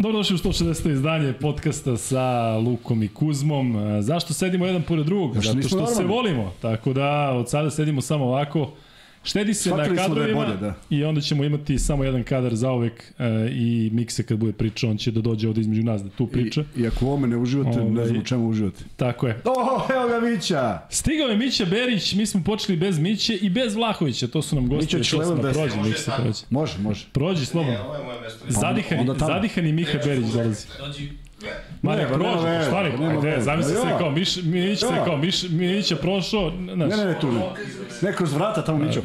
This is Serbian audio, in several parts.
Dobrodošli u 160. izdanje podcasta sa Lukom i Kuzmom. E, Zašto sedimo jedan pored drugog? Zato što se volimo. Tako da od sada sedimo samo ovako. Štedi se Shvatili na da kadrovima bolje, da. i onda ćemo imati samo jedan kadar zauvek e, i Mikse kad bude pričao, on će da dođe ovde između nas da tu priča. I, I ako u ovome ne uživate, Ovaj- ne znam u čemu uživate. Tako je. O, evo ga Mića! Stigao je Mića Berić, mi smo počeli bez Miće i bez Vlahovića, to su nam gosti. Mića Člevan ma, bez- prođi, Mikse, prođi. Može, može. Prođi slobodno. Ovo je moje mesto. Zadihani, onda tamo. zadihani Miha Berić dolazi. Dođi. Mare, Nema, prođe, nema šta veze, li? nema Ajde, zamisli se Ja. kao, Miš, Mić se kao, Miš, Mić je prošao, znaš, Ne, ne, ne, tu ne. Ne kroz vrata tamo Mićo.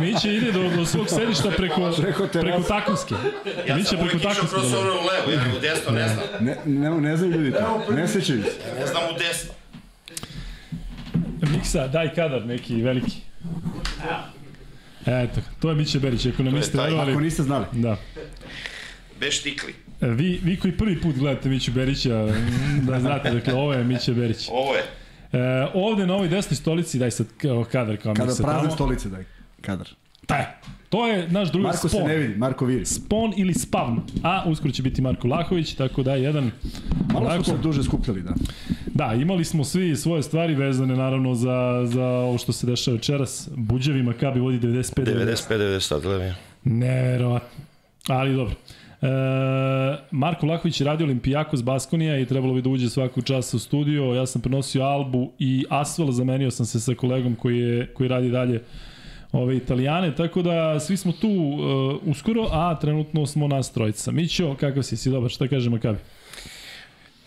Mi, Mić ide do, do svog sedišta preko, Preko preko, Takovske. Ja Mić je sam preko uvijek išao Takovske. kroz ono u levo, ja u desno ne znam. Ne, ne, ne znaju ljudi to. Ne sećaju se. Ne znam u desno. Miksa, daj kadar neki veliki. Eto, to je Miće Berić, ako nam To je niste taj. Ako niste znali. Da. Bez štikli. Vi, vi koji prvi put gledate Miću Berića, da znate, dakle, ovo je Miće Berić. Ovo je. E, ovde na ovoj desnoj stolici, daj sad kao kadar kao Kada prazne tamo. stolice daj. Kadar. Taj. To je naš drugi Marko se spon. ne vidi, Marko vidi. Spon ili Spavn. A uskoro će biti Marko Lahović, tako da jedan Malo onako- smo se duže skupljali, da. Da, imali smo svi svoje stvari vezane naravno za, za ovo što se dešava večeras. Buđevi Makabi vodi 95 90. 95-90, gledam ja. Neverovatno. Ali dobro. E, Marko Lahović je radio Olimpijakos Baskonija i trebalo bi da uđe svaku čas u studio. Ja sam prenosio Albu i Asvel, zamenio sam se sa kolegom koji, je, koji radi dalje ove Italijane, tako da svi smo tu uh, uskoro, a trenutno smo nas trojica. Mićo, kakav si, si dobar, šta kaže Makabi?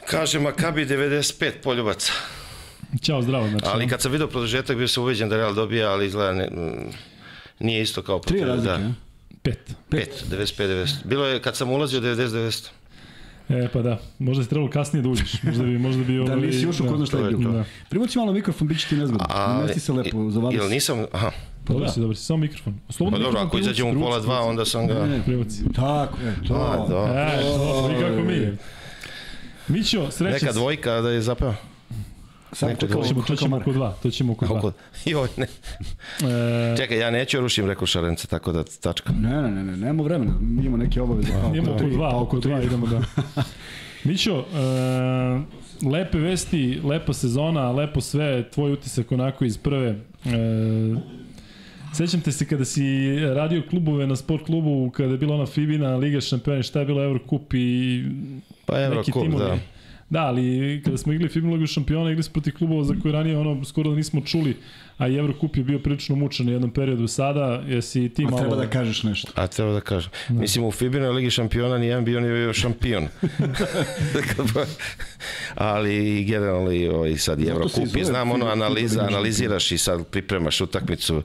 Kaže Makabi 95 poljubaca. Ćao, zdravo. Znači, Ali kad sam video produžetak bio sam uveđen da Real dobija, ali izgleda ne, nije isto kao Tri protiv- razlike, Da, ja? Pet. 5, 95, 90. Bilo je kad sam ulazio 90-90. E, pa da, možda si trebalo kasnije da uđeš. Možda bi, možda bi... Da ovaj, nisi ušao kod nas šta to je je bilo. to. Da. Malo mikrofon, bit će ti nezgodno. Mesti se lepo, zavali Jel se. nisam, aha, Pa dobro si, dobro si, samo mikrofon. Slobodno pa dobro, mikrofon ako izađemo u pola dva, onda sam ga... Ne, ne, Privuci. Tako, e, to. A, da. E, to, vi kako mi. Mićo, srećan Neka si. dvojka da je zapeo. Samo Neko to ćemo, to ćemo oko dva, to ćemo oko dva. Oko, joj, ne. E, Čekaj, ja neću rušim, rekao Šarence, tako da tačka. Ne, ne, ne, ne, nemamo vremena. Mi imamo neke obaveze. Pa, Idemo oko tri, dva, pa oko dva idemo da. Mićo, e, lepe vesti, lepa sezona, lepo sve, tvoj utisak onako iz prve. E, Sećam te se kada si radio klubove na sport klubu, kada je bila ona Fibina, Liga šampiona, šta je bilo Eurocup i Pa Euro neki timovi. da. Da, ali kada smo igrali Fibinu Ligu šampiona, igrali smo protiv klubova za koje ranije ono skoro da nismo čuli, a i Eurocup je bio prilično mučan u jednom periodu sada, jesi ti A malo... treba da kažeš nešto. A treba da kažem. Mislim, u Fibinoj Ligi šampiona nijedan bio nije bio šampion. Ali generalno i ovaj, sad i i zove znam ono analiza, analiziraš i sad pripremaš utakmicu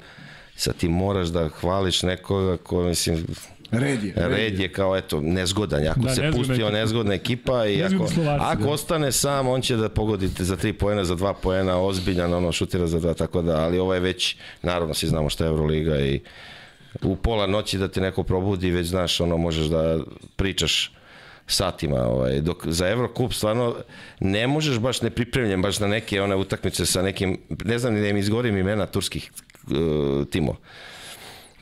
sad ti moraš da hvališ nekoga ko, mislim, Red je. red je kao, eto, nezgodan. Ako Da, se nezgodna pustio ekipa. nezgodna ekipa i ako, Slovaci, ako da. ostane sam, on će da pogodite za tri poena, za dva poena, ozbiljan, ono, šutira za dva, tako da, ali ovo je već, naravno, svi znamo šta je Euroliga i u pola noći da te neko probudi, već znaš, ono, možeš da pričaš satima, ovaj, dok za Eurocup stvarno ne možeš baš nepripremljen baš na neke one utakmice sa nekim, ne znam ni da im izgorim imena turskih uh, timova.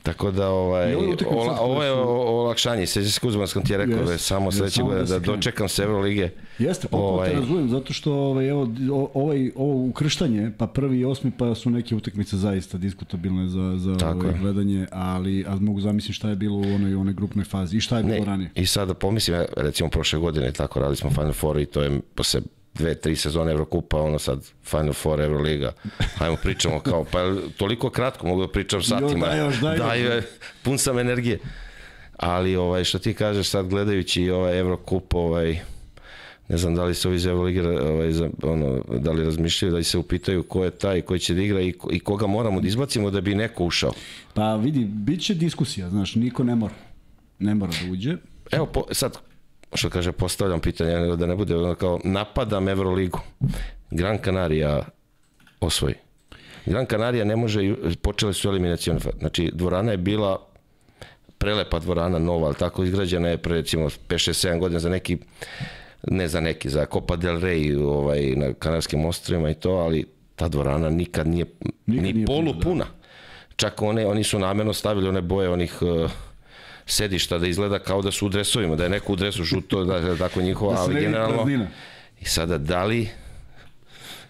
Tako da ovaj ola, ovo je olakšanje, se s Kuzmanskom ti je rekao, Jeste, već samo sledeće godine da da se dočekam se Evrolige. Jeste, potpuno Ovaj- te razumem, zato što ovaj, evo, ovaj, ovo ukrštanje, pa prvi i osmi, pa su neke utakmice zaista diskutabilne za, za ovaj, je. gledanje, ali a mogu zamisliti šta je bilo u onoj, onoj grupnoj fazi i šta je bilo Ne, ranije. I sada pomislim, ja, recimo prošle godine tako radili smo Final Four i to je posle dve, tri sezone Evrokupa, ono sad Final Four, Euroliga. Hajmo pričamo kao, pa toliko kratko mogu da pričam satima. daj još, daj još. Daj, pun sam energije. Ali ovaj, što ti kažeš sad gledajući ovaj Evrokup, ovaj, ne znam da li se ovi iz Evrolige, ovaj, za- ono, da li razmišljaju, da li se upitaju ko je taj koji će da igra i, i koga moramo da izbacimo da bi neko ušao. Pa vidi, bit će diskusija, znaš, niko ne mora. Ne mora da uđe. Evo, po, sad, što kaže, postavljam pitanje, nego da ne bude ono kao, napadam Euroligu. Gran Canaria osvoji. Gran Canaria ne može, počele su eliminacijone, znači dvorana je bila prelepa dvorana, nova, ali tako izgrađena je pre recimo 5-6-7 godina za neki ne za neki, za Copa del Rey ovaj, na Kanarskim ostrovima i to, ali ta dvorana nikad nije, Nikad ni nije puna, polu puna. Čak one, oni su namjerno stavili one boje onih uh, sedišta da izgleda kao da su u dresovima, da je neko u dresu šuto, da je tako njihova, Da ali ne generalno... praznina. I sada, da li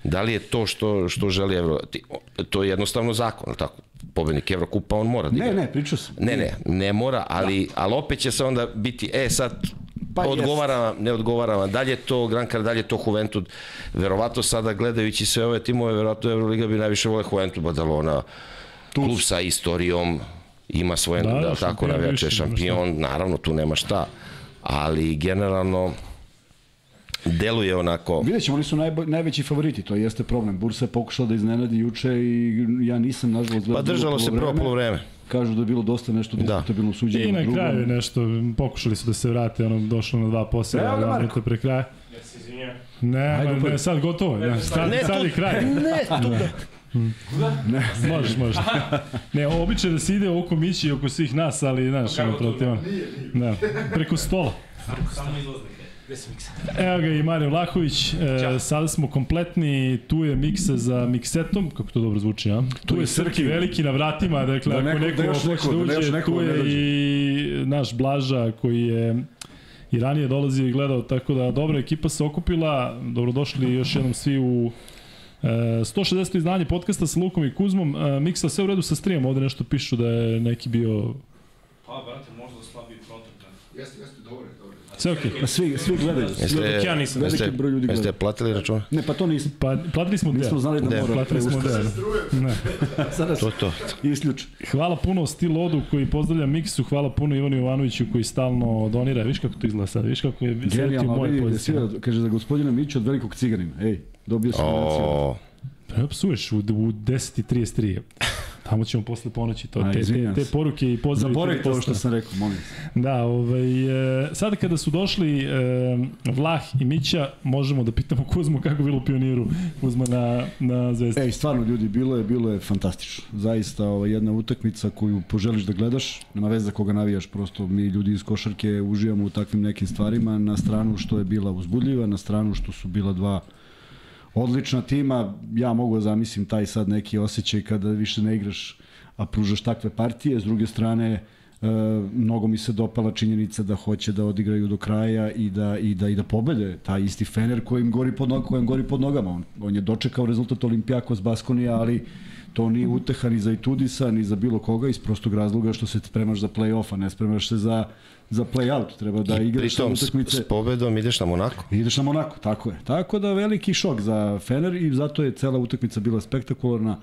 da li je to što, što želi Evro... To je jednostavno zakon, tako? Pobednik Evrokupa, on mora da Ne, igra. ne, pričao sam. Ne, ne, ne mora, ali, da. ali opet će se onda biti, e sad, Pa odgovara vam, ne odgovara vam, dalje je to Gran Canaria, dalje je to Juventud, verovatno sada gledajući sve ove timove, verovatno Euroliga bi najviše vole Juventud, Badalona, klub sa istorijom, ima svoje, Da, da, da, da, tako navijače, nema šampion, naravno tu nema šta, ali generalno deluje onako, Vidjet ćemo, oni su najbo, najveći favoriti, to jeste problem. Bursa je pokušala da iznenadi juče i ja nisam, nažalost, pa gledao držalo se prvo polovreme. Kažu da je bilo dosta nešto diskutabilno suđenje. I na drugom. kraju je nešto, pokušali su da se vrate, ono, došlo na dva posljeda, dva Marko. minuta pre kraja. Ne, Ajde, ma, upadi. ne, sad gotovo, ne, sad, Ne, sad tu- je kraj. Ne, tu da... Ne, Možeš, možeš. Ne, obično da se ide oko Mići i oko svih nas, ali, znaš, ono, protiv ono. Da, preko stola. Samo izlaznik. Gde si miksa? Evo ga i Mario Vlahović, e, sada smo kompletni, tu je miksa za miksetom, kako to dobro zvuči, a? Tu je Srki veliki na vratima, dakle, Da ako neko- neko, da još hoće neko- da da još uđe, neko tu je i naš Blaža koji je i ranije dolazio i gledao, tako da dobra ekipa se okupila, dobrodošli još jednom svi u e, 160. izdanje podcasta sa Lukom i Kuzmom, e, miksa sve u redu sa streamom, ovde nešto pišu da je neki bio Pa, brate, možda slabiji kontakt. sve okej. Pa svi, svi gledaju. Jeste, dok ja nisam. Veliki jeste, broj ljudi gleda. jeste platili računa? Ne, pa to nisam. Pa platili smo Nismo deo. znali da Gde? mora. Platili smo deo. Ne. Sada To, to. isključ. Hvala puno Stilodu koji pozdravlja Miksu, hvala puno Ivanu Jovanoviću koji stalno donira. Viš kako to izgleda sad, viš kako je Genijalno, moje vidi, svira, kaže za gospodina Mića od velikog ciganina. Ej, dobio sam o... O, Pa psuješ u, u 10.33. Tamo ćemo posle ponoći to. Te, te, te poruke i pozdravi. Zaboravite te ovo što sam rekao, molim se. Da, ovaj, e, sad kada su došli e, Vlah i Mića, možemo da pitamo Kuzmu kako je bilo pioniru Kuzma na, na zvezdi. Ej, stvarno ljudi, bilo je, bilo je fantastično. Zaista ovo, jedna utakmica koju poželiš da gledaš, nema veze za koga navijaš, prosto mi ljudi iz košarke uživamo u takvim nekim stvarima, na stranu što je bila uzbudljiva, na stranu što su bila dva odlična tima, ja mogu da zamislim taj sad neki osjećaj kada više ne igraš, a pružaš takve partije, s druge strane, e, mnogo mi se dopala činjenica da hoće da odigraju do kraja i da i da i da pobede taj isti Fener kojim gori pod nogama, kojem gori pod nogama. On, on je dočekao rezultat Olimpijakos Baskonija, ali to nije uteha ni za Itudisa, ni za bilo koga iz prostog razloga što se spremaš za play-off, a ne spremaš se za, za play-out. Treba da I igraš te pritom s, utakmice. s pobedom ideš na Monako. I ideš na Monako, tako je. Tako da veliki šok za Fener i zato je cela utakmica bila spektakularna.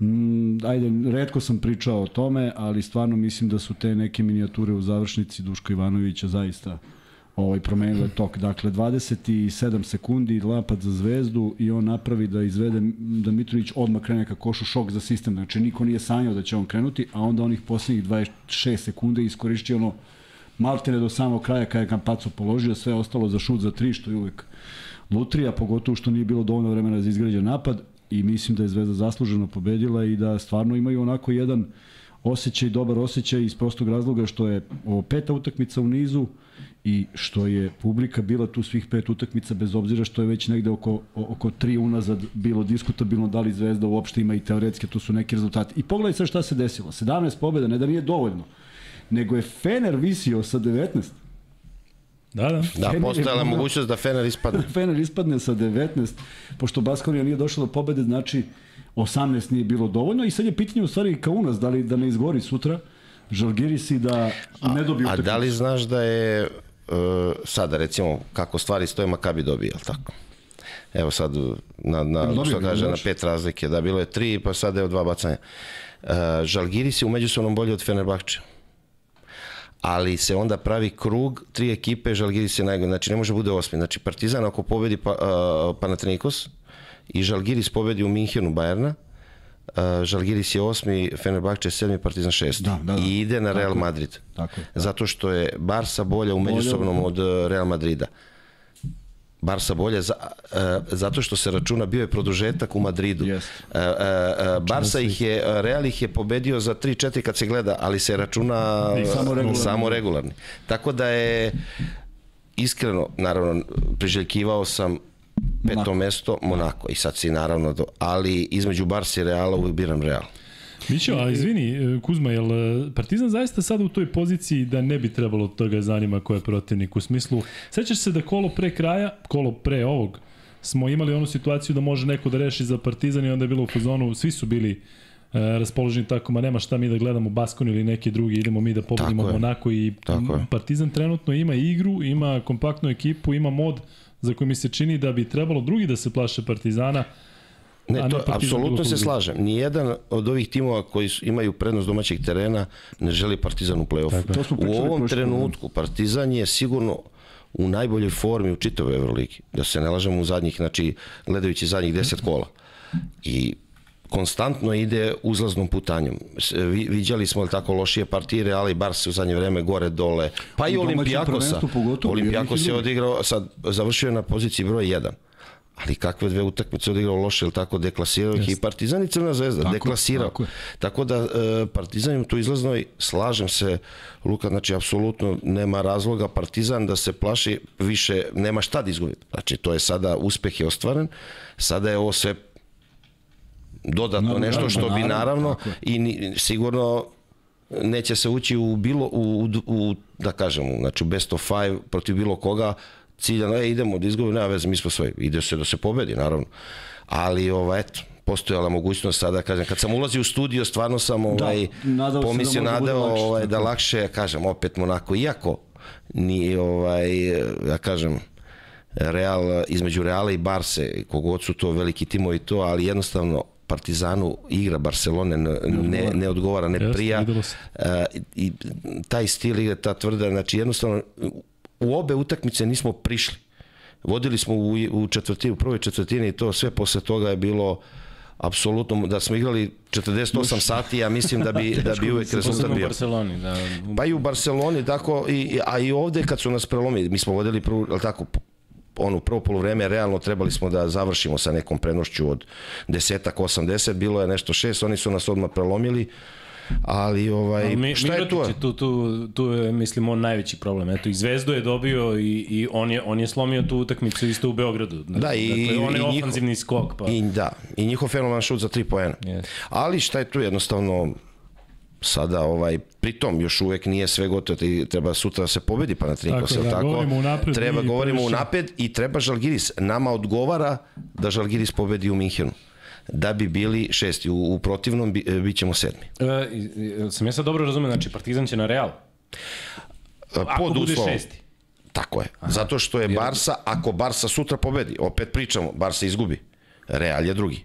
Mm, ajde, redko sam pričao o tome, ali stvarno mislim da su te neke minijature u završnici Duška Ivanovića zaista ovaj promenile tok. Dakle, 27 sekundi lapad za zvezdu i on napravi da izvede da Mitrović odmah krene ka košu šok za sistem. Znači, niko nije sanjao da će on krenuti, a onda onih poslednjih 26 sekunde iskorišći ono maltene do samog kraja kada je Kampaco položio, sve ostalo za šut za tri, što je uvek lutrija, pogotovo što nije bilo dovoljno vremena za izgrađen napad i mislim da je Zvezda zasluženo pobedila i da stvarno imaju onako jedan osjećaj, dobar osjećaj iz prostog razloga što je ovo peta utakmica u nizu i što je publika bila tu svih pet utakmica bez obzira što je već negde oko, oko tri unazad bilo diskutabilno da li Zvezda uopšte ima i teoretske, tu su neki rezultati. I pogledaj sve šta se desilo. 17 pobjeda, ne da nije dovoljno, nego je Fener visio sa 19. Da, da. Da, Fener je postojala mogao- mogućnost da Fener ispadne. Fener ispadne sa 19, pošto Baskonija nije došla do pobede, znači 18 nije bilo dovoljno i sad je pitanje u stvari kao u nas, da li da ne izgori sutra Žalgiris i da ne dobiju A da li znaš da je uh, sada recimo kako stvari stoje Makabi dobije, jel tako? Evo sad na, na Dobio što kaže na pet razlike, da bilo je tri, pa sad evo dva bacanja. Uh, Žalgiris je u međusobnom bolji od Fenerbahče. Ali se onda pravi krug, tri ekipe, Žalgiris je najgore, znači ne može bude osmi. Znači Partizan ako pobedi pa, uh, Panathinaikos i Žalgiris pobedi u Minhenu Bajerna, Uh, Žalgiris je osmi, Fenerbahče je sedmi, Partizan šesti. Da, da, da. I ide na Real Tako je. Madrid. Tako je. Zato što je Barsa bolja u međusobnom od uh, Real Madrida. Barsa bolja za, uh, zato što se računa bio je produžetak u Madridu. Uh, uh, uh, Barsa ih je, Real ih je pobedio za 3-4 kad se gleda, ali se računa samo regularni. samo regularni. Tako da je iskreno, naravno, priželjkivao sam peto Monako. mesto Monako i sad si naravno, do, ali između Barsa i Reala uvijek biram Real. Mićo, a izvini, Kuzma, jel e, Partizan zaista sada u toj poziciji da ne bi trebalo toga zanima ko je protivnik? U smislu, sećaš se da kolo pre kraja, kolo pre ovog, smo imali onu situaciju da može neko da reši za Partizan i onda je bilo u fazonu, svi su bili e, raspoloženi tako, ma nema šta mi da gledamo Baskon ili neki drugi, idemo mi da pobedimo Tako je. Monako i Tako je. Partizan trenutno ima igru, ima kompaktnu ekipu, ima mod za koji mi se čini da bi trebalo drugi da se plaše Partizana, Ne, ne to Partizan bilo apsolutno se slažem. Nijedan od ovih timova koji su, imaju prednost domaćeg terena ne želi Partizan u play-offu. U ovom prošle trenutku Partizan je sigurno u najboljoj formi u čitavoj Euroligi. Da se ne lažemo u zadnjih, znači gledajući zadnjih 10 kola. I konstantno ide uzlaznom Vi, viđali smo tako lošije partije Reala i Barse u zadnje vreme gore dole. Pa i Olimpijakosa. Olimpijakos je odigrao, sad završio je na poziciji broj 1. Ali kakve dve utakmice odigrao loše, ili tako, deklasirao ih i Partizan i Crna zvezda, Tako deklasirao. tako je. Tako da e, Partizan tu izlaznoj, slažem se, Luka, znači apsolutno nema razloga Partizan da se plaši više, nema šta da izgubi. Znači to je sada, uspeh je ostvaren, sada je ovo sve dodatno Naravno, nešto što bi naravno, naravno tako i ni, sigurno neće se ući u bilo u, u, u da kažemo znači u best of five protiv bilo koga ciljano e idemo da izgubimo nema veze mi smo svoji ide se da se pobedi naravno. Ali ovaj eto postojala mogućnost sada kažem kad sam ulazio u studio stvarno sam ovaj nadao se da pomislio da nadao lakše, ovaj da lakše kažem opet Monako iako ni ovaj ja kažem Real, između Reala i Barse, kogod su to veliki timovi to, ali jednostavno Partizanu igra Barcelone ne, ne, ne odgovara, ne prija. E, I taj stil igre, ta tvrda, znači jednostavno u obe utakmice nismo prišli. Vodili smo u, u četvrtini, u prvoj četvrtini i to sve posle toga je bilo apsolutno da smo igrali 48 sati, ja mislim da bi da bi uvek rezultat Posebno u bio. Barceloni, da. Pa i u Barceloni, tako, i, a i ovde kad su nas prelomili, mi smo vodili prvu, jel tako, onu prvo polovreme, realno trebali smo da završimo sa nekom prenošću od desetak, 80, bilo je nešto šest, oni su nas odmah prelomili, ali ovaj, Ali mi, šta je tu? Tu, tu, tu je, mislim, on najveći problem. Eto, i Zvezdu je dobio i, i on, je, on je slomio tu utakmicu isto u Beogradu. Da, i- dakle, on je i njihov- ofanzivni skok. Pa. I, da, i njihov fenomenan šut za tri poena. Yes. Ali šta je tu jednostavno sada ovaj pritom još uvek nije sve gotovo treba sutra da se pobedi pa na Tako, tako, da, tako? govorimo unapred, treba govorimo unapred i treba Žalgiris nama odgovara da Žalgiris pobedi u Minhenu da bi bili šesti u, u protivnom bi, bit ćemo sedmi E, sam ja sad dobro razumio, znači Partizan će na Real. Ako pod bude uslovom šesti. Tako je. Zato što je Barsa, ako Barsa sutra pobedi, opet pričamo, Barsa izgubi. Real je drugi.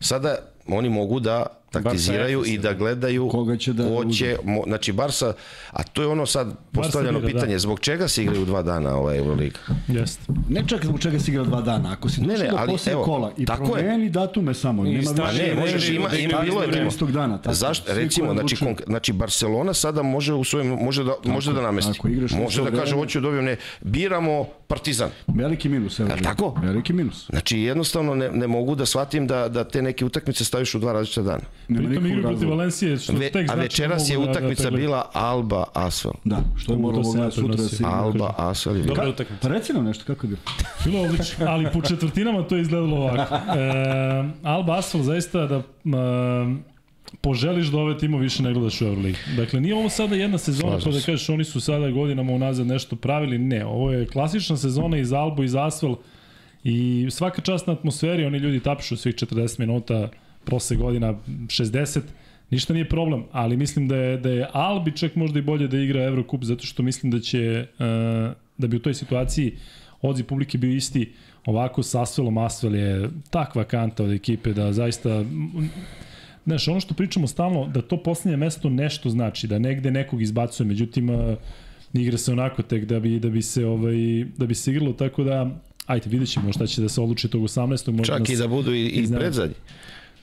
Sada oni mogu da taktiziraju i da gledaju Koga će da ko će, mo, znači Barsa, a to je ono sad postavljeno bira, da. pitanje, zbog čega se igraju dva dana ovaj Euroliga? Jeste. Ne čak zbog čega si igrao dva dana. Ako si Ne, došao ne, do ali posle evo, kola i tako je. promeni datume samo. Nema više Ne, ne, možeš, ne, ima, ima bilo je istog dana. Tako, Zašto? Recimo, znači, konk, znači Barcelona sada može u svojem, može da, može da namesti. ako igraš može da kaže, hoću da dobijem, ne, biramo Partizan. Veliki minus. Evo, tako? Veliki minus. Znači, jednostavno ne, ne mogu da shvatim da, da te neke utakmice staviš u dva različita dana. Nema Pritom igru protiv. Valencije, što Ve, tek a znači večeras je da- da utakmica pregledam. bila Alba Asvel. Da, što je moralo gledati sutra da se igra. Alba je Dobra utakmica. Pa reci nam nešto, kako je bilo? Bilo odlično, ali po četvrtinama to je izgledalo ovako. E, Alba Asfalt zaista da e, poželiš da ove timo više ne gledaš u Euroligi. Dakle, nije ovo sada jedna sezona Slažem pa da kažeš oni su sada godinama unazad nešto pravili. Ne, ovo je klasična sezona iz Albu, iz Asfalt i svaka čast na atmosferi, oni ljudi tapišu svih 40 minuta, prose godina 60, ništa nije problem, ali mislim da je, da je Albi čak možda i bolje da igra Eurocup, zato što mislim da će, e, da bi u toj situaciji odziv publike bio isti, ovako s Asvelom, Asvel je takva kanta od ekipe da zaista Znaš, ono što pričamo stalno, da to poslednje mesto nešto znači, da negde nekog izbacuje, međutim, a, igra se onako tek da bi, da bi se ovaj, da bi se igralo, tako da, ajte, vidjet ćemo šta će da se odluči tog 18. Možda Čak nas- i da budu i, i predzadnji.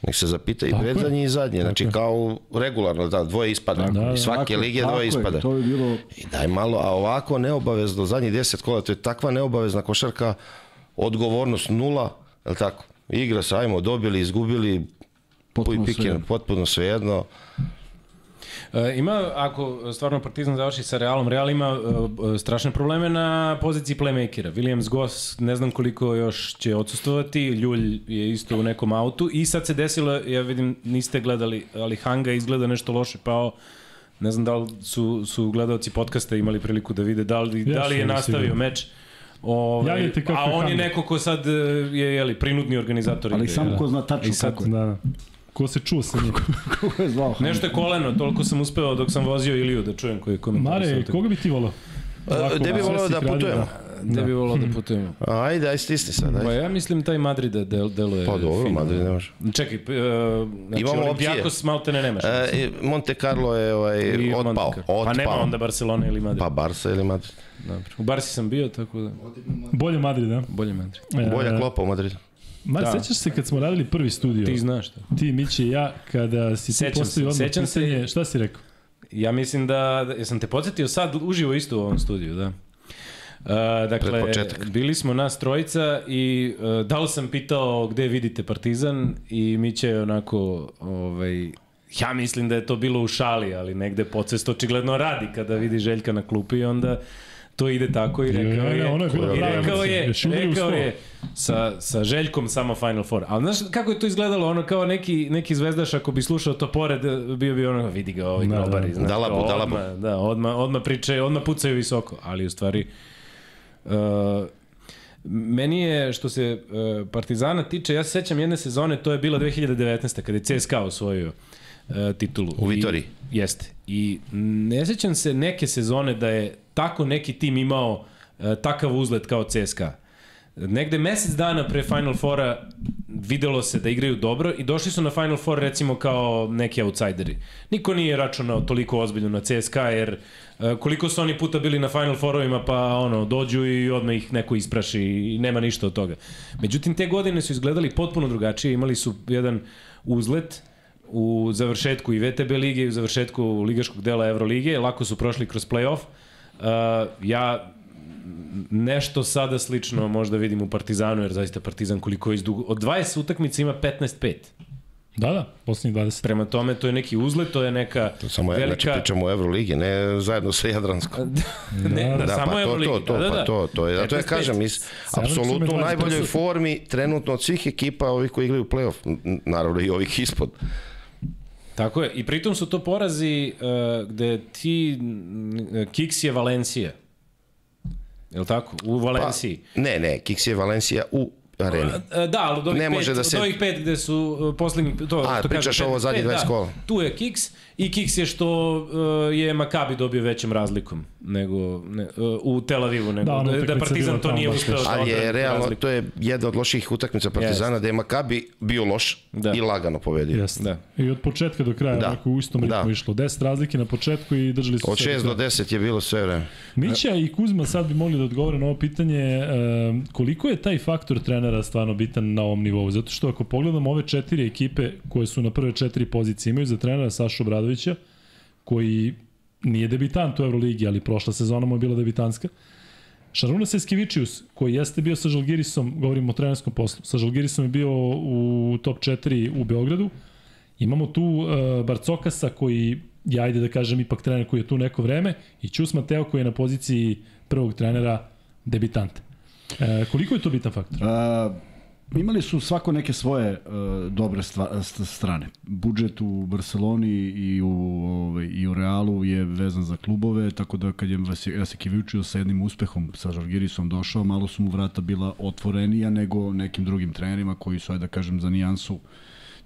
Nek se zapita i Tako je. predzadnji i zadnji. Znači je. kao regularno, da, dvoje ispada. da. I svake Tako je, lige dvoje je, ispada. To je bilo... I daj malo, a ovako neobavezno, zadnjih 10 kola, to je takva neobavezna košarka, odgovornost nula, je li tako? Igra se, ajmo, dobili, izgubili, Potpuno pikin, sve. potpuno svejedno. E, ima, ako stvarno Partizan završi sa Realom, Real ima e, strašne probleme na poziciji playmakera. Williams Goss, ne znam koliko još će odsustovati, Ljulj je isto u nekom autu i sad se desilo, ja vidim, niste gledali, ali Hanga izgleda nešto loše pao, ne znam da li su, su gledalci podcasta imali priliku da vide da li, da li je nastavio sigurno. meč. Ove, kako a on je neko ko sad e, je jeli, prinudni organizator. Ali igre, samo da. ko zna tačno kako. Da, da. Ko se čuo sa njim? Kako je zvao? Nešto je koleno, toliko sam uspeo dok sam vozio Iliju da čujem koji je komentar. Mare, koga bi ti volao? Ovako, Gde bi sve voleo si da radio, putujemo? Gde bi volao da putujemo? Ajde, aj stisni sad, Pa ja mislim taj Madrid da del, deluje Pa dobro, fino. Madrid ne može. Čekaj, uh, znači Imamo Olimpijakos malte ne nemaš. E, Monte Carlo je ovaj, Carlo. otpao. Pa nema onda Barcelona ili Madrid. Pa Barca ili Madrid. Dobro. U Barsi sam bio, tako da Bolje Madrid, da? bolje Madrid. Bolja klopa u Madridu. Mare, Da. sećaš se kad smo radili prvi studio? Ti znaš to. Ti, Miće i ja, kada si ti Sećam postavio se, odmah sećam se. pitanje, šta si rekao? Ja mislim da, da jesam te podsjetio sad uživo isto u ovom studiju, da. Uh, dakle, bili smo nas trojica i uh, da li sam pitao gde vidite Partizan i Mića je onako, ovaj, ja mislim da je to bilo u šali, ali negde podsvest očigledno radi kada vidi Željka na klupi i onda to ide tako i rekao je, ono je bilo rekao je, rekao je, sa, sa Željkom samo Final Four. Ali znaš kako je to izgledalo? Ono kao neki, neki zvezdaš ako bi slušao to pored, bio bi ono, vidi ga ovaj Da, grobari. da. Znaš, Dalabu, kao dalabu. Odmah, da, odmah, odmah pričaju, odmah pucaju visoko. Ali u stvari, uh, meni je, što se uh, Partizana tiče, ja se sećam jedne sezone, to je bila 2019. kada je CSKA osvojio uh, titulu. U Vitoriji. Jeste. I ne sećam se neke sezone da je tako neki tim imao uh, takav uzlet kao CSKA. Negde mesec dana pre Final Fora videlo se da igraju dobro i došli su na Final Four recimo kao neki outsideri. Niko nije računao toliko ozbiljno na CSKA jer e, koliko su oni puta bili na Final Fourovima pa ono dođu i odmah ih neko ispraši i nema ništa od toga. Međutim te godine su izgledali potpuno drugačije, imali su jedan uzlet u završetku i VTB lige i u završetku ligaškog dela Evrolige, lako su prošli kroz play-off. Ja nešto sada slično možda vidim u Partizanu, jer zaista Partizan koliko je izdugo... Od 20 utakmica ima 15-5. Da, da, poslednjih 20. Prema tome, to je neki uzlet, to je neka To samo je, znači velika... pričamo o Euroligi, ne zajedno sa Jadranskom. ne, da, Da, samo pa to, Euroligi. to, to, da, da, da. pa to, to je, zato ja 15-5. kažem, me apsolutno u 20 najboljoj formi trenutno od svih ekipa ovih koji igraju play-off, naravno i ovih ispod. Tako je. I pritom su to porazi uh, gde ti... Uh, Kiks je Valencija. Je li tako? U Valenciji. Pa, ne, ne, Kiks je Valencija u areni. E, Da, ali od ovih, Ne može pet, da se- od ovih pet gde su uh, poslednji... To, A, to pričaš kažem, ovo zadnjih pet, 20 da, kola. Tu je Kiks i Kiks je što uh, je Makabi dobio većom razlikom nego ne, uh, u Tel Avivu nego Da, da, ona da, Partizan to nije uspeo da Ali je realno, razliku. to je jedna od loših utakmica Partizana, da je Makabi bio loš Da. i lagano pobedio. Jeste. Da. I od početka do kraja, Da. onako u istom ritmu Da. išlo. 10 razlike na početku i držali su Od sve 6 kraja. do 10 je bilo sve vreme. Mića i Kuzma sad bi mogli da odgovore na ovo pitanje e, koliko je taj faktor trenera stvarno bitan na ovom nivou, zato što ako pogledamo ove četiri ekipe koje su na prve četiri pozicije, imaju za trenera Sašu Obradovića, koji nije debitant u Euroligi, ali prošla sezona mu je bila debitanska. Šaruna Seskevičius, koji jeste bio sa Žalgirisom, govorimo o trenerskom poslu, sa Žalgirisom je bio u top 4 u Beogradu. Imamo tu uh, Barcokasa koji je, ajde da kažem, ipak trener koji je tu neko vreme i Ćus Mateo koji je na poziciji prvog trenera debitant. E, koliko je to bitan faktor? A, imali su svako neke svoje uh, dobre stva, st strane. Budžet u Barceloni i u, ovaj, i u Realu je vezan za klubove, tako da kad je Jasikevičius sa jednim uspehom sa Žalgirisom došao, malo su mu vrata bila otvorenija nego nekim drugim trenerima koji su, ajde da kažem, za nijansu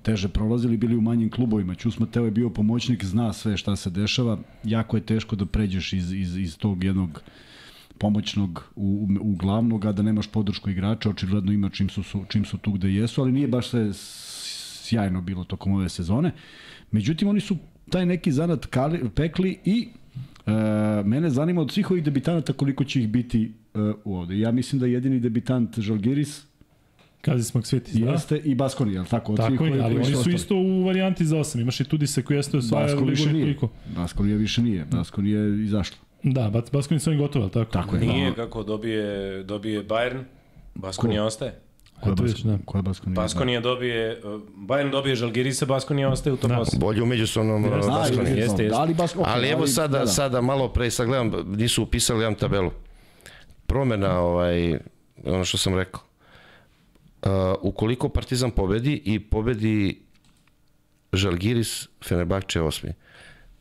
teže prolazili, bili u manjim klubovima. Ćus Mateo je bio pomoćnik, zna sve šta se dešava. Jako je teško da pređeš iz, iz, iz tog jednog pomoćnog u, u glavnog, a da nemaš podršku igrača, očigledno ima čim su, su, čim su tu gde jesu, ali nije baš sve sjajno bilo tokom ove sezone. Međutim, oni su taj neki zanat kali, pekli i e, mene zanima od svih ovih debitanata koliko će ih biti e, ovde. Ja mislim da jedini debitant Žalgiris Kazi smo Svitis, da? jeste i Baskoni, je li tako? Od Tako je, ali oni su isto u varijanti za 8. Imaš i Tudise koji jeste osvaja Baskoni više Ligu nije. Baskoni više nije. Baskoni je izašlo. Da, Bas- Baskoni su oni gotovi, ali tako? Tako je. Nije kako dobije, dobije Bayern, Baskonija ostaje. Koja, vidiš, da. koja Baskonija? Baskonija dobije, uh, Bayern dobije Žalgirisa, Baskonija ostaje u top Da. 8. Bolje u međusobnom uh, Da, Baskoniji. jeste, Jeste, jeste. Ali, Bask, okay, Ali evo sada, da, da. sada malo pre, sad gledam, nisu upisali jedan tabelu. Promena, ovaj, ono što sam rekao. Uh, ukoliko Partizan pobedi i pobedi Žalgiris, Fenerbahče je osmi.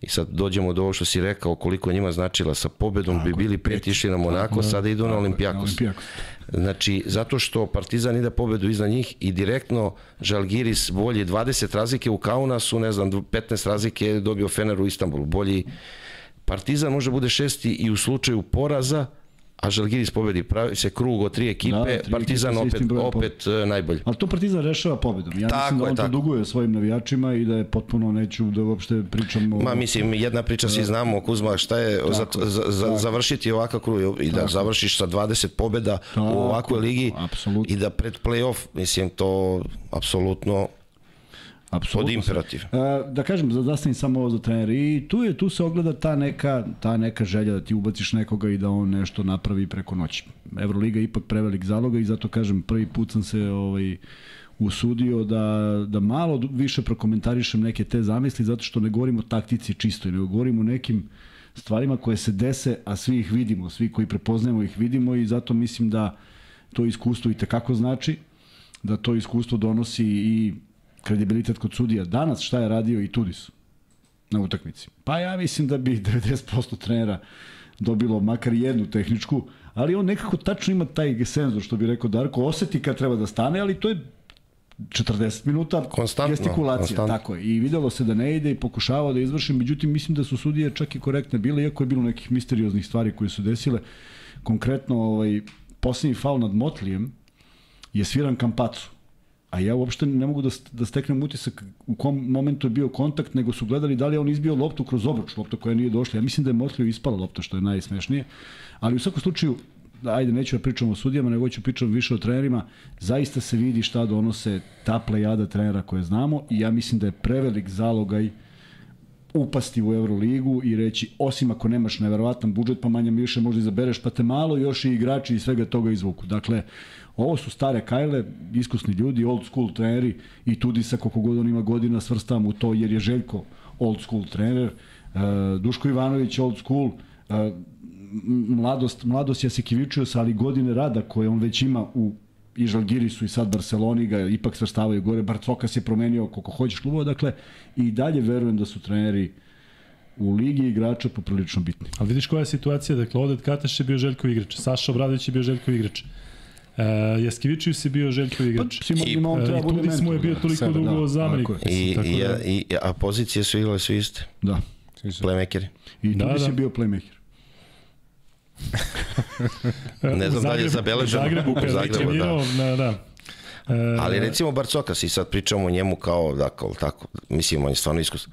I sad dođemo do ovo što si rekao, koliko njima značila sa pobedom, bi bili pet išli na Monako, sada idu na Na Olimpijakos. Olimpijakos. Znači, zato što Partizan ide pobedu iznad njih i direktno Žalgiris bolji 20 razlike u Kaunasu, ne znam, 15 razlike je dobio Fener u Istanbulu. Bolji Partizan može bude šesti i u slučaju poraza, a Žalgiris pobedi. Pravi se krug od tri ekipe, Da, tri Partizan ekipe opet, opet e, najbolji. Ali to Partizan rešava pobedom. Ja Tako mislim da je, on to tako. duguje svojim navijačima i da je potpuno, neću da uopšte pričam o... Ma mislim, jedna priča svi znamo, Kuzma, šta je Tako, za, za, tako. završiti ovakav krug i da završiš sa 20 pobeda Tako, u ovakvoj ligi apsolutno. i da pred play-off, mislim, to apsolutno Apsolutno. pod imperativ. E, da kažem, za zastavim samo ovo za trener i tu je tu se ogleda ta neka ta neka želja da ti ubaciš nekoga i da on nešto napravi preko noći. Evroliga je ipak prevelik zaloga i zato kažem prvi put sam se ovaj usudio da, da malo više prokomentarišem neke te zamisli zato što ne govorimo o taktici čisto, nego govorimo o nekim stvarima koje se dese, a svi ih vidimo, svi koji prepoznajemo ih vidimo i zato mislim da to iskustvo i tekako znači, da to iskustvo donosi i kredibilitet kod sudija. Danas šta je radio i Tudis na utakmici? Pa ja mislim da bi 90% trenera dobilo makar jednu tehničku, ali on nekako tačno ima taj senzor, što bi rekao Darko, oseti kad treba da stane, ali to je 40 minuta Konstantno, gestikulacija, konstantno. tako je. I videlo se da ne ide i pokušavao da izvrši, međutim mislim da su sudije čak i korektne bile, iako je bilo nekih misterioznih stvari koje su desile. Konkretno, ovaj, posljednji faul nad Motlijem je sviran Kampacu. A ja uopšte ne mogu da, da steknem utisak u kom momentu je bio kontakt, nego su gledali da li je on izbio loptu kroz obruč, lopta koja nije došla. Ja mislim da je Motliju ispala lopta, što je najsmešnije. Ali u svakom slučaju, da, ajde, neću da pričam o sudijama, nego ću pričam više o trenerima, zaista se vidi šta donose ta plejada trenera koje znamo i ja mislim da je prevelik zalogaj upasti u Euroligu i reći, osim ako nemaš neverovatan budžet, pa manje više možda izabereš, pa te malo još i igrači i svega toga izvuku. Dakle, ovo su stare kajle, iskusni ljudi, old school treneri i Tudisa, koliko god on ima godina, svrstam u to, jer je Željko old school trener, uh, Duško Ivanović old school, uh, mladost, mladost Jasikivičius, ali godine rada koje on već ima u i Žalgirisu i sad Barceloni ga ipak svrstavaju gore. Barcokas je promenio koliko hoćeš klubova, dakle i dalje verujem da su treneri u ligi igrača poprilično bitni. Ali vidiš koja je situacija, dakle, Odet Kataš je bio Željkov igrač, Saša Obradović je bio Željkov igrač. E, Jaskivičius je bio Željkov igrač. Pa, svima I- on E, treba I bude Tudis mu je bio da. toliko Sebe, dugo da, zamenik. I, i, da- i, a pozicije su igrale svi iste, Da. playmakeri. I Da, Tudis da. je bio playmaker. E, Ne znam da li je zabeleženo. U Zagrebu, U kad Zagrebu, trenirao, da. da. E, Ali recimo Barcokas i sad pričamo o njemu kao, dakle, tako, mislim, on je stvarno iskusan.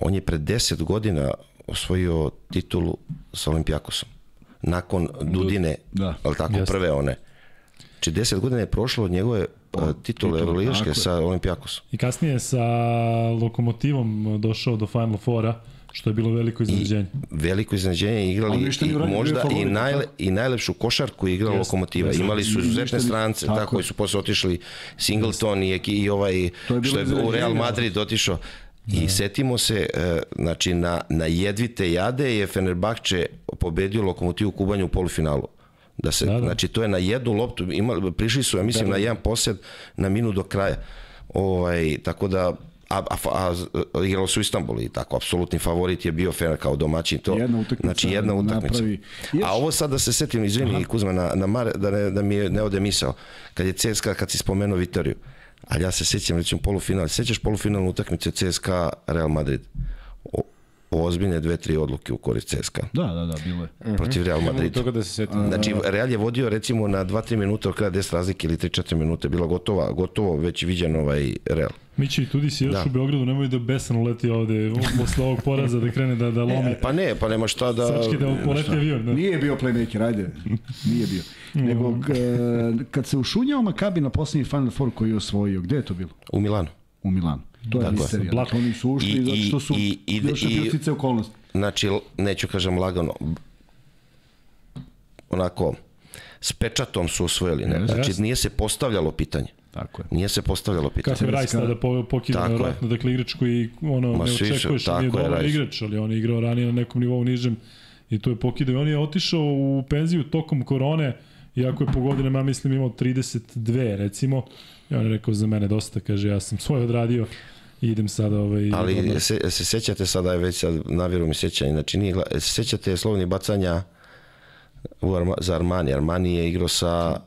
On je pred 10 godina osvojio titulu sa Olimpijakosom. Nakon Dudine, Da. ali tako, Jeste. prve one. Znači 10 godina je prošlo od njegove uh, titule titule, Euroligaške je. sa Olimpijakosom. I kasnije je sa Lokomotivom došao do Final Fora, što je bilo veliko iznenađenje. Veliko iznenađenje igrali i možda i, najle, i najlepšu košarku je igrala Jeste, Lokomotiva. jeste. Imali su I izuzetne strance, tako tako, su posle otišli Singleton i, eki- i ovaj je što je u Real da. Madrid otišao. I setimo se, e, znači na, na jedvite jade je Fenerbahče pobedio Lokomotivu Kubanju u polufinalu. Da se, Da, da. Znači to je na jednu loptu, ima, prišli su, ja mislim, na jedan posjed na minut do kraja. Ovaj, tako da, a, a, a, a igralo su u Istanbulu i tako, apsolutni favorit je bio Fener kao domaćin. To, Jedna utakmica znači jedna utakmica. A ovo sad da se setim, izvini Kuzma, na, na Mare, da, ne, da mi je ne ode misao, kad je CSKA, kad si spomenuo Vitoriju, ali ja se sećam recimo polufinal, sećaš polufinalnu utakmicu CSKA Real Madrid? O, ozbiljne dve, tri odluke u korist CSKA Da, da, da, bilo je. protiv Real Madrida. toga da se setim. Znači, Real je vodio recimo na 2-3 minuta od kraja 10 razlike ili 3-4 minute, bila gotova, gotovo već viđen ovaj Real. Mići i Tudis je još Da. u Beogradu, nemoj da besano leti ovde posle ovog poraza da krene da, da lomi. Pa ne, pa nema šta da... Sački da poleti avion. Da. Nije bio playmaker, ajde. Nije bio. Nego, g- kad se ušunjao Makabi na poslednji Final Four koji je osvojio, gde je to bilo? U Milanu. U Milanu. To je misterija. Dakle, oni su ušli I- zato i- što su i- i- još i- stice okolnosti. Znači, neću kažem lagano, onako, s pečatom su osvojili. Ne? Znači, nije se postavljalo pitanje. Tako je. Nije se postavljalo pitanje. Kako je Rajs tada po, pokidao, nevjerojatno, dakle igrač koji ono, Ma ne očekuješ, tako nije je, dobar Rice. igrač, ali on je igrao ranije na nekom nivou nižem i to je pokidao. I on je otišao u penziju tokom korone, iako je po godinama, ja mislim, imao 32, recimo. I on je rekao za mene dosta, kaže, ja sam svoje odradio i idem sada ovaj... Ali se, se sećate sada, je već sad navjeru mi sećanje, znači nije, se sećate slovnih bacanja u Arma, za Armani. Armani je igrao sa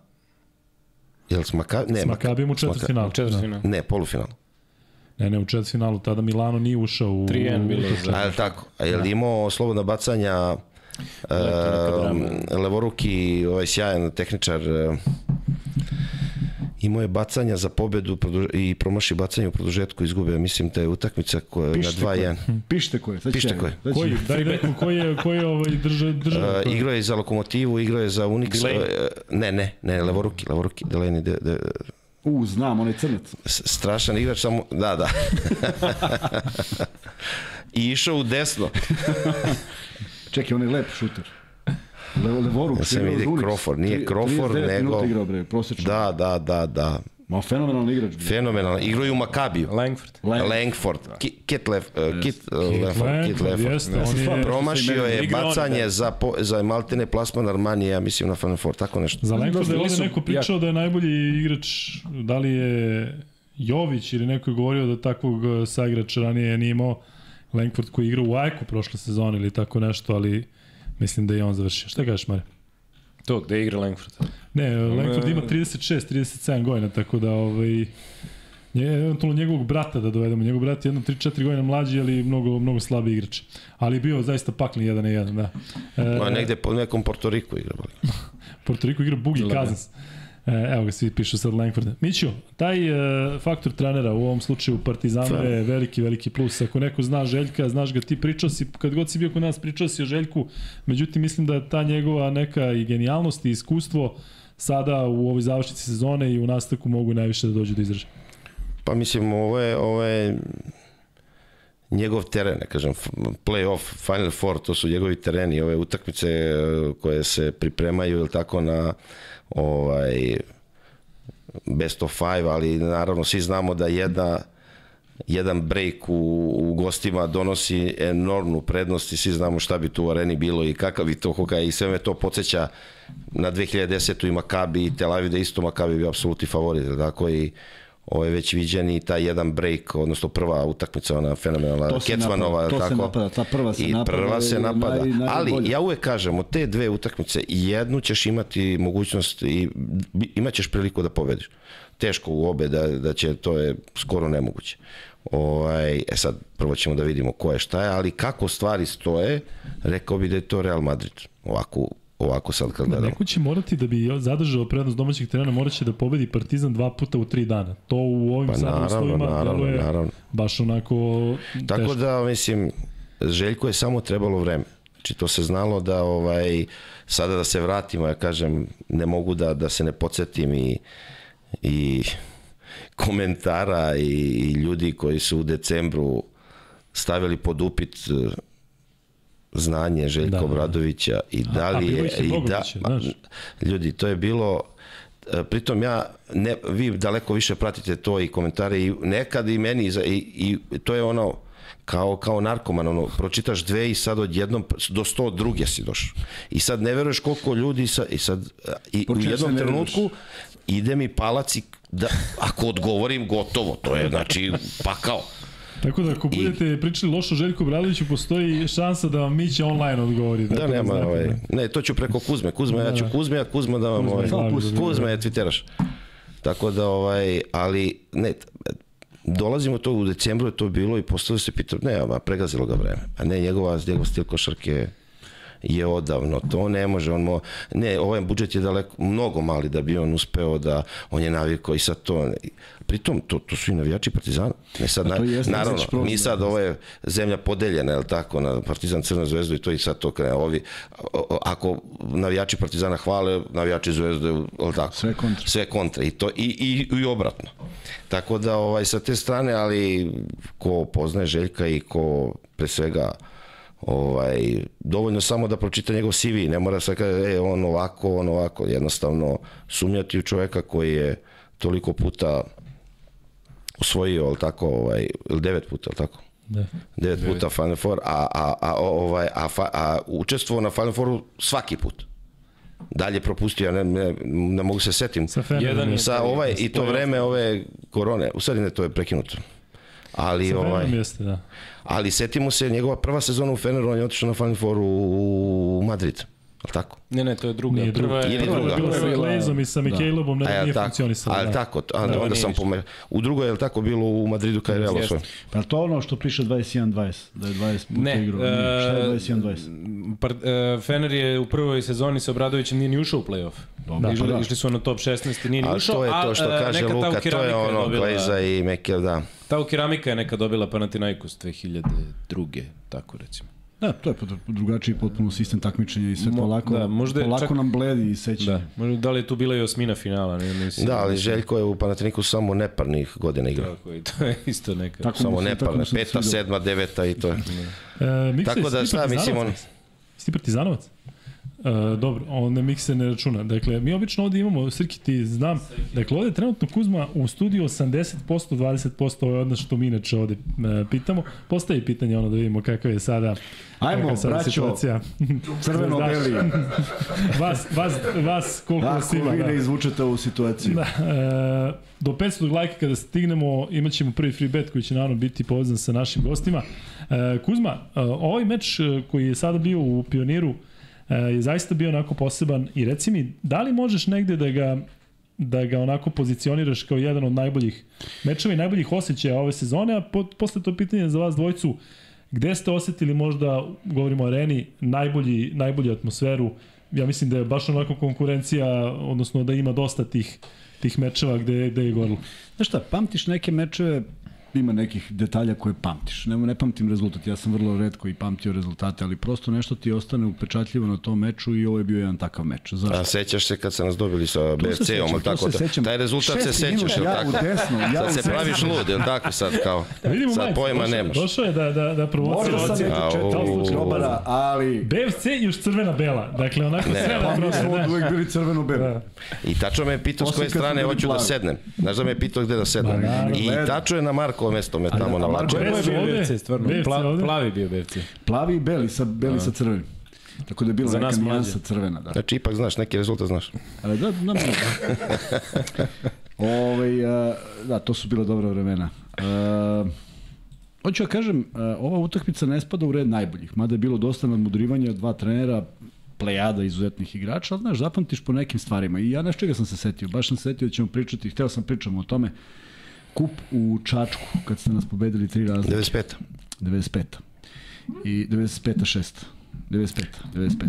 Jel s Maka... Ne, S Makabijem u četvrtfinalu. Četvrtfinal. Ne, polufinal. Ne, ne, u četvrtfinalu. Tada Milano nije ušao u... 3-1 bilo A tako? A je li imao slobodna bacanja uh, levoruki, ovaj sjajan tehničar uh, imao je bacanja za pobedu i promaši bacanje u produžetku izgube, mislim da je utakmica koja je na Pišite 2-1. Pišite koje. Sad ću Pišite ja, koje. sad Koji? Daj neku koji je, koji je ovaj drže, drže. Uh, igrao je za Lokomotivu, igrao je za Unix. Uh, ne, ne, ne, levoruki, levoruki, Delaney, de, de, U, znam, onaj crnac. strašan igrač, samo, da, da. I išao u desno. Čekaj, on je lep šuter. Le, levoruk. Ja sam vidi. Crawford, nije Crawford, 39 nego- igrao, bre, prosečno. Da, da, da, da. Ma, fenomenalan igrač. bre. Fenomenalno. Igrao je u Makabiju. Langford. Lang- Langford, Ki- Kit, Lef, uh, Kit, uh, Lefford, Kit Langford, Lefford. jeste, on je... Promašio je bacanje da. za, po, za maltene plasman Armanije, ja mislim na Four, tako nešto. Za Langforda je ovde neko pričao da je najbolji igrač, da li je Jović ili neko je govorio da takvog eh, saigrača ranije nije imao Langford koji igra u Ajku prošle sezone ili tako nešto, ali mislim da je on završio. Šta kažeš, Mare? To, gde igra Langford? Ne, Langford ima 36, 37 godina, tako da ovaj, nje, eventualno njegovog brata da dovedemo. Njegov brat je jedno 3-4 godina mlađi, ali mnogo, mnogo slabi igrač. Ali je bio zaista pakli jedan na jedan, da. E, Ma, negde po nekom Portoriku igra. boli. Porto Riko igra Bugi Cousins. E, evo ga, svi pišu sad Langforda. Mićo, taj e, faktor trenera u ovom slučaju Partizanu je veliki, veliki plus. Ako neko zna Željka, znaš ga, ti pričao si, kad god si bio kod nas, pričao si o Željku, međutim mislim da ta njegova neka i genijalnost i iskustvo sada u ovoj završnici sezone i u nastavku mogu najviše da dođu do izražaja. Pa mislim, ovo je, ovo je njegov teren, ne kažem, play-off, Final Four, to su njegovi tereni, ove utakmice e, koje se pripremaju, ili tako, na ovaj best of five, ali naravno svi znamo da jedna jedan break u, u gostima donosi enormnu prednost i svi znamo šta bi tu u areni bilo i kakav bi to hokaj i sve me to podsjeća na 2010. i Makabi i Tel Aviv da isto Makabi bio apsolutni favorit, tako i ovo je već viđen i taj jedan break, odnosno prva utakmica, ona fenomenalna, Kecmanova, napada, to se tako? napada, ta prva se I napada, prva se napada. naj-. Ali ja uvek kažem, od te dve utakmice, jednu ćeš imati mogućnost i bi- imaćeš priliku da pobediš. Teško u obe, da, da će, to je skoro nemoguće. Ovaj, e sad, prvo ćemo da vidimo ko je šta je, ali kako stvari stoje, rekao bi da je to Real Madrid. Ovako, ovako sad kad gledamo. Neko će morati da bi zadržao prednost domaćih terena, morat će da pobedi Partizan dva puta u tri dana. To u ovim Pa sad naravno, uslovima naravno, deluje naravno. baš onako Tako teško. da, mislim, Željko je samo trebalo vreme. Znači, to se znalo da, ovaj, sada da se vratimo, ja kažem, ne mogu da, da se ne podsjetim i, i komentara i, i ljudi koji su u decembru stavili pod upit znanje Željka Da. da. Obradovića i da li je i da znaš. ljudi to je bilo e, pritom ja ne, vi daleko više pratite to i komentare i nekad i meni i, i to je ono kao, kao narkoman, ono, pročitaš dve i sad odjednom do 102 si došao. I sad ne veruješ koliko ljudi sa, i sad e, i Po u jednom trenutku ide mi palac i da, ako odgovorim gotovo, to je znači pakao. Tako da ako budete pričali lošo o Željku Bradoviću, postoji šansa da vam Mića online odgovori. Da, Tako nema, ovaj, da. ne, to ću preko Kuzme. Kuzme, ja ću Kuzme, a Kuzma da vam, Kuzma ovaj, da Kuzme je twitteraš. Tako da, ovaj, ali, ne, dolazimo to u decembru je to bilo i postavio se pitao, ne, ma pregazilo ga vreme. A ne, njegova, njegov stil košarke je odavno, to ne može, on mo, ne, ovaj budžet je daleko, mnogo mali da bi on uspeo da, on je navikao i sad to, pritom, to, to su i navijači Partizana, ne sad, Pa na, naravno, problem, mi sad, ovo je zemlja podeljena, je tako, na Partizan Crna zvezdu i to i sad to krene, ovi, ako navijači Partizana hvale, navijači zvezde, je tako? Sve kontra. Sve kontra, i, to, i, i, i obratno. Tako da, ovaj, sa te strane, ali ko poznaje Željka i ko pre svega ovaj, dovoljno samo da pročita njegov CV, ne mora se kaže, e, on ovako, on ovako, jednostavno sumnjati u čoveka koji je toliko puta osvojio, ali tako, ovaj, ili devet puta, ali tako? Da. Devet puta Final Four, a, a, a, ovaj, a, fa, a učestvovao na Final Fouru svaki put. Dalje propustio, ja ne, ne, ne mogu se setim. Sa. Jedan je- Sa ovaj, i to vreme ove korone, u stvari ne, to je prekinuto. Ali, Sa ovaj, jeste, da. Ali setimo se, njegova prva sezona u Feneru, on je otišao na Final Four u, u Madrid. Ali tako? Ne, ne, to je druga. Nije druga. Prva je, Ili je druga. bila sa Prva je bila- Glazom i sa Mikelobom, A ne, je nije tako? funkcionisalo. Ali da. tako, a, Da, onda sam pomer... U drugoj je li tako bilo u Madridu kada je Real osvojio? Pa to ono što piše 21-20, da je 20 puta Ne, igrao. Nije. Šta je e, 21-20? Par, e, Fener je u prvoj sezoni sa Obradovićem nije ni ušao u play-off. Dobro, Išli, pa da. išli su na top 16 i nije ni Ali ušao. to je to što a, e, kaže Luka, to je ono Gleza i Mekel, da. Ta u keramika je neka dobila Panathinaikos 2002. tako recimo. Da, to je drugačiji potpuno sistem takmičenja i sve Mo- polako, da, možda je polako čak- nam bledi i seća. Da, možda da li je tu bila i osmina finala, ne, mislim. Da, ali Željko je u Panatiniku samo neparnih godina igrao. Tako, i to je isto neka. Tako Samo neparne, peta, sedma, deveta i to je. E, Miksa, Tako da šta, mislim, on- Jesi ti partizanovac? E, dobro, on Mikse ne računa. Dakle, mi obično ovde imamo, Srki ti znam, dakle ovde trenutno Kuzma u studiju 80%, 20% ovo je odnos što mi inače ovde e, pitamo. Postavi pitanje ono da vidimo kakva je sada Ajmo, je sada braćo, situacija. Crveno-beli. vas, vas, vas koliko Da, vas ima. vi Da. ne izvučete ovu situaciju. Da, e, do 500 lajka kada stignemo imat ćemo prvi free bet koji će naravno biti povezan sa našim gostima. E, Kuzma, e, ovaj meč e, koji je sada bio u Pioniru je zaista bio onako poseban i reci mi, da li možeš negde da ga da ga onako pozicioniraš kao jedan od najboljih mečeva i najboljih osjećaja ove sezone, a po, posle to pitanje za vas dvojcu, gde ste osetili možda, govorimo o areni, najbolji, najbolju atmosferu? Ja mislim da je baš onako konkurencija, odnosno da ima dosta tih, tih mečeva gde, gde je gorilo. Znaš šta, pamtiš neke mečeve, ima nekih detalja koje pamtiš. Ne, ne pamtim rezultat, ja sam vrlo redko i pamtio rezultate, ali prosto nešto ti ostane upečatljivo na tom meču i ovo je bio jedan takav meč. Zašto? A sećaš se kad se nas dobili sa To BFC-om, ali to tako? se sećam. Taj rezultat se sećaš, jel ja tako? u desno, ja u Sad se desno. praviš lud, jel tako sad kao? Da vidimo Sad pojma došao- nemaš. Došao je da, da, da provocira. Možda sam neke u- četiri grobara, ali... BFC i još crvena-bela. Dakle, onako Ne. sve Pa na mi smo Da. uvek bili crveno-beli. Da. I tačno me je pitao s koje strane hoću da sednem. Znaš da me je pitao gde da sednem. Naravno. I tačno je na Markovo mesto me tamo a je bio ovde? BFC, stvarno. BFC Pla, plavi bio BFC. Plavi i beli sa, beli sa crvenim. Tako da je bila Za neka nijansa crvena. Da. Znači, ipak znaš, neki rezultat znaš. Ali da, da, da. Ove, a, da, to su bila dobra vremena. A, hoću da kažem, a, ova utakmica ne spada u red najboljih, mada je bilo dosta nadmudrivanja, dva trenera, plejada izuzetnih igrača, ali znaš, zapamtiš po nekim stvarima. I ja nešto čega sam se setio, baš sam se setio da ćemo pričati, hteo sam pričamo o tome, kup u Čačku, kad ste nas pobedili tri razlike. 95. 95. I 95. 6. 95. 95.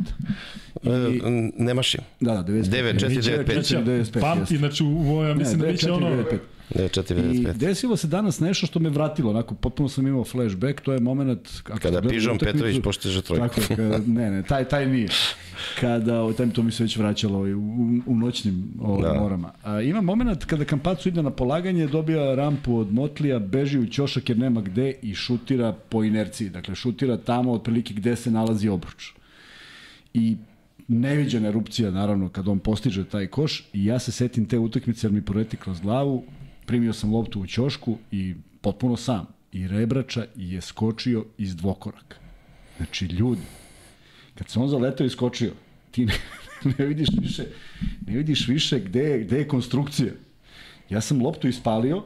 I, nemaš je. da, da, 95. 9, 4, 9, 5. 4, 95, Pamti, znači, u ja mislim ne, da biće 94, ono... 95. 9, 4, I 95. desilo se danas nešto što me vratilo, onako potpuno sam imao flashback, to je moment Kada Pižon utakmicu- Petrović pošteže trojku. Tako je, kada, ne, ne, taj, taj nije. Kada, o, taj, to mi se već vraćalo ovaj, u, u noćnim ovaj, Da. da. morama. A, ima moment kada Kampacu ide na polaganje, dobija rampu od Motlija, beži u ćošak jer nema gde i šutira po inerciji. Dakle, šutira tamo otprilike gde se nalazi obruč. I neviđena erupcija, naravno, kad on postiže taj koš i ja se setim te utakmice jer mi proleti kroz glavu, primio sam loptu u ćošku i potpuno sam. I Rebrača je skočio iz dvokoraka. Znači, ljudi, kad se on zaletao i skočio, ti ne, ne vidiš više, ne vidiš više gde, je- gde je konstrukcija. Ja sam loptu ispalio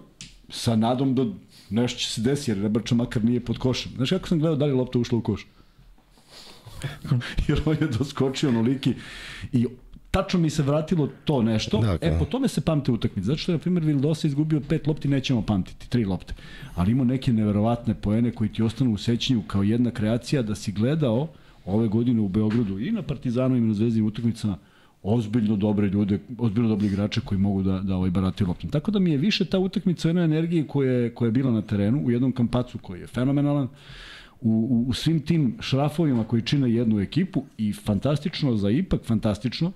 sa nadom da nešto će se desiti, jer Rebrača makar nije pod košem. Znaš kako sam gledao da li lopta ušla u koš? jer on je doskočio onoliki i tačno mi se vratilo to nešto. Dakle. E, po tome se pamte utakmice. Zato što je, na primjer, Vildosa izgubio pet lopti, nećemo pamtiti, tri lopte. Ali ima neke neverovatne poene koji ti ostanu u sećanju kao jedna kreacija da si gledao ove godine u Beogradu i na Partizanu i na Zvezdinim utakmicama ozbiljno dobre ljude, ozbiljno dobre igrače koji mogu da, da ovaj barataju loptom. Tako da mi je više ta utakmica o jednoj energiji koja je, koja je bila na terenu, u jednom kampacu koji je fenomenalan, u, u, u svim tim šrafovima koji čine jednu ekipu i fantastično za ipak fantastično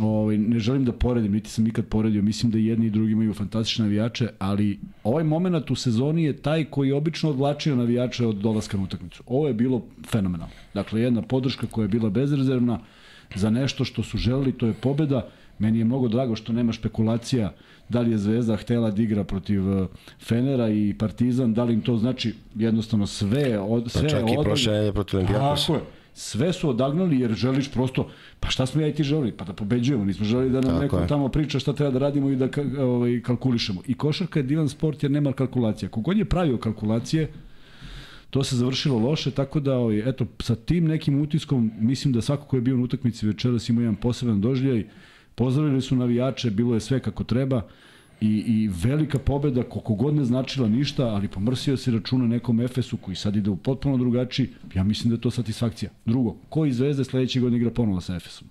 ovaj, ne želim da poredim, niti sam nikad poredio, mislim da i jedni i drugi imaju fantastične navijače, ali ovaj moment u sezoni je taj koji je obično odvlačio navijače od dolaska na utakmicu. Ovo je bilo fenomenalno. Dakle, jedna podrška koja je bila bezrezervna za nešto što su želeli, to je pobeda. Meni je mnogo drago što nema špekulacija da li je Zvezda htela da igra protiv eh, Fenera i Partizan, da li im to znači jednostavno sve, od, sve Pa čak i odagnali. prošle nedelje protiv Olimpijakosa. Tako je. Sve su odagnali jer želiš prosto, pa šta smo ja i ti želeli? Pa da pobeđujemo, nismo želeli da nam Tako neko je. tamo priča šta treba da radimo i da ovaj, kalkulišemo. I košarka je divan sport jer nema kalkulacija. Kogod je pravio kalkulacije, to se završilo loše, tako da, ovaj, eto, sa tim nekim utiskom, mislim da svako ko je bio na utakmici večeras ima jedan poseban doživljaj, pozdravili su navijače, bilo je sve kako treba, i, i velika pobeda, koliko god ne značila ništa, ali pomrsio se računa nekom Efesu koji sad ide u potpuno drugačiji, ja mislim da je to satisfakcija. Drugo, ko iz Zvezde sledeće godine igra ponovo sa Efesom?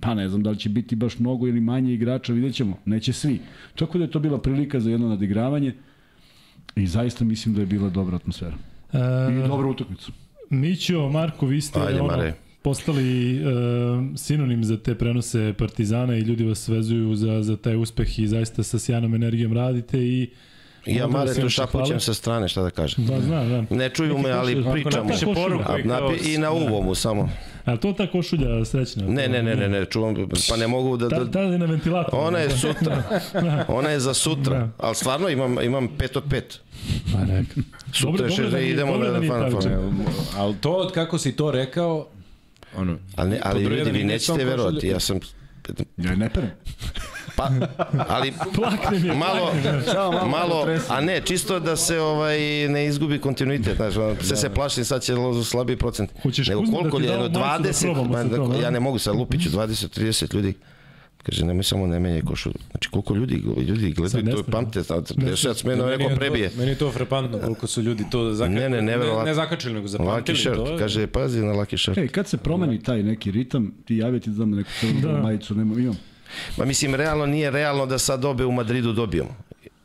Pa ne znam da li će biti baš mnogo ili manje igrača, vidjet ćemo. Neće svi. Tako da je to bila prilika za jedno nadigravanje i zaista mislim da je bila dobra atmosfera. I E, dobra utakmica. Mićo, Marko, vi ste Ajde, ono, Mare. Postali e, sinonim za te prenose Partizana i ljudi vas vezuju za, za taj uspeh i zaista sa sjajnom energijom radite i ja Onda mare se tu još hvala. šapućem sa strane, šta da kažem. da, znam, znam. Ne čuju Neki me, ali pričamo. napiše poruku i. Napi, I na uvomu samo. A to ta košulja srećna? Ne, ne, ne, ne, ne, čuvam, pa ne mogu da... Ta, da ta je na ventilatoru. ona je sutra. Ona je za sutra. Da. Ali stvarno imam, imam pet od pet. Pa neka. Sutra Dobro- dobro da da idemo da na Final. Four. Ali to od kako si to rekao, ono, Ali, ali ljudi, vi nećete verovati, ja sam... Ja ne perem. Pa, ali Plakne mi je. malo, malo, a ne, čisto da se ovaj ne izgubi kontinuitet, znaš, ono, sve se plašim, sad će lo- slabiji procent. Hoćeš Nego da koliko ti je, da jedno majicu da 20, probamo ma, sa tom, ja ne mogu sad lupiću 20, 30 ljudi. Kaže, nemoj samo ne menjaj košulju. Znači, koliko ljudi, ljudi Sad gledaju, ne to smem, pamte, dešava se meni meni neko je prebije. To, meni je to frapantno koliko su ljudi to zakačili. Ne, ne, neverovatno. Ne, ne zakačili, nego Lucky zapamtili shirt, to. kaže, pazi na lucky shirt. Ej, kad se promeni taj neki ritam, ti javi ti da znam neku crvenu Da. majicu, nema, imam. Ma mislim, realno nije realno da sad obe u Madridu dobijemo.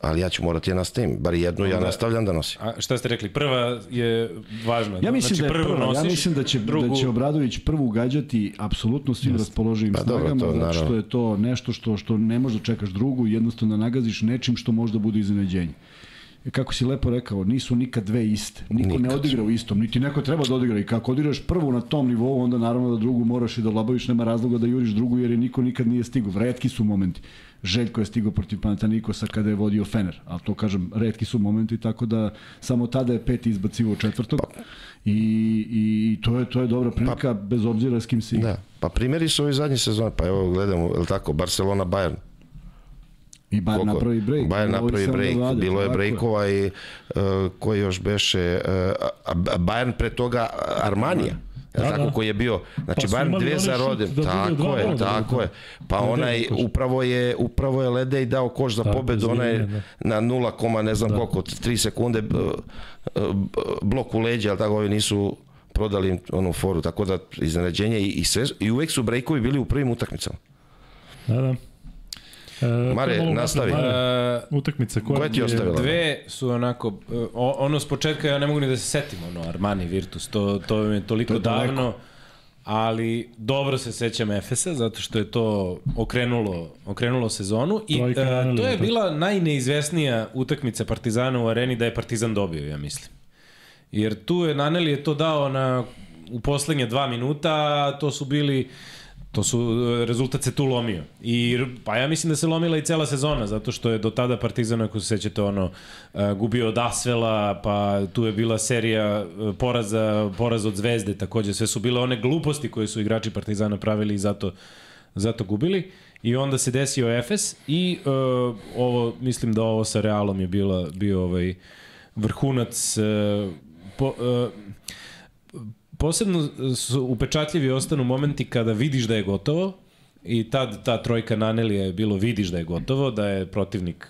Ali ja ću morati je nastavim, bar jednu ja nastavljam da nosim. A šta ste rekli? Prva je važna. Ja mislim znači, da je prva, ja nosiš, mislim da će, drugu... da će Obradović prvu gađati apsolutno svim raspoloživim Pa dobro, snagama, to zato naravno. što je to nešto što, što ne možda čekaš drugu, jednostavno nagaziš nečim što možda bude iznenađenje. E, Kako si lepo rekao, nisu nikad dve iste. Niko Nikad. ne odigra u istom, niti neko treba da odigra. I kako odigraš prvu na tom nivou, onda naravno da drugu moraš i da labaviš, nema razloga da juriš drugu, jer je niko nikad nije stigao. Retki su momenti. Željko je stigao protiv Panatanikosa kada je vodio Fener, ali to kažem, redki su momenti, tako da samo tada je peti izbacivo četvrtog i, i to je to je dobra prilika, bez obzira s kim igra. Da, pa primjeri su ovi zadnji sezon, pa evo gledamo, je li tako, Barcelona, Bayern. I Bayern Koliko? napravi break. Ovo napravi break, vlade, bilo je breakova i uh, koji još beše, uh, Bayern pre toga Armanija. Da, Da, tako da. koji je bio, znači Pa dvije onaj za rodem, da tako je, tako da. je. Pa Ledej onaj koš. upravo je upravo je Ledej dao koš za Tako, pobedu, onaj na 0, ne znam koliko, 3 sekunde b- blok u leđa, ali tako ovi nisu prodali im onu foru, tako da iznenađenje i, i, sve, i uvek su brejkovi bili u prvim utakmicama. Da, da. E, Mare, nastavi. Mare, E, utakmica koja, Koja ti je ostavila? Dve su onako, o- ono s početka ja ne mogu ni da se setim, ono, Armani Virtus, to, to mi je toliko To je daleko. davno, ali dobro se sećam Efesa, zato što je to okrenulo, okrenulo sezonu i Anelija, to je bila najneizvesnija utakmica Partizana u areni da je Partizan dobio, ja mislim. Jer tu je Naneli je to dao na, u poslednje dva minuta, to su bili to su, rezultat se tu lomio. I, pa ja mislim da se lomila i cela sezona, zato što je do tada Partizan, ako se sećate, ono, uh, gubio od Asvela, pa tu je bila serija uh, poraza, poraz od Zvezde, takođe, sve su bile one gluposti koje su igrači Partizana pravili i zato, zato gubili. I onda se desio Efes i uh, ovo, mislim da ovo sa Realom je bila, bio ovaj vrhunac uh, po, uh, posebno su upečatljivi ostanu momenti kada vidiš da je gotovo i tad ta trojka Nanelija je bilo vidiš da je gotovo, da je protivnik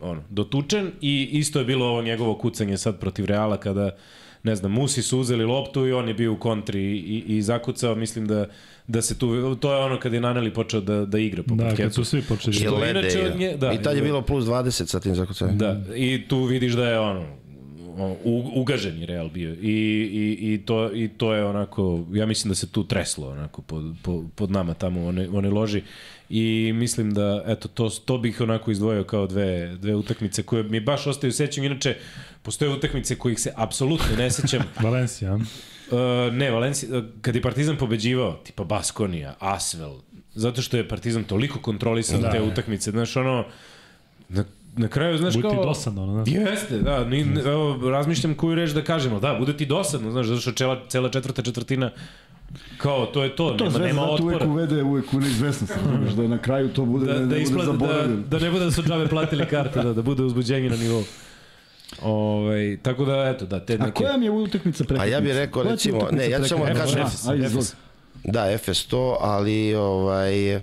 ono, dotučen i isto je bilo ovo njegovo kucanje sad protiv Reala kada ne znam, Musi su uzeli loptu i on je bio u kontri i, i zakucao, mislim da, da se tu, to je ono kad je Naneli počeo da, da igra po Da, parketu. kad su svi počeli. I inače nje- da, I tad je bilo plus 20 sa tim zakucajem. Da, i tu vidiš da je ono, u, ugaženi Real bio. I, i, i, to, I to je onako, ja mislim da se tu treslo onako pod, pod, pod nama tamo u one, one loži. I mislim da, eto, to, to bih onako izdvojio kao dve, dve utakmice koje mi baš ostaju sećam. Inače, postoje utakmice kojih se apsolutno ne sećam. Valencija. Uh, ne, Valencija, uh, kad je Partizan pobeđivao, tipa Baskonija, Asvel, zato što je Partizan toliko kontrolisao da, te utakmice, znaš, ono, na, na kraju, znaš, Bude kao... ti dosadno, ono, znaš. Jeste, da, ni, ne, evo, razmišljam koju reč da kažemo, da, bude ti dosadno, znaš, zato što cela, cela četvrta četvrtina Kao, to je to, To nema, nema zato uvek otpora. uvede uvek u neizvesnost, znaš, da na kraju to bude, Da, ne, da, ne bude da, zaboravljeno. da ne bude da su džabe platili karte, da, da bude uzbuđenje na nivou. Ovaj, tako da, eto, da, te A neke... koja mi je utakmica prekretnica? A ja bih rekao, recimo, ne, ja ću samo da kažem- A, Ajde, izvoli. Da, Efes to, ali ovaj,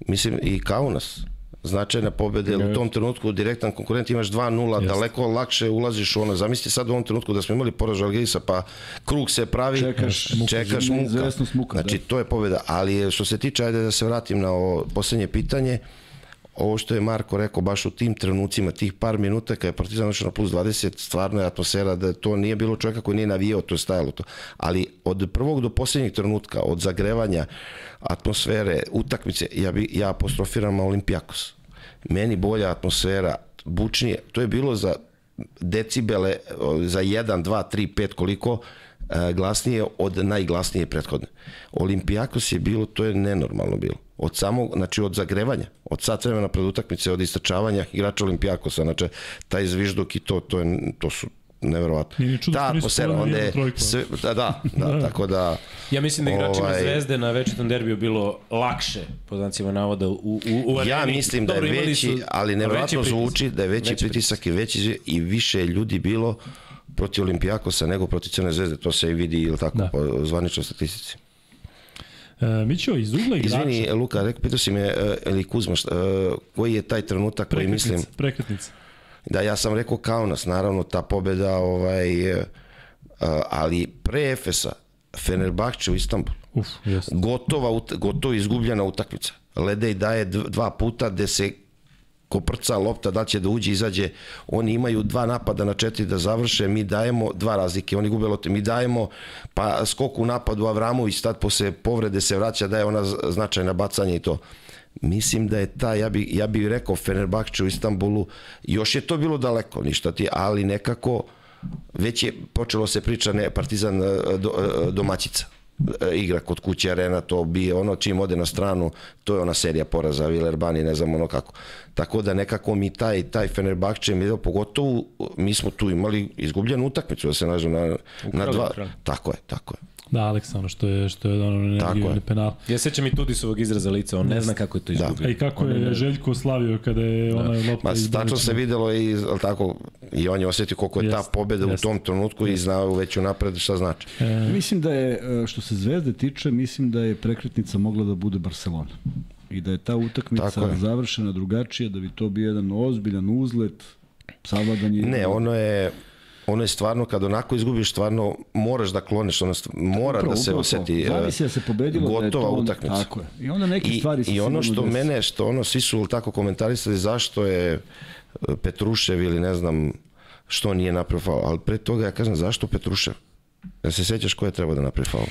mislim i Kaunas značajna pobeda, jer u tom trenutku direktan konkurent imaš 2-0, daleko lakše ulaziš u ono. Zamisli sad u ovom trenutku da smo imali poraž Algirisa, pa krug se pravi, Čekaš muku, čekaš muka. muka, Znači, da. to je pobeda. Ali što se tiče, ajde da se vratim na ovo poslednje pitanje, ovo što je Marko rekao, baš u tim trenucima, tih par minuta kada je Partizan došao na plus 20, stvarno je atmosfera da to nije bilo čovjeka koji nije navijao, to je stajalo to. Ali od prvog do posljednjeg trenutka, od zagrevanja atmosfere, utakmice, ja, bi, ja apostrofiram Olimpijakos. Meni bolja atmosfera, bučnije, to je bilo za decibele, za 1, 2, 3, 5, koliko, e, glasnije od najglasnije prethodne. Olimpijakos je bilo, to je nenormalno bilo. Od samog, znači od zagrevanja, od sat vremena pred utakmice, od istračavanja igrača Olimpijakosa, znači taj zvižduk i to, to, je, to su neverovatno. Nije ni čudo Ta što nisu onda jednu je, trojku. sve, da, da, da, tako da, Ja mislim da igračima Ovaj- Zvezde na večitom derbiju bilo lakše, po znacima navoda, u, u, u areni. Ja mislim da je Dobro, veći, su ali pritisak. zvuči da je veći, Veći pritisak i veći i više ljudi bilo protiv Olimpijakosa nego protiv Crne zvezde. To se i vidi ili tako Da. da. po zvaničnoj statistici. E, Mićo, iz ugla igrača. Izvini, Luka, rekao, pitao si me, e, ili Kuzma, šta, e, koji je taj trenutak koji mislim, Prekretnica. da ja sam rekao Kaunas, naravno ta pobeda, ovaj, e, ali pre Efesa, Fenerbahče u Istanbulu, Uf, jeste. gotova, gotovo izgubljena utakmica. Ledej daje dv- dva puta gde se koprca lopta, da će da uđe, izađe. Oni imaju dva napada na četiri da završe, mi dajemo dva razlike, oni gube lopte, mi dajemo, pa skok u napadu Avramović, tad posle povrede se vraća, daje ona značajna bacanja i to. Mislim da je ta, ja bi, ja bi rekao Fenerbahče u Istanbulu, još je to bilo daleko, ništa ti, ali nekako već je počelo se priča ne Partizan e, do, e, domaćica igra kod kuće arena to bi ono čim ode na stranu to je ona serija poraza Villerbani ne znam ono kako. Tako da nekako mi taj taj Fenerbahče mi pogotovo mi smo tu imali izgubljenu utakmicu da se nađem na, na dva tako je tako je Da, Aleksa, ono što je, što je ono energiju je. ili penal. Ja sećam i Tudisovog izraza lica, on ne zna kako je to izgubio. A i kako je Željko slavio kada je ona lopta Ma, tačno se videlo i al tako i on je osetio koliko je ta Jest, pobeda u jest. tom trenutku i znao već unapred šta znači. Mislim da je, e, što se Zvezde tiče, mislim da je prekretnica mogla da bude Barcelona. I da je ta utakmica je. završena drugačije, da bi to bio jedan ozbiljan uzlet, savladanje... Ne, ono je ono je stvarno kad onako izgubiš stvarno moraš da kloniš ono mora Upravo, da se upravo oseti e, Zavisi da se pobedilo da je gotova to onda- utakmica Tako je. I onda neke I, stvari i ono što dese. mene što ono svi su tako komentarisali zašto je e, Petrušev ili ne znam što nije napravio faul, ali pre toga ja kažem zašto Petrušev Da se sećaš ko je trebao da napravi faul?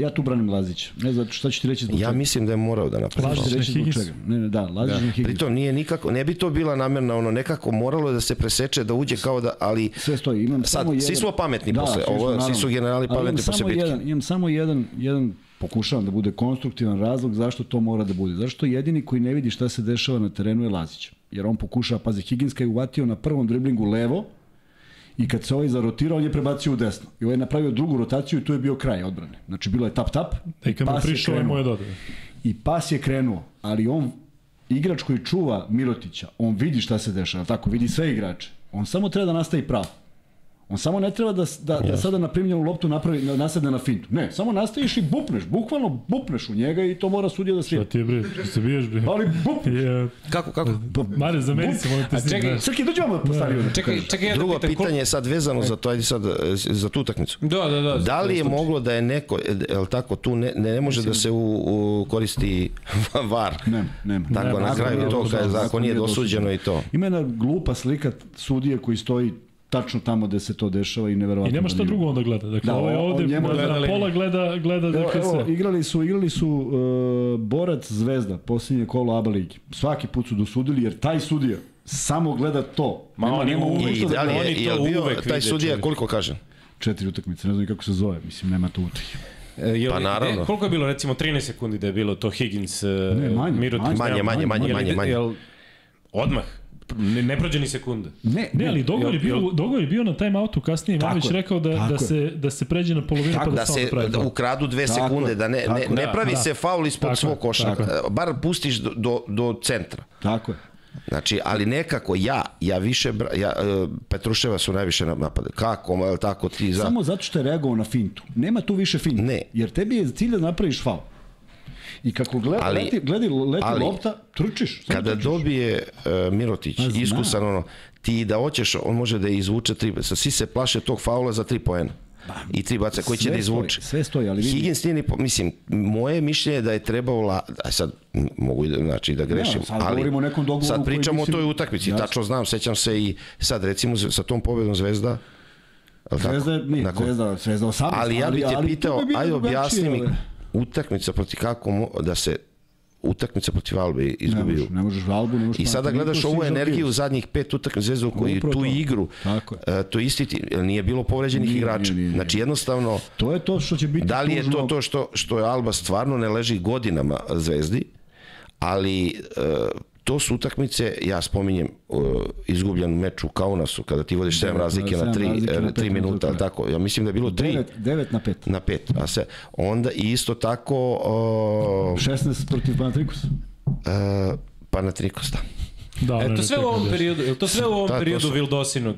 Ja tu branim Lazića. Ne znam šta ću ti reći zbog Ja čega. mislim da je morao da napravi Lazić faul. Ti reći zbog Higgins. čega. Ne, ne, da, Lazić da. Higgins. Pritom nije nikako, ne bi to bila namerna, ono nekako moralo je da se preseče, da uđe kao da, ali Sve stoji. Imam Sad, samo jedan... svi smo pametni posle, svi ovo- svi su generali pametni posle samo bitke. Jedan, imam samo jedan, jedan pokušavam da bude konstruktivan razlog zašto to mora da bude. Zašto jedini koji ne vidi šta se dešava na terenu je Lazić. Jer on pokušava, pazi, Higginska je uvatio na prvom driblingu levo i kad se ovaj zarotirao, on je prebacio u desno. I ovaj je napravio drugu rotaciju i tu je bio kraj odbrane. Znači, bilo je tap-tap I kad mu prišao je krenuo. mu je dodao. I pas je krenuo, ali on, igrač koji čuva Mirotića, on vidi šta se dešava, tako, vidi sve igrače. On samo treba da nastavi pravo. On samo ne treba da, da, da sada na primljenu loptu napravi, da nasedne na fintu. Ne, samo nastaviš i bupneš, bukvalno bupneš u njega i to mora sudija da Da svira. ti je bre, što se biješ bre. Ali bup! Je, kako, kako? Mare, za meni se molim te čekaj, Srki, dođi vam postavio. Da. Čekaj, čekaj, ja da Drugo pitanje je sad vezano za to, ajde sad, e, za tu utakmicu. Da, da, da. Da li je moglo da je neko, je li tako, tu ne, ne može da se u, u koristi VAR? Ne, nema. Tako, Nema, na kraju nije to, dosuđeno, kad ako nije dosuđeno i to. Ima jedna glupa slika sudije koji stoji tačno tamo gde se to dešava i neverovatno. I nema šta da drugo onda gleda. Dakle, Da, da, ovo je on- ovde on njemu na gleda pola gleda, gleda Evo, dakle, evo, sve. igrali su, igrali su uh, Borac Zvezda, posljednje kolo ABA ligi. Svaki put su dosudili, jer taj sudija samo gleda to. Ma, nema, oni nema uvek I što da li je, to je bio uvek taj sudija, čovječe. koliko kažem? Četiri utakmice, ne znam kako se zove, mislim, nema to utakmice. E, jel, Pa naravno. Ne, koliko je bilo, recimo 13 sekundi da je bilo to Higgins, e, Ne, manje, Mirotic? manje, Manje, manje, manje, manje, manje. Odmah? Ne, ne prođe ni sekunda. Ne, Ne, ali dogovor je bio, jel- dogovor je bio na time outu kasnije. Je, rekao da, da, se, da se pređe na polovinu Tako, pa da, Da se pravi da ukradu dve Tako sekunde, da ne, tako ne, ne Da, pravi da. se faul ispod Tako svog koša. tako. Bar pustiš do, do, do centra. Tako je. Znači, ali nekako ja, ja više, ja, e, Petruševa su najviše napade. Kako, jel tako ti za... Samo zato što je reagovao na fintu. Nema tu više finta. Ne. Jer tebi je cilj da napraviš faul. I kako gleda, Ali- leti, gledi, leti ali- lopta, trčiš. Kada trčiš. dobije uh, Mirotić, Pa znam. iskusan ono, ti da hoćeš, on može da izvuče tri, svi se plaše tog faula za tri poena. I tri baca koji će da izvuče. stoji, sve stoji, ali vidi- Higgins nije ni, mislim, moje mišljenje je da je trebao, la, a sad mogu i da, znači, da grešim, sad ali o nekom dogovoru sad pričamo mislim- o toj utakmici, Jasno. tačno znam, sećam se i sad recimo sa tom pobedom Zvezda? Zvezda, Nakon- Zvezda, Zvezda 18. Ali ja bih te ali pitao, bi ajde objasni mi. Utakmica protiv kako mo- da se utakmica protiv Albe Ne izgubio. možeš, ne možeš Albu, ne možeš... I sada gledaš ovu energiju zadnjih pet utakmica Zvezda u koji Upravo tu to. igru. Tako je. e, To isti nije bilo povređenih Nije, igrača. nije, nije, nije. Znači jednostavno To je to što će biti da li je to tužno. to što što je Alba stvarno ne leži godinama Zvezdi, ali e, to su utakmice, ja spominjem uh, izgubljen meč u Kaunasu kada ti vodiš 7 Devet, razlike na sedam 3 razlike na pet 3 minuta minuta, kraja. tako. Ja mislim da je bilo 3 9, 9 na 5. na 5. A se onda i isto tako uh, 16 protiv Panathinaikos. uh, Panathinaikos da. Da, E, to sve u ovom periodu, je to sve u ovom Da, periodu su- Vildosinog?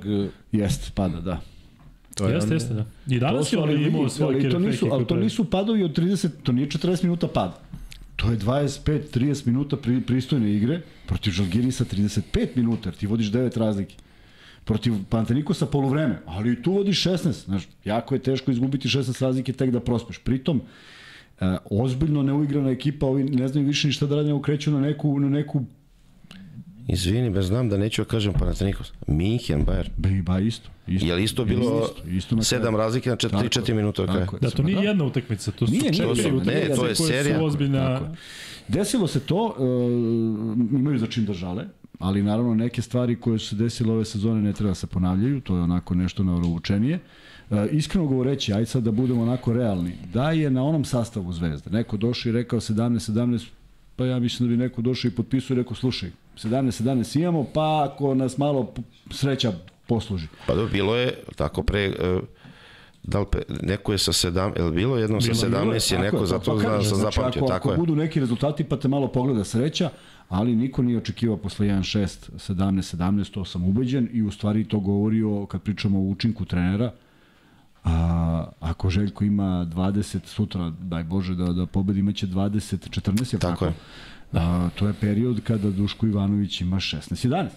Jeste, pada, da. To je Jeste, jeste, da. I danas je vidi, imao svoje ali to nisu, kerefeke ali to nisu padovi od 30, to nije 40 minuta pada. To je 25-30 minuta pri, pristojne igre protiv Žalgirisa 35 minuta, ti vodiš 9 razlike. Protiv Pantanikosa poluvreme, ali i tu vodiš 16. Znaš, jako je teško izgubiti 16 razlike tek da prospeš. Pritom, e, ozbiljno neuigrana ekipa, ovi ne znaju više ni šta da rade, nego kreću na neku, na neku Izvini, bez znam da neću da kažem Panathinaikos. Minhen, Bayern. Ba, ba isto. isto. Je li isto bilo Isto, isto na sedam razlike na Tako 3-4 je, minuta kraja? Da, to nije jedna utakmica, to su Nije, nije, četiri utakmice ne, to je serija. su ozbiljna... Desilo se to, uh, imaju za čim da žale, ali naravno neke stvari koje su se desile ove sezone ne treba da se ponavljaju, to je onako nešto naoručenije. Uh, iskreno govoreći, ajde sad da budemo onako realni, da je na onom sastavu Zvezda neko došao i rekao 17-17, pa ja mislim da bi neko došao i potpisao i rekao, slušaj, 17-17 imamo, pa ako nas malo sreća posluži. Pa dobro, bilo je tako pre... e, da li pe, neko je sa 7, je bilo jednom sa 17 je Tako neko, pa- zato pa znam, kažem, sam znači, zapamtio, ako, tako ako je. budu neki rezultati pa te malo pogleda sreća, ali niko nije očekivao posle 1-6, 17-17, to sam ubeđen i u stvari to govori o, kad pričamo o učinku trenera, a ako Željko ima 20 sutra, daj Bože da, da pobedi, imaće 20-14, je Tako je. A, to je period kada Duško Ivanović ima 16-11.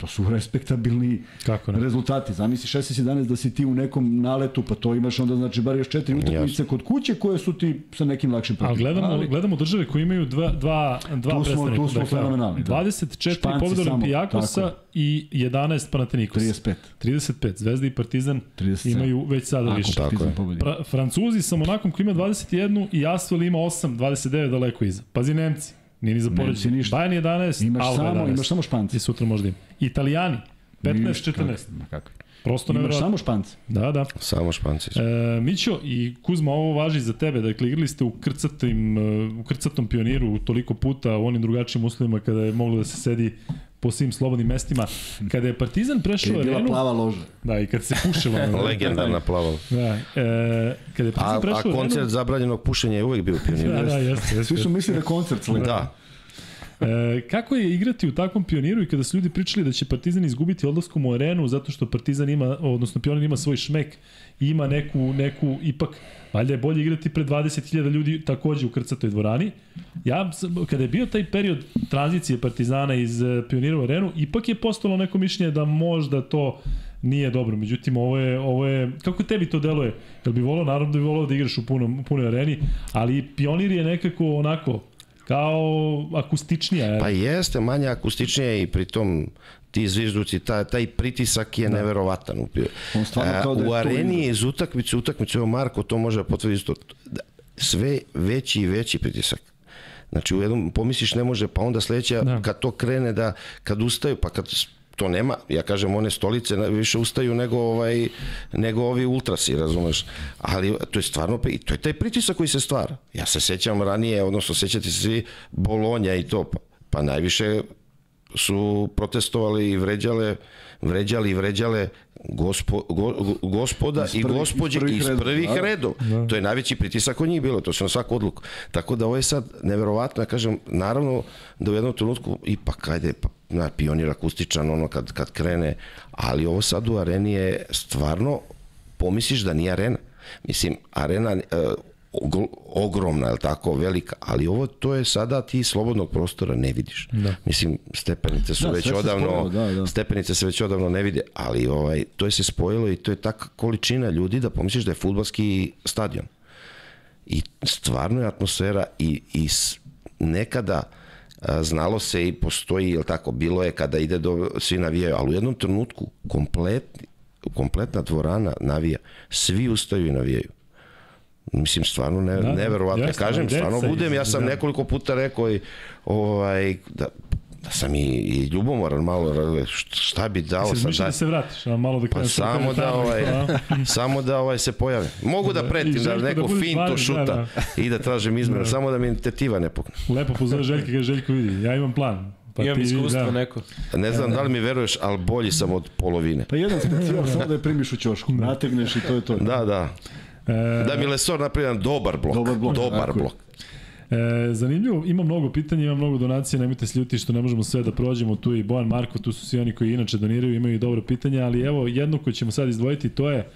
To su respektabilni Kako ne? rezultati. Zamisli 16-11 da si ti u nekom naletu, pa to imaš onda znači bar još četiri utakmice kod kuće koje su ti sa nekim lakšim Ali protivnikom. gledamo, gledamo države koje imaju dva, dva, dva Tu smo- predstavnika. tu smo fenomenalni, da. 24 Španci pobjede samo, Olimpijakosa i 11 Panathinaikosa. 35. 35. Zvezda i Partizan 37. imaju već sada više. Tako je. Pra, Francuzi sa Monakom koji ima 21 i Asvel ima 8, 29 daleko iza. Pazi Nemci, nije ni za poređenje. ništa. Bayern 11, Imaš Alba samo, 11. imaš samo Španci. I sutra možda ima. Italijani, 15, Ništa, 14. kako- ma kako. Prosto Imaš nevjerojatno. samo Španci. Da, da. Samo španci. E, Mićo i Kuzma, ovo važi za tebe. Dakle, igrali ste u, krcatim, e, u krcatom pioniru toliko puta u onim drugačijim uslovima kada je moglo da se sedi po svim slobodnim mestima. Kada je Partizan prešao je bila arenu... plava loža. Da, i kad se pušilo. na- Legendarna plava. Da, e, kada je Partizan A, prešao a arenu... koncert zabranjenog pušenja je uvek bio pionir. Da, da, jeste, jeste. Svi su mislili da je koncert sledeći. Da, E, kako je igrati u takvom pioniru i kada su ljudi pričali da će Partizan izgubiti odlaskom u arenu zato što Partizan ima, odnosno pionir ima svoj šmek i ima neku, neku ipak, valjda je bolje igrati pred 20.000 ljudi takođe u krcatoj dvorani. Ja, kada je bio taj period tranzicije Partizana iz e, pionira u arenu, ipak je postalo neko mišljenje da možda to nije dobro. Međutim, ovo je, ovo je, kako tebi to deluje? Jel bi volao, naravno da bi volao da igraš u, punom, u punoj areni, ali pionir je nekako onako, kao akustičnija. pa jeste manje akustičnije i pritom ti zvižduci, taj, taj pritisak je da. neverovatan. On stvarno A, kao da je u areni je iz utakmice, u utakmice, evo Marko to može potvrditi isto, da, sve veći i veći pritisak. Znači u jednom pomisliš ne može, pa onda sledeća Da. da. kad to krene da kad ustaju, pa kad to nema, ja kažem one stolice više ustaju nego ovaj nego ovi ultrasi, razumeš? Ali to je stvarno i to je taj pritisak koji se stvara. Ja se sećam ranije, odnosno sećate se svi Bolonja i to, pa, pa najviše su protestovali i vređale vređali i vređale gospo, go, go- gospoda Iz i prvih- iz gospođe prvih iz prvih da. redova. To je najveći pritisak od njih bilo, to su na svaku odluku. Tako da ovo je sad neverovatno, ja kažem, naravno da u jednom trenutku ipak, ajde, pa, na, pionir akustičan, ono kad, kad krene, ali ovo sad u areni je stvarno, pomisliš da nije arena. Mislim, arena e, ogromna, je tako, velika, ali ovo to je sada ti slobodnog prostora ne vidiš. Da. Mislim, stepenice su Da, već odavno, spojilo, da, da. stepenice se već odavno ne vide, ali ovaj, to je se spojilo i to je taka količina ljudi da pomisliš da je futbalski stadion. I stvarno je atmosfera i, i nekada znalo se i postoji, jel tako, bilo je kada ide do, svi navijaju, ali u jednom trenutku komplet, kompletna dvorana navija, svi ustaju i navijaju. Mislim, stvarno ne, Da, da, neverovatno. Kažem, stvarno budem, ja sam da. nekoliko puta rekao i, ovaj, da, da sam i, i ljubomoran malo, šta- šta bi dao sad razmišlja da se vratiš, a malo da pa samo da ovaj samo da ovaj se pojave. Mogu da I pretim da Željko da fintu stvaran, šuta da, i da tražim izmenu, samo da mi tetiva ne pukne. Lepo pozove Željka, kaže Željko vidi, ja imam plan. Pa Imam ti iskustvo da. neko. Ne znam da li mi veruješ, ali bolji sam od polovine. Pa jedan specijal, samo da je primiš u ćošku. Nategneš i to je to. Da, da. E, Da mi Lesor napravi jedan dobar blok. Dobar blok, Dobar blok. E, zanimljivo, ima mnogo pitanja, ima mnogo donacija, nemojte se što ne možemo sve da prođemo, tu je i Bojan Marko, tu su svi oni koji inače doniraju, imaju i dobro pitanja, ali evo jedno koje ćemo sad izdvojiti, to je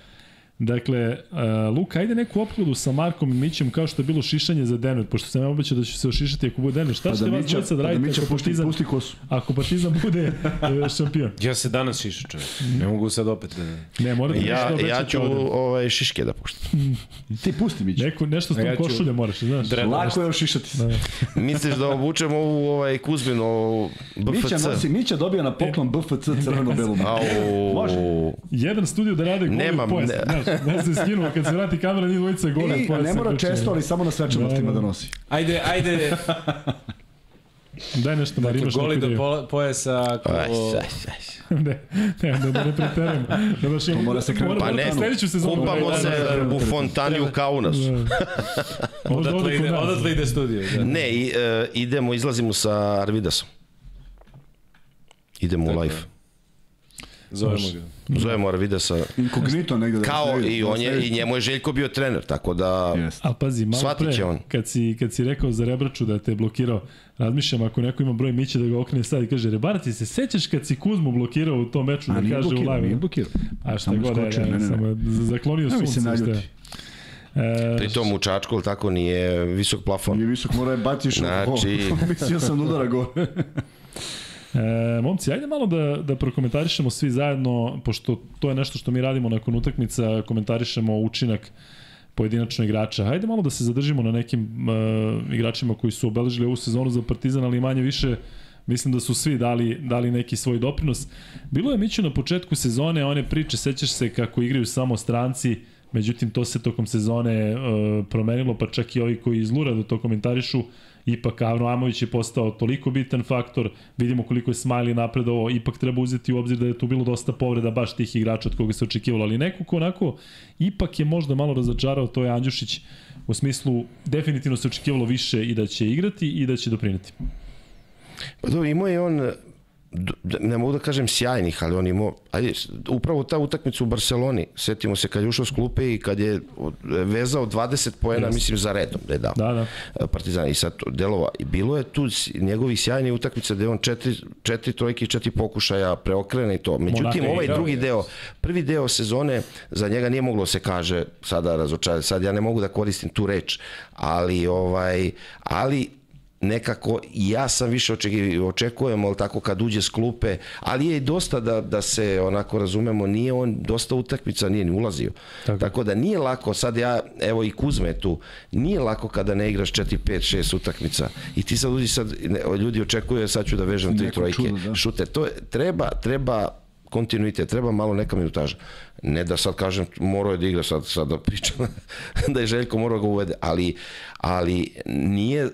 Dakle, uh, Luka, ajde neku opkladu sa Markom i Mićem kao što je bilo šišanje za Denver, pošto sam ja obećao da ću se ošišati ako bude Denver. Šta Pa ćete da vas dvojica da pa da radite Mića ako pusti, Partizan, pusti kosu. ako Partizan bude e, šampion? Ja se danas šišu, čovjek. Ne mogu sad opet da... Ne, morate Ja, nešto ja ću ovde. ovaj, šiške da puštam. Ti pusti Mića. Neko, nešto s tom ja ću- košulje moraš, znaš. Dre- Lako je ošišati se. Misliš da obučem ovu ovaj, Kuzminu, ovu Mića BFC? nosi, Mića dobija na poklon BFC crveno-belu. Može. Jedan studio da rade goli Nemam, ne. Ne se skinuo, kad se vrati kamera, nije dvojica od I, ne mora često, ali samo na svečanostima da nosi. Ajde, ajde, Daj nešto, Mar, dakle, goli do ideju. po, pojasa ako... Aj, aj, aj. ne, ne, da, da ne preteramo. Da baš imamo, mora se krenuti. Pa ne, sledeću sezonu. kupamo da, se da, da, da. u fontani u Kaunasu. Možda Odatle ide, odatle ide studio. Da. Ne, i, e, idemo, izlazimo sa Arvidasom. Idemo u live. Zovemo ga. Zovemo Arvidasa. Inkognito negde. da Kao i on je, i njemu je Željko bio trener, tako da... Jeste. Ali pazi, malo pre, on. kad si, kad si rekao za Rebraču da te je blokirao, razmišljam ako neko ima broj Miće da ga okrene sad i kaže, Rebara, ti se sećaš kad si Kuzmu blokirao u tom meču A da nije kaže u blokirao, live? nije blokirao. A šta Samo god, je, skočio, ja, ne, ne, ne. samo zaklonio mi sunce. je. naljuti. E, Pritom u Čačku, tako, nije visok plafon. Nije visok, mora je baciš. Znači- Mislio sam da udara gore. E, momci, ajde malo da, da prokomentarišemo svi zajedno, pošto to je nešto što mi radimo nakon utakmica, komentarišemo učinak pojedinačno igrača. Hajde malo da se zadržimo na nekim uh, igračima koji su obeležili ovu sezonu za Partizan, ali manje više mislim da su svi dali, dali neki svoj doprinos. Bilo je Miću na početku sezone one priče, sećaš se kako igraju samo stranci, međutim to se tokom sezone uh, promenilo, pa čak i ovi koji iz Lura da to komentarišu, ipak Avno Amović je postao toliko bitan faktor, vidimo koliko je Smiley napredovao, ipak treba uzeti u obzir da je tu bilo dosta povreda baš tih igrača od koga se očekivalo, ali neko ko onako ipak je možda malo razočarao, to je Andjušić, u smislu definitivno se očekivalo više i da će igrati i da će doprineti. Pa dobro, imao je on, ne mogu da kažem sjajnih, ali on imao, ajde, upravo ta utakmica u Barceloni, setimo se kad je ušao s klupe i kad je vezao 20 poena, mislim, za redom da je dao. Da, da. Partizan i sad delova. I bilo je tu njegovih sjajnih utakmica gde on četiri, četiri trojke i četiri pokušaja preokrene i to. Međutim, Monako je ovaj igrao, drugi deo, prvi deo sezone, za njega nije moglo se kaže sada razočarati. Sad ja ne mogu da koristim tu reč, ali ovaj, ali nekako ja sam više očekujem, ali tako kad uđe s klupe, ali je i dosta da, da se onako razumemo, nije on dosta utakmica, nije ni ulazio. Tako. tako da nije lako, sad ja, evo i Kuzme je tu, nije lako kada ne igraš 4, 5, 6 utakmica i ti sad uđi sad, ne, ljudi očekuju, sad ću da vežem tri trojke, čudo, da. šute, to je, treba, treba kontinuitet, treba malo neka minutaža. Ne da sad kažem morao je da igra sad, sad da pričam da je Željko morao ga uvede, ali, ali nije,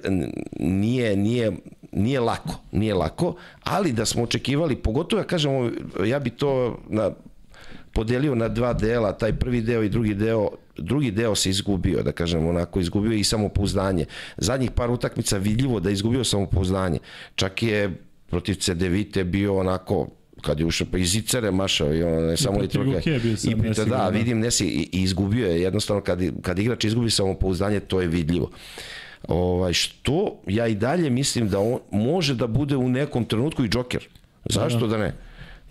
nije, nije, nije lako, nije lako, ali da smo očekivali, pogotovo ja kažem, ja bi to na, podelio na dva dela, taj prvi deo i drugi deo, drugi deo se izgubio, da kažem, onako izgubio i samopouzdanje. Zadnjih par utakmica vidljivo da je izgubio samopouzdanje. Čak je protiv Cedevite bio onako kad je ušao pa iz Icere mašao i on ne samo i sam I da, nesigurno, da, da. vidim Nesi i, i izgubio je jednostavno kad, kad igrač izgubi samopouzdanje to je vidljivo. Ovaj, što ja i dalje mislim da on može da bude u nekom trenutku i džoker. Zašto da ne?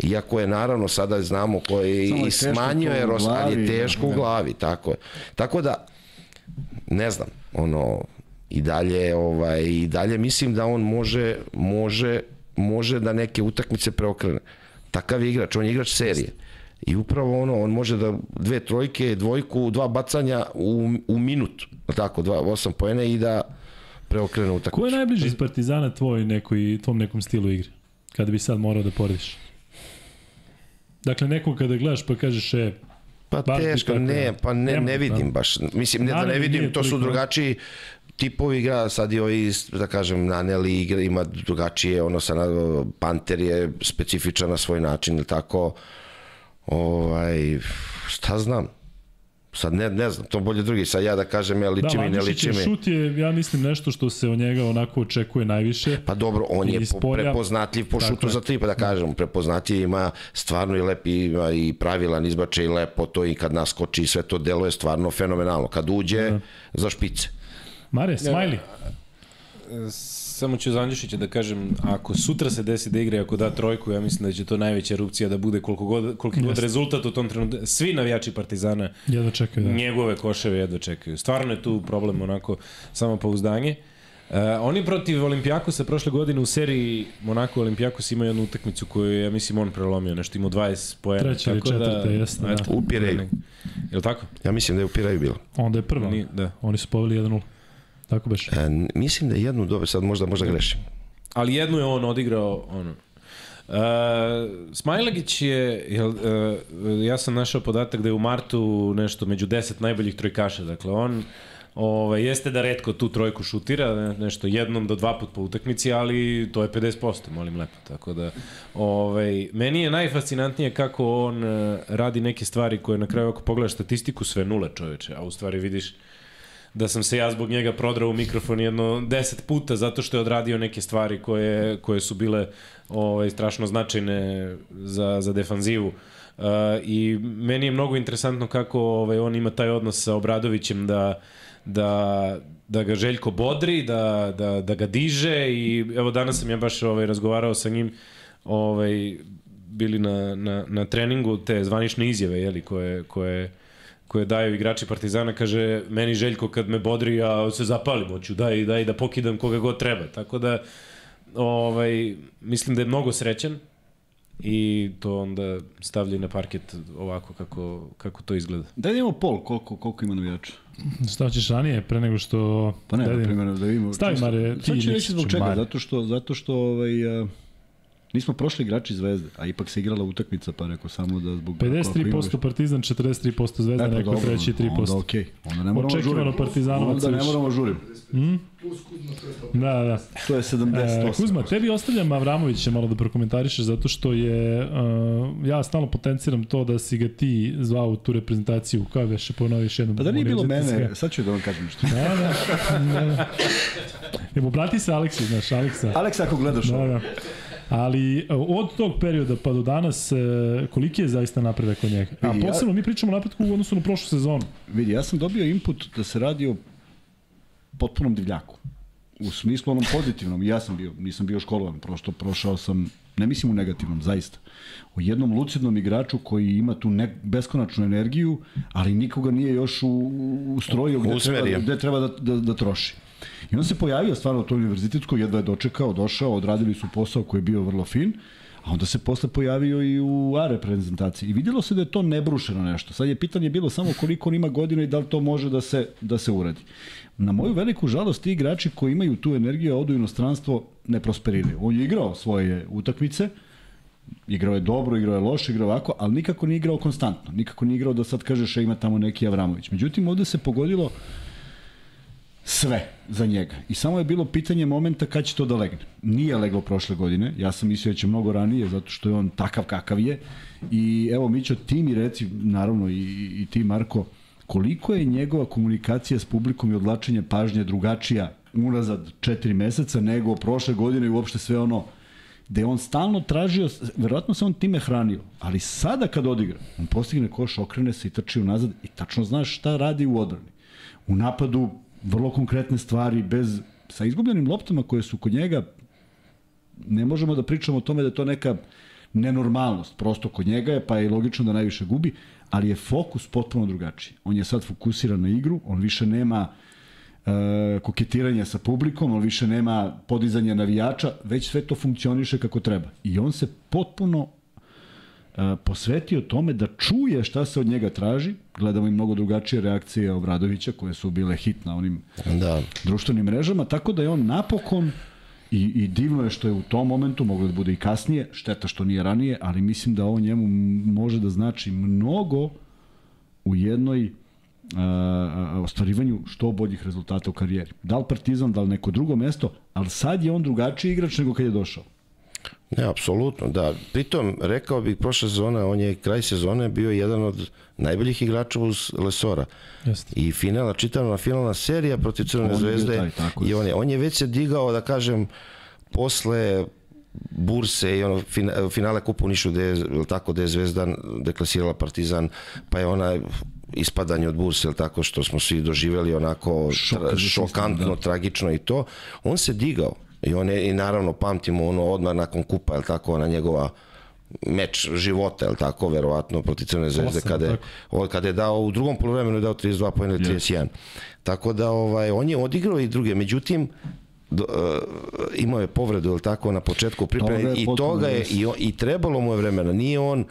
Iako je naravno sada znamo ko je i teško smanjio je ali je teško u da. glavi, tako je. Tako da, ne znam, ono, i dalje, ovaj, i dalje mislim da on može, može, može da neke utakmice preokrene. Takav igrač, on je igrač serije. I upravo ono, on može da dve trojke, dvojku, dva bacanja u, u minut, tako, dva, osam poene i da preokrene utakmicu. Ko je najbliži iz Partizana tvoj nekoj, tvom nekom stilu igre? Kada bi sad morao da porediš. Dakle, nekog kada gledaš pa kažeš, e, Pa teško, ne, pa ne, Ne vidim baš. Mislim, ne da ne vidim, to su drugačiji tipovi igra, sad i ovi, da kažem, Naneli igra, ima drugačije, ono sa Panter je specifičan na svoj način, ili tako, ovaj, šta znam, sad ne, ne znam, to bolje drugi, sad ja da kažem, ja da, liči mi, ne liči mi. šut je, ja mislim, nešto što se od njega onako očekuje najviše. Pa dobro, on je po- polja. prepoznatljiv po šutu je. za tri, pa da kažem, prepoznatljiv ima stvarno i lep ima i pravilan izbačaj i lepo to i kad naskoči sve to deluje stvarno fenomenalno. Kad uđe Da. za špice. Mare, smajli. Samo ću za Andjušića da kažem, ako sutra se desi da igra i ako da trojku, ja mislim da će to najveća erupcija da bude koliko god, koliko god rezultat u tom trenutku. Svi navijači Partizana Jedva čekaju, da. njegove koševe jedva čekaju. Stvarno je tu problem onako samopouzdanje. Uh, oni protiv Olimpijakosa prošle godine u seriji Monako Olimpijakos imao jednu utakmicu koju je, ja mislim, on prelomio, nešto imao 20 poena. Treća ili četvrta, jeste, da. eto, U Pireju. Je li tako? Ja mislim da je u Piraju bilo. Onda je prva. Nije, da. Oni su poveli 1-0. Tako beš. E, mislim da je jednu dobro, sad možda, možda grešim. Ali jednu je on odigrao, ono, Uh, Smajlagić je, jel, uh, ja sam našao podatak da je u martu nešto među 10 najboljih trojkaša, dakle on ovaj, jeste da redko tu trojku šutira, ne- nešto jednom do dva put po utakmici, ali to je 50%, molim lepo, tako da ovaj, meni je najfascinantnije kako on uh, radi neke stvari koje na kraju ako pogledaš statistiku sve nule čoveče, a u stvari vidiš da sam se ja zbog njega prodrao u mikrofon jedno deset puta zato što je odradio neke stvari koje, koje su bile ovaj, strašno značajne za, za defanzivu. Uh, I meni je mnogo interesantno kako ovaj, on ima taj odnos sa Obradovićem da, da, da ga Željko bodri, da, da, da ga diže i evo danas sam ja baš ovaj, razgovarao sa njim ovaj, bili na, na, na treningu te zvanične izjave jeli, koje, koje koje daju igrači Partizana, kaže, meni Željko kad me bodri, ja se zapalim, hoću, daj, daj da pokidam koga god treba. Tako da, ovaj, mislim da je mnogo srećan i to onda stavlja na parket ovako kako, kako to izgleda. Daj da imamo pol, koliko, koliko ima navijača. Šta ćeš ranije, pre nego što... Pa ne, na Dedim? primjer, da vidimo. Stavi, Mare, ti Sad ću reći zbog čega, Mare. zato što, zato što ovaj, a, nismo prošli igrači Zvezde, a ipak se igrala utakmica, pa rekao samo da zbog... ako ima 53% Partizan, 43% Zvezda, E, pa neko dobro, treći 3%. Onda okej, onda ne moramo Očekivano žuriti. Partizanovaca Onda ne moramo žuriti. Da, da. To je 78. E, Kuzma, tebi ostavljam Avramovića malo da prokomentarišeš zato što je, uh, ja stalno potenciram to da si ga ti zvao u tu reprezentaciju, kao veše ponoviš jednom. Pa da nije bilo mene, sad ću da vam kažem nešto. Da, da. da. Evo, brati se Aleksi, znaš, Aleksa. Aleks, ako gledaš Da, da. Ali e, od tog perioda pa do danas, e, koliki je zaista napredak od njega? A posebno mi pričamo o napretku u odnosu na prošlu sezonu. vidi, ja sam dobio input da se radi o potpunom divljaku. U smislu onom pozitivnom, ja sam bio, nisam bio školovan, prosto prošao sam, ne mislim u negativnom, zaista. O jednom lucidnom igraču koji ima tu ne, beskonačnu energiju, ali nikoga nije još u, u stroju gde treba, gde treba da, da, da troši. I on se pojavio stvarno u toj univerzitetskoj, jedva je dočekao, došao, odradili su posao koji je bio vrlo fin, a onda se posle pojavio i u A reprezentaciji. I vidjelo se da je to nebrušeno nešto. Sad je pitanje bilo samo koliko on ima godina i da li to može da se, da se uradi. Na moju veliku žalost, ti igrači koji imaju tu energiju, a odu inostranstvo, ne prosperiraju. On je igrao svoje utakmice, igrao je dobro, igrao je loše, igrao ovako, ali nikako nije igrao konstantno. Nikako nije igrao da sad kažeš e, ima tamo neki Avramović. Međutim, ovde se pogodilo sve za njega. I samo je bilo pitanje momenta kad će to da legne. Nije leglo prošle godine, ja sam mislio da će mnogo ranije, zato što je on takav kakav je. I evo, Mićo, ti mi reci, naravno i, i ti Marko, koliko je njegova komunikacija s publikom i odlačenje pažnje drugačija unazad četiri meseca nego prošle godine i uopšte sve ono gde on stalno tražio, verovatno se on time hranio, ali sada kad odigra, on postigne koš, okrene se i trči unazad i tačno znaš šta radi u odbrani. U napadu vrlo konkretne stvari, bez, sa izgubljenim loptama koje su kod njega, ne možemo da pričamo o tome da je to neka nenormalnost, prosto kod njega je, pa je logično da najviše gubi, ali je fokus potpuno drugačiji. On je sad fokusiran na igru, on više nema e, koketiranja sa publikom, on više nema podizanja navijača, već sve to funkcioniše kako treba. I on se potpuno posvetio tome da čuje šta se od njega traži. Gledamo i mnogo drugačije reakcije Obradovića koje su bile hit na onim Da. društvenim mrežama, tako da je on napokon I, I divno je što je u tom momentu, moglo da bude i kasnije, šteta što nije ranije, ali mislim da ovo njemu može da znači mnogo u jednoj a, a, ostvarivanju što boljih rezultata u karijeri. Da li Partizan, da li neko drugo mesto, ali sad je on drugačiji igrač nego kad je došao. Ne, apsolutno, da. Pritom, rekao bih, prošla sezona, on je kraj sezone bio jedan od najboljih igrača uz Lesora. Jeste. I finala, čitavna finalna serija protiv Crvene On zvezde. taj, tako. I on je, on je već se digao, da kažem, posle Burse i ono fina- finale kupu u Nišu gde je, tako, gde je Zvezda deklasirala Partizan, pa je ona ispadanje od Burse, jel tako, što smo svi doživeli onako tra, šokantno, da. tragično i to. On se digao i on je, i naravno pamtimo ono odmah nakon kupa, jel tako, ona njegova meč života, jel tako, verovatno protiv Crvene zvezde kada je, on, kada je dao u drugom poluvremenu je dao 32 poena ili 31. Tako da ovaj on je odigrao i druge, međutim do, uh, imao je povredu, jel tako, na početku pripreme je i toga je i, i trebalo mu je vremena. Nije on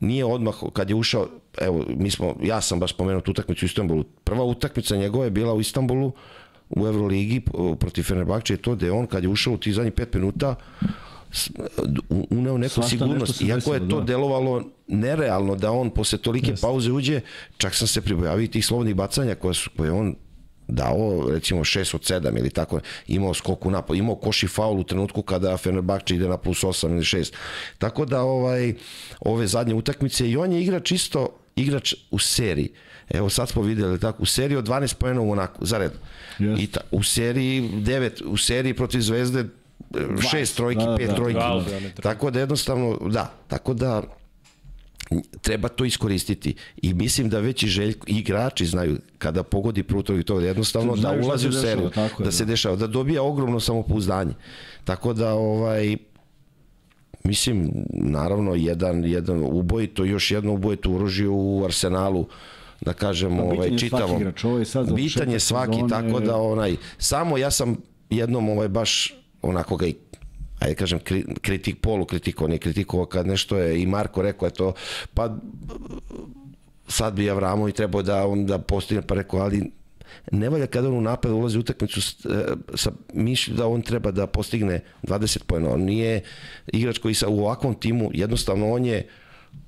nije odmah kad je ušao, evo, mi smo, ja sam baš spomenuo tu utakmicu u Istanbulu. Prva utakmica njegova je bila u Istanbulu u Euroligi protiv Fenerbahče i to da je on kad je ušao u tih zadnjih pet minuta s- u- uneo neku Svašta sigurnost. Iako je desilo, to da. delovalo nerealno da on posle tolike Jeste. pauze uđe, čak sam se pribojavio tih slobodnih bacanja koje su koje je on dao recimo 6 od 7 ili tako, imao skok u napad, imao koš i faul u trenutku kada Fenerbahče ide na plus 8 ili 6. Tako da ovaj ove zadnje utakmice i on je igrač isto igrač u seriji. Evo sad smo videli tako u seriji od 12 poena u Monaku za red. Jeste. I ta, u seriji 9 u seriji protiv Zvezde e, šest trojki, Da, da, pet da. trojki. Dva odbrane trojke. Tako da jednostavno, da, tako da treba to iskoristiti i mislim da već i Željko i igrači znaju kada pogodi prvu trojku to jednostavno da ulazi u seriju da se dešava da dobija ogromno samopouzdanje tako da ovaj mislim naravno jedan jedan ubojito još jedno ubojito oružje u arsenalu da kažem Pa bitan ovaj čitavom igrač, ovo je sad bitan je svaki sezone. tako da onaj samo ja sam jednom ovaj baš onako ga i ajde kažem kri, kritik polu kritiko ne kritiko kad nešto je i Marko rekao je to pa sad bi Avramo i trebao da on da postigne pa rekao ali ne valja kada on u napad ulazi u utakmicu e, sa mišlju da on treba da postigne 20 pojena. On nije igrač koji sa u ovakvom timu, jednostavno on je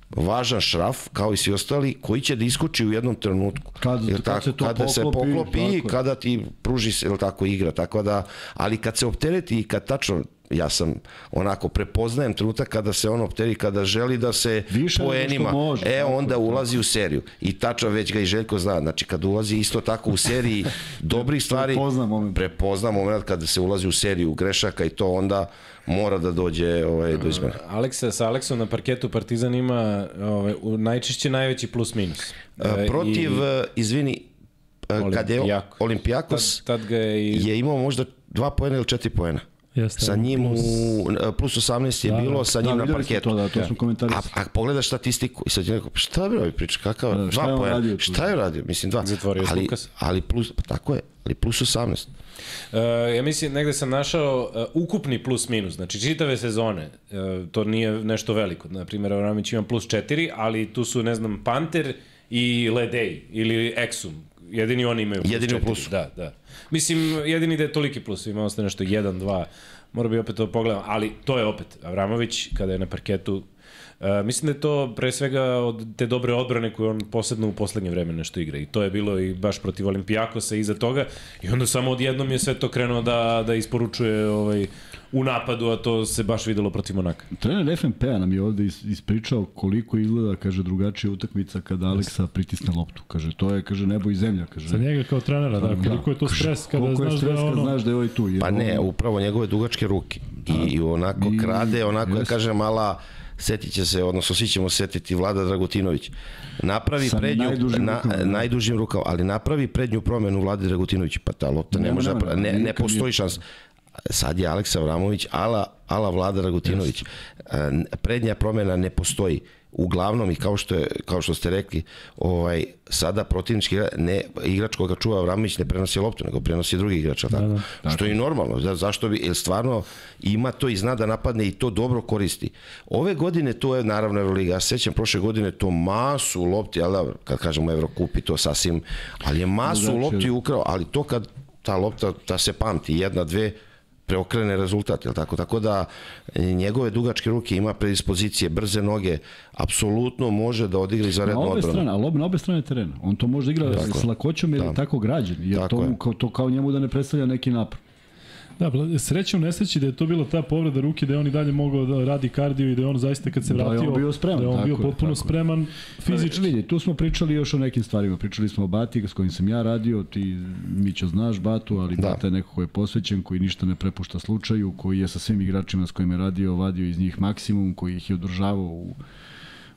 važan šraf, kao i svi ostali, koji će da iskoči u jednom trenutku. Kad- Jel kad tako? se to kada se poklopi, poklopi i kada ti pruži se, jel tako, igra. Tako da, ali kad se optereti i kad tačno ja sam onako prepoznajem trenutak kada se on opteri, kada želi da se Više poenima, može, e tako onda je, ulazi u seriju. I tačno već ga i Željko zna. Znači kad ulazi isto tako u seriji dobrih stvari, Prepozna moment. prepozna moment kada se ulazi u seriju grešaka i to onda mora da dođe ovaj, do izmena. Aleksa, sa Aleksom na parketu Partizan ima ovaj, najčešće najveći plus minus. A, Protiv, e, izvini, e, kad je Olimpijako. Olimpijakos Tad, tad ga je i... je imao možda dva poena ili četiri poena. Jeste, sa njim plus- u, plus 18 je Da, bilo da. sa njim Da, na parketu. to, da, to smo komentari. A, a pogledaš statistiku i sad je neko, pa šta bi ovi priča, kakav, Da, šta je dva poena, radio šta je radio, mislim dva. Zatvorio je ali, Lukas. ali plus, pa tako je, ali plus 18. Uh, ja mislim, negde sam našao uh, ukupni plus minus, znači čitave sezone, uh, to nije nešto veliko. Na primjer, Avramić ima plus 4, ali tu su, ne znam, Panter i Ledej ili Exum. Jedini oni imaju plus Jedini u 4. plusu. Da, da. Mislim, jedini da je toliki plus, ima ostaje nešto 1, 2, mora bi opet to pogledam, ali to je opet Avramović kada je na parketu Uh, mislim da je to pre svega od te dobre odbrane koju on posebno u poslednje vreme nešto igra i to je bilo i baš protiv Olimpijakosa iza toga i onda samo odjednom je sve to krenuo da, da isporučuje ovaj, u napadu, a to se baš videlo protiv Monaka. Trener FNP-a nam je ovde is- ispričao koliko izgleda, kaže, drugačija utakmica kada Aleksa pritisne loptu. Kaže, to je, kaže, nebo i zemlja. Kaže, Za njega kao trenera, da, koliko je to stres kada Koliko je znaš stres da je kad ono... znaš da je ovaj tu. Jer Pa ne, upravo njegove dugačke ruke. I, i onako I- krade, onako, ja jeste. kažem, mala, setit će se, odnosno svi ćemo setiti Vlada Dragutinović. Napravi Sa prednju, najdužim na, rukama, da. najdužim rukavom, ali napravi prednju promenu Vlade Dragutinović, pa ta lopta ne, Nema, može, nema, napra- ne, ne postoji šans. Sad je Aleksa Vramović, ala, ala Vlada Dragutinović. E, Prednja promena ne postoji. Uglavnom i kao što je kao što ste rekli, ovaj sada protivnički ne igrač koga čuva Vramović ne prenosi loptu, nego prenosi drugi igrač, al tako. da. Što je i normalno. za- Zašto bi jer stvarno ima to i zna da napadne i to dobro koristi. Ove godine to je naravno Euroliga. Ja se sećam prošle godine to masu lopti, ali dobro, kad kažemo Evrokup i to sasvim, ali je masu Drugačije. lopti ukrao, ali to kad ta lopta da se pamti jedna, dve, preokrene rezultat, jel tako? Tako da e, njegove dugačke ruke ima predispozicije, brze noge, apsolutno može da odigra Na izvanrednu obe odbranu. strane, ali na obe strane terena. On to može da igra Tako s je. lakoćom jer je Da. tako građen. Jer Tako to, je. kao, to kao njemu da ne predstavlja neki napor. Da, sreća u nesreći da je to bila ta povreda ruke, da je on i dalje mogao da radi kardio i da je on zaista kad se Da je on vratio, bio spreman, da je on bio potpuno je. spreman fizički. Vidi, tu smo pričali još o nekim stvarima. Pričali smo o Bati s kojim sam ja radio, ti Mićo znaš Batu, ali da. Bata je neko ko je posvećen, koji ništa ne prepušta slučaju, koji je sa svim igračima s kojima je radio, vadio iz njih maksimum, koji ih je održavao u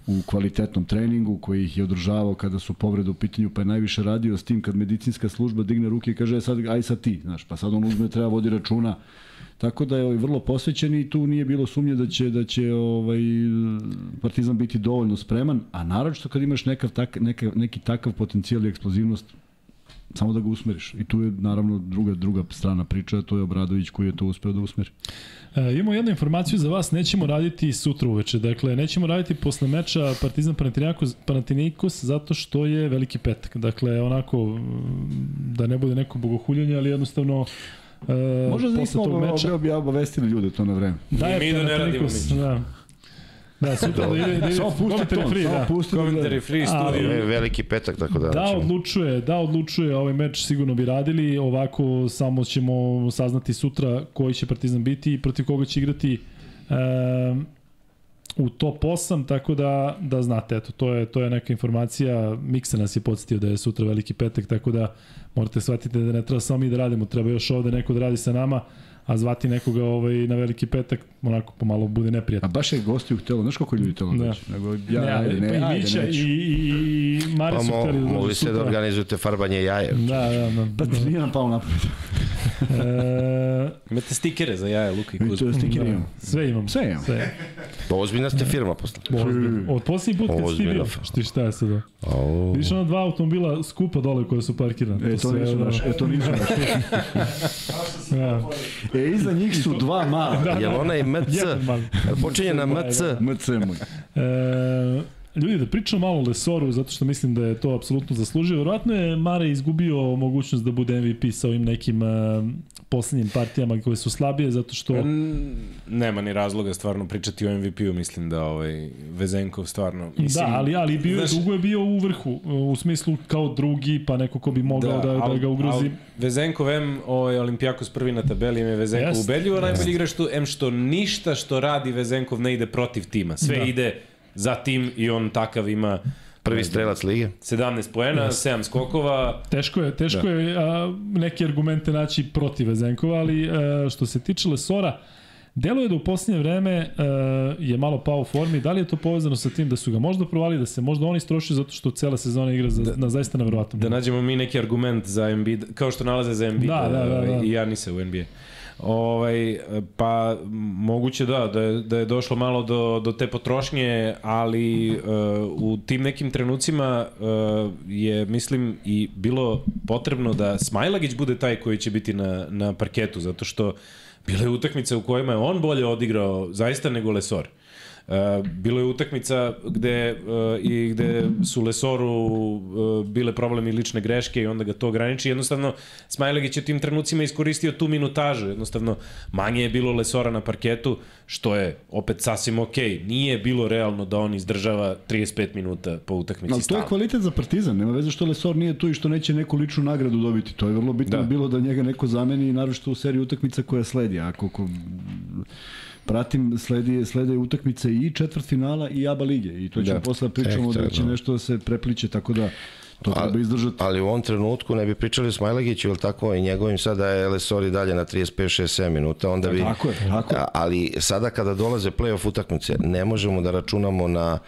u kvalitetnom treningu koji ih je održavao kada su povrede u pitanju, pa je najviše radio s tim kad medicinska služba digne ruke i kaže "E, sad, aj sad ti, znaš, pa sad on uzme, treba vodi računa. Tako da je ovaj vrlo posvećen i tu nije bilo sumnje da će da će ovaj Partizan biti dovoljno spreman, a naročito kad imaš nekav tak, neka, neki takav potencijal i eksplozivnost samo da ga usmeriš. I tu je naravno druga druga strana priče, a to je Obradović koji je to uspeo da usmeri. E, imamo jednu informaciju za vas, nećemo raditi sutra uveče, dakle nećemo raditi posle meča Partizan Panathinaikos, Panathinaikos zato što je veliki petak, dakle onako mm, da ne bude neko bogohuljenje, ali jednostavno e, Možda da posle nismo tog meča obe, obavestili ljude to na vreme. da je mi da ne radimo ništa. da. Da, sutra da ide, da ide Samo pusti komentari to, free, da. pusti da Komentari free studio. Ve- Veliki petak, tako da... Da odlučuje, da odlučuje ovaj meč sigurno bi radili, ovako samo ćemo saznati sutra koji će Partizan biti i protiv koga će igrati um, u top 8, tako da da znate, eto to je to je neka informacija. Miksa nas je podsetio da je sutra veliki petak, tako da morate shvatiti da ne treba samo mi da radimo, treba još ovde neko da radi sa nama, a zvati nekoga ovaj na veliki petak onako pomalo bude A neprijatno. baš je gostiju htelo, znaš koliko ljudi htelo Da. da. Nego ja, ne, ajde, ne, pa i Mića i, i, i Mari Pa su hteli da dođu mogli ste da organizujete farbanje jaje. Da, da, da. Pa ti nije nam pao napred. E, Imate stikere za jaja, Luka i to Kuzma. je stiker imam. sve imam. Sve imam. Sve. Pa ozbiljna ste firma posle. Od posljednji put kad si bio. Šti šta je sad? Au. Vidiš ona dva automobila skupa dole koje su parkirane. E, to sve, nisu da. naš, e, to nisu naš. E, iza njih su dva mala. Da, Jel onaj MC? Jedan mali. Jel počinje na MC? MC moj. E, ljudi, da pričamo malo o Lesoru, zato što mislim da je to apsolutno zaslužio. Verovatno je Mare izgubio mogućnost da bude MVP sa ovim nekim uh, poslednjim partijama koje su slabije, zato što... Mm, Nema ni razloga stvarno pričati o MVP-u, mislim da ovaj Vezenkov stvarno... Mislim, da, ali, ali bio znaš- dugo je bio u vrhu, u smislu kao drugi, pa neko ko bi mogao da, da, da al- ga ugrozi. al Vezenkov, M, ovaj, Olimpijakos prvi na tabeli, im je Vezenkov ubedljivo najbolji igrač tu, M što ništa što radi Vezenkov ne ide protiv tima. Sve Da. ide za tim i on takav ima Prvi strelac lige. 17 poena, 7 skokova, Teško je, teško da. je a, neke argumente naći protiv Vezenkova, ali a, što se tiče Lesora, Deluje da u posljednje vreme a, je malo pao u formi. Da li je to povezano sa tim da su ga možda provali, da se možda on istrošio zato što cela sezona igra za, da, na zaista nevjerovatno. da nađemo mi neki argument za Embiid, kao što nalaze za Embiid Da, da, da, da. i Janisa u NBA. Ovaj, pa moguće da, da je, da je došlo malo do, do te potrošnje, ali uh, u tim nekim trenucima uh, je, mislim, i bilo potrebno da Smajlagić bude taj koji će biti na, na parketu, zato što bile utakmice u kojima je on bolje odigrao zaista nego Lesor. Uh, bilo je utakmica gde uh, i gde su Lesoru uh, bile problemi lične greške i onda ga to ograniči. Jednostavno, Smajlegić je tim trenucima iskoristio tu minutažu. Jednostavno, manje je bilo Lesora na parketu, što je opet sasvim okej. Okay. Nije bilo realno da on izdržava 35 minuta po utakmici Ali to je kvalitet za Partizan, nema veze što Lesor nije tu i što neće neku ličnu nagradu dobiti. To je vrlo bitno da. bilo da njega neko zameni i naročito u seriji utakmica koja sledi. Ako ko pratim, sledi, slede utakmice i četvrt finala i ABA lige i to ćemo da. posle pričamo Ekter, da će nešto da se prepliče, tako da to treba izdržati. Ali u ovom trenutku ne bi pričali o Smajlagiću, ili tako, i njegovim sada je Lesori dalje na 35, 6, 7 minuta, onda bi... Tako je, tako je. Ali sada kada dolaze play-off utakmice, ne možemo da računamo na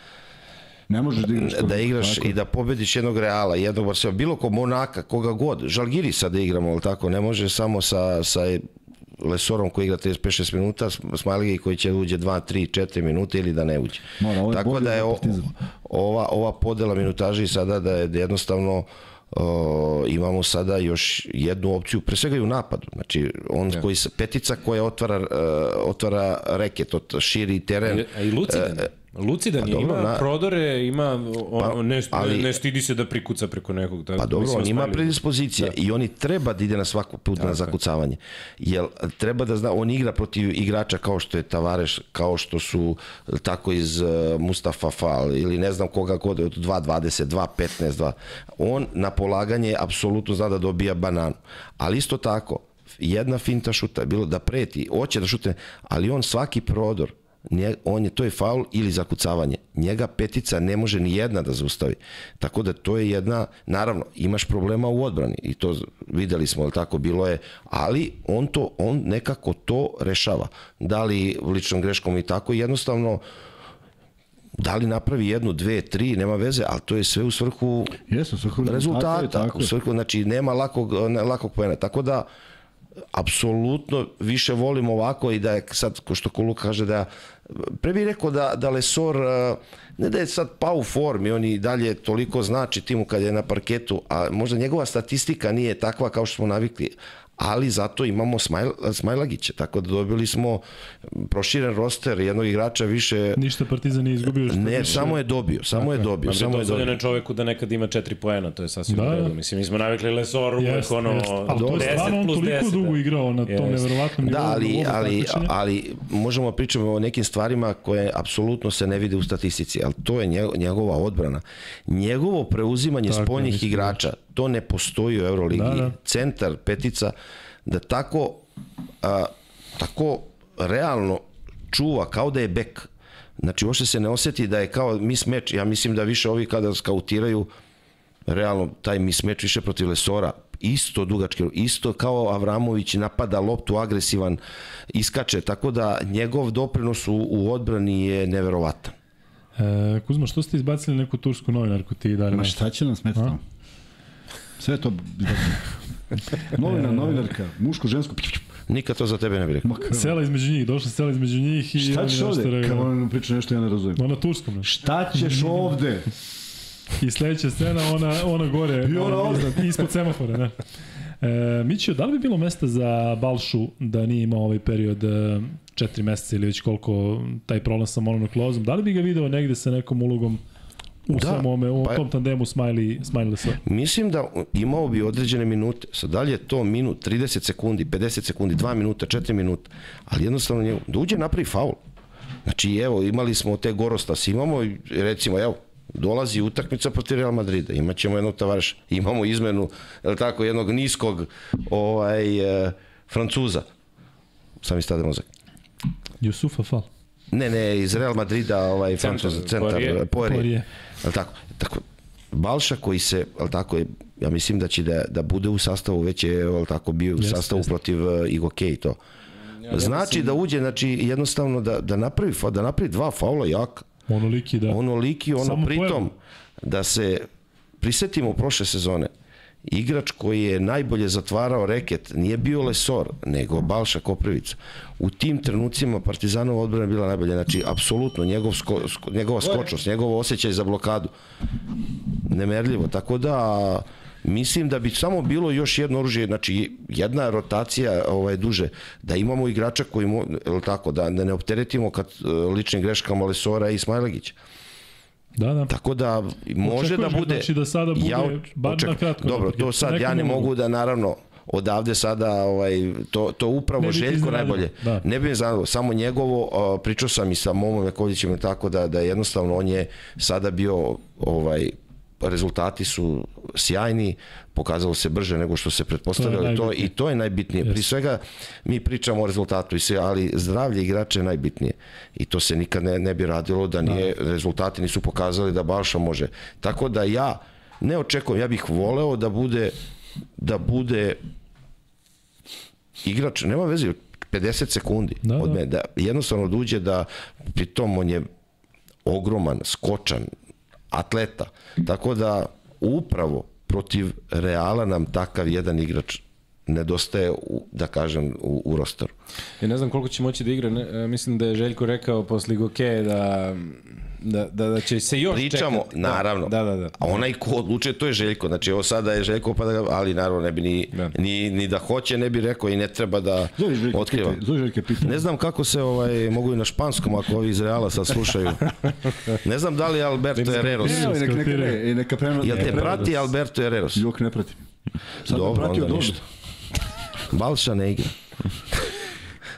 Ne možeš da igraš, da igraš tako. i da pobediš jednog Reala, jednog Barcelona, bilo ko Monaka, koga god. Žalgiri sad da igramo, ali tako, ne može samo sa, sa Lesorom koji igra 35-6 minuta, Smajligi koji će da uđe 2, 3, 4 minuta ili da ne uđe. Mora, Tako da je o, ova, ova podela minutaži sada da je jednostavno o, imamo sada još jednu opciju, pre svega i u napadu. Znači, on ja. koji, petica koja otvara, uh, otvara reket, širi teren. A i Lucidan. Uh, Lucidan pa, je, dobro, ima na... prodore, ima, on, pa, ne, ali, ne stidi se da prikuca preko nekog. Da, pa dobro, on ima predispozicije da. i oni treba da ide na svaku put Tako na zakucavanje. Jer treba da zna, on igra protiv igrača kao što je Tavareš, kao što su tako iz uh, Mustafa Fal ili ne znam koga god, od 2.20, 2.15, 2. On na polaganje apsolutno zna da dobija bananu. Ali isto tako, jedna finta šuta, bilo da preti, hoće da šute, ali on svaki prodor nje, on je, to je faul ili zakucavanje. Njega petica ne može ni jedna da zaustavi. Tako da to je jedna, naravno, imaš problema u odbrani i to videli smo, ali tako bilo je, ali on to, on nekako to rešava. Da li ličnom greškom i tako, jednostavno, da li napravi jednu, dve, tri, nema veze, ali to je sve u svrhu Jesu, svrhu rezultata, tako je, tako u svrhu, znači nema lakog, lakog pojena. Tako da, apsolutno više volim ovako i da je sad, ko što Kuluk kaže da pre bih rekao da, da Lesor ne da je sad pa u formi, on i dalje toliko znači timu kad je na parketu, a možda njegova statistika nije takva kao što smo navikli, ali zato imamo Smajl, Smajlagića, tako da dobili smo proširen roster jednog igrača više. Ništa Partizan nije izgubio. Ne, više. samo je dobio, samo dakle, je dobio. Samo je dobio. čoveku da nekad ima 4 poena, to je sasvim da, da. Mislim, mi smo navikli Lesor uvek ono... Jest. Ali to je stvarno on toliko 10, dugo da. igrao na tom neverovatnom nivou. Da, ali, ali, ali možemo da pričamo o nekim stvarima koje apsolutno se ne vide u statistici, ali to je njegova odbrana. Njegovo preuzimanje spoljnih igrača, to ne postoji u Euroligi. Da, da. Centar, petica, da tako, a, tako realno čuva kao da je bek. Znači, uopšte se ne oseti da je kao mismeč. Ja mislim da više ovi kada skautiraju realno taj mismeč više protiv Lesora isto dugački, isto kao Avramović napada loptu agresivan, iskače, tako da njegov doprinos u, u odbrani je neverovatan. E, Kuzma, što ste izbacili neku tursku novinarku ti da Ma šta će nam smetati? Sve to... Novina, novinarka, muško, žensko... Nikad to za tebe ne bih rekao. Sela između njih, došla sela između njih i... Šta ćeš ovde? Kao ona nam priča nešto ja ne razumijem. Ona turskom. Ne? Šta ćeš ovde? I sledeća scena, ona, ona gore, I ona ovde. Iznad, ispod semafora, ne. E, Mićio, da li bi bilo mesta za Balšu da nije imao ovaj period e, četiri meseca ili već koliko taj problem sa monoklozom, da li bi ga video negde sa nekom ulogom u da, samome, u pa, tom tandemu Smiley, Smiley sa. Mislim da imao bi određene minute. Sad, da li je to minut, 30 sekundi, 50 sekundi, 2 minuta, 4 minuta, ali jednostavno njegu, da uđe napravi faul. Znači, evo, imali smo te Gorostas, imamo, recimo, evo, dolazi utakmica protiv Real Madrida, imaćemo jednog tavariša, imamo izmenu, je tako, jednog niskog ovaj, e, Francuza. Sam mi stade mozak. Jusufa Fal. Ne, ne, iz Real Madrida, ovaj Francuz, centar, Poirier. Poirier. Al tako, tako, Balša koji se, al tako je, ja mislim da će da, da bude u sastavu, već je, al tako, bio u sastavu yes. protiv uh, Igo Kej to. Ja, znači ja da uđe, znači jednostavno da, da napravi, da napravi dva faula jak. Onoliki, da. Onoliki, ono Samo pritom, pojavu. da se prisetimo prošle sezone, igrač koji je najbolje zatvarao reket nije bio Lesor, nego Balša Koprivica. U tim trenucima Partizanova odbrana bila najbolja. Znači, apsolutno, njegov sko, sko, njegova skočnost, njegov osjećaj za blokadu. Nemerljivo. Tako da, Mislim da bi samo bilo još jedno oružje, znači jedna rotacija ovaj duže, da imamo igrača koji mo, tako da, da ne opteretimo kad e, ličnim greškama Lesora i Smajlagića. Da, da. Tako da može da Očekuješ ga, bude znači da sada bude bar na kratko Dobro, napad, to sad ja ne mogu. mogu da naravno odavde sada ovaj to to Ne upravo ti Željko iznenadilo, najbolje. da. Ne bi me zanimalo, samo njegovo pričao sam i sa Momom Jakovljevićem tako da da jednostavno on je sada bio ovaj rezultati su sjajni, pokazalo se brže nego što se pretpostavljalo i to, najbitnije. i to je najbitnije. Pri svega mi pričamo o rezultatu i sve, ali zdravlje igrača je najbitnije. I to se nikad ne, ne bi radilo da nije rezultati nisu pokazali da Balša može. Tako da ja ne očekujem, ja bih voleo da bude da bude igrač, nema veze, 50 sekundi Da, od da. mene, da jednostavno da uđe da pritom on je ogroman, skočan, atleta. Tako da upravo protiv Reala nam takav jedan igrač nedostaje, u, da kažem, u, u rosteru. Ja ne znam koliko će moći da igra, ne, mislim da je Željko rekao posle Goke da, da, da, da će se još Pričamo, čekati. naravno. Da, da, da. A onaj ko odlučuje, to je Željko. Znači, ovo sada je Željko, pa da ga, ali naravno ne bi ni, Da. ni, ni da hoće, ne bi rekao i ne treba da Zove Željka, otkriva. pitaj, zove Željka pita. Ne znam kako se ovaj mogu i na španskom ako ovi iz Reala sad slušaju. Ne znam da li je Alberto Herreros. Ne, ali neka, neka, ne, neka prema... Jel te prati Alberto Herreros? Jok ne pratim. Sad me Dobro, pratio onda ništa. Balša ne igra.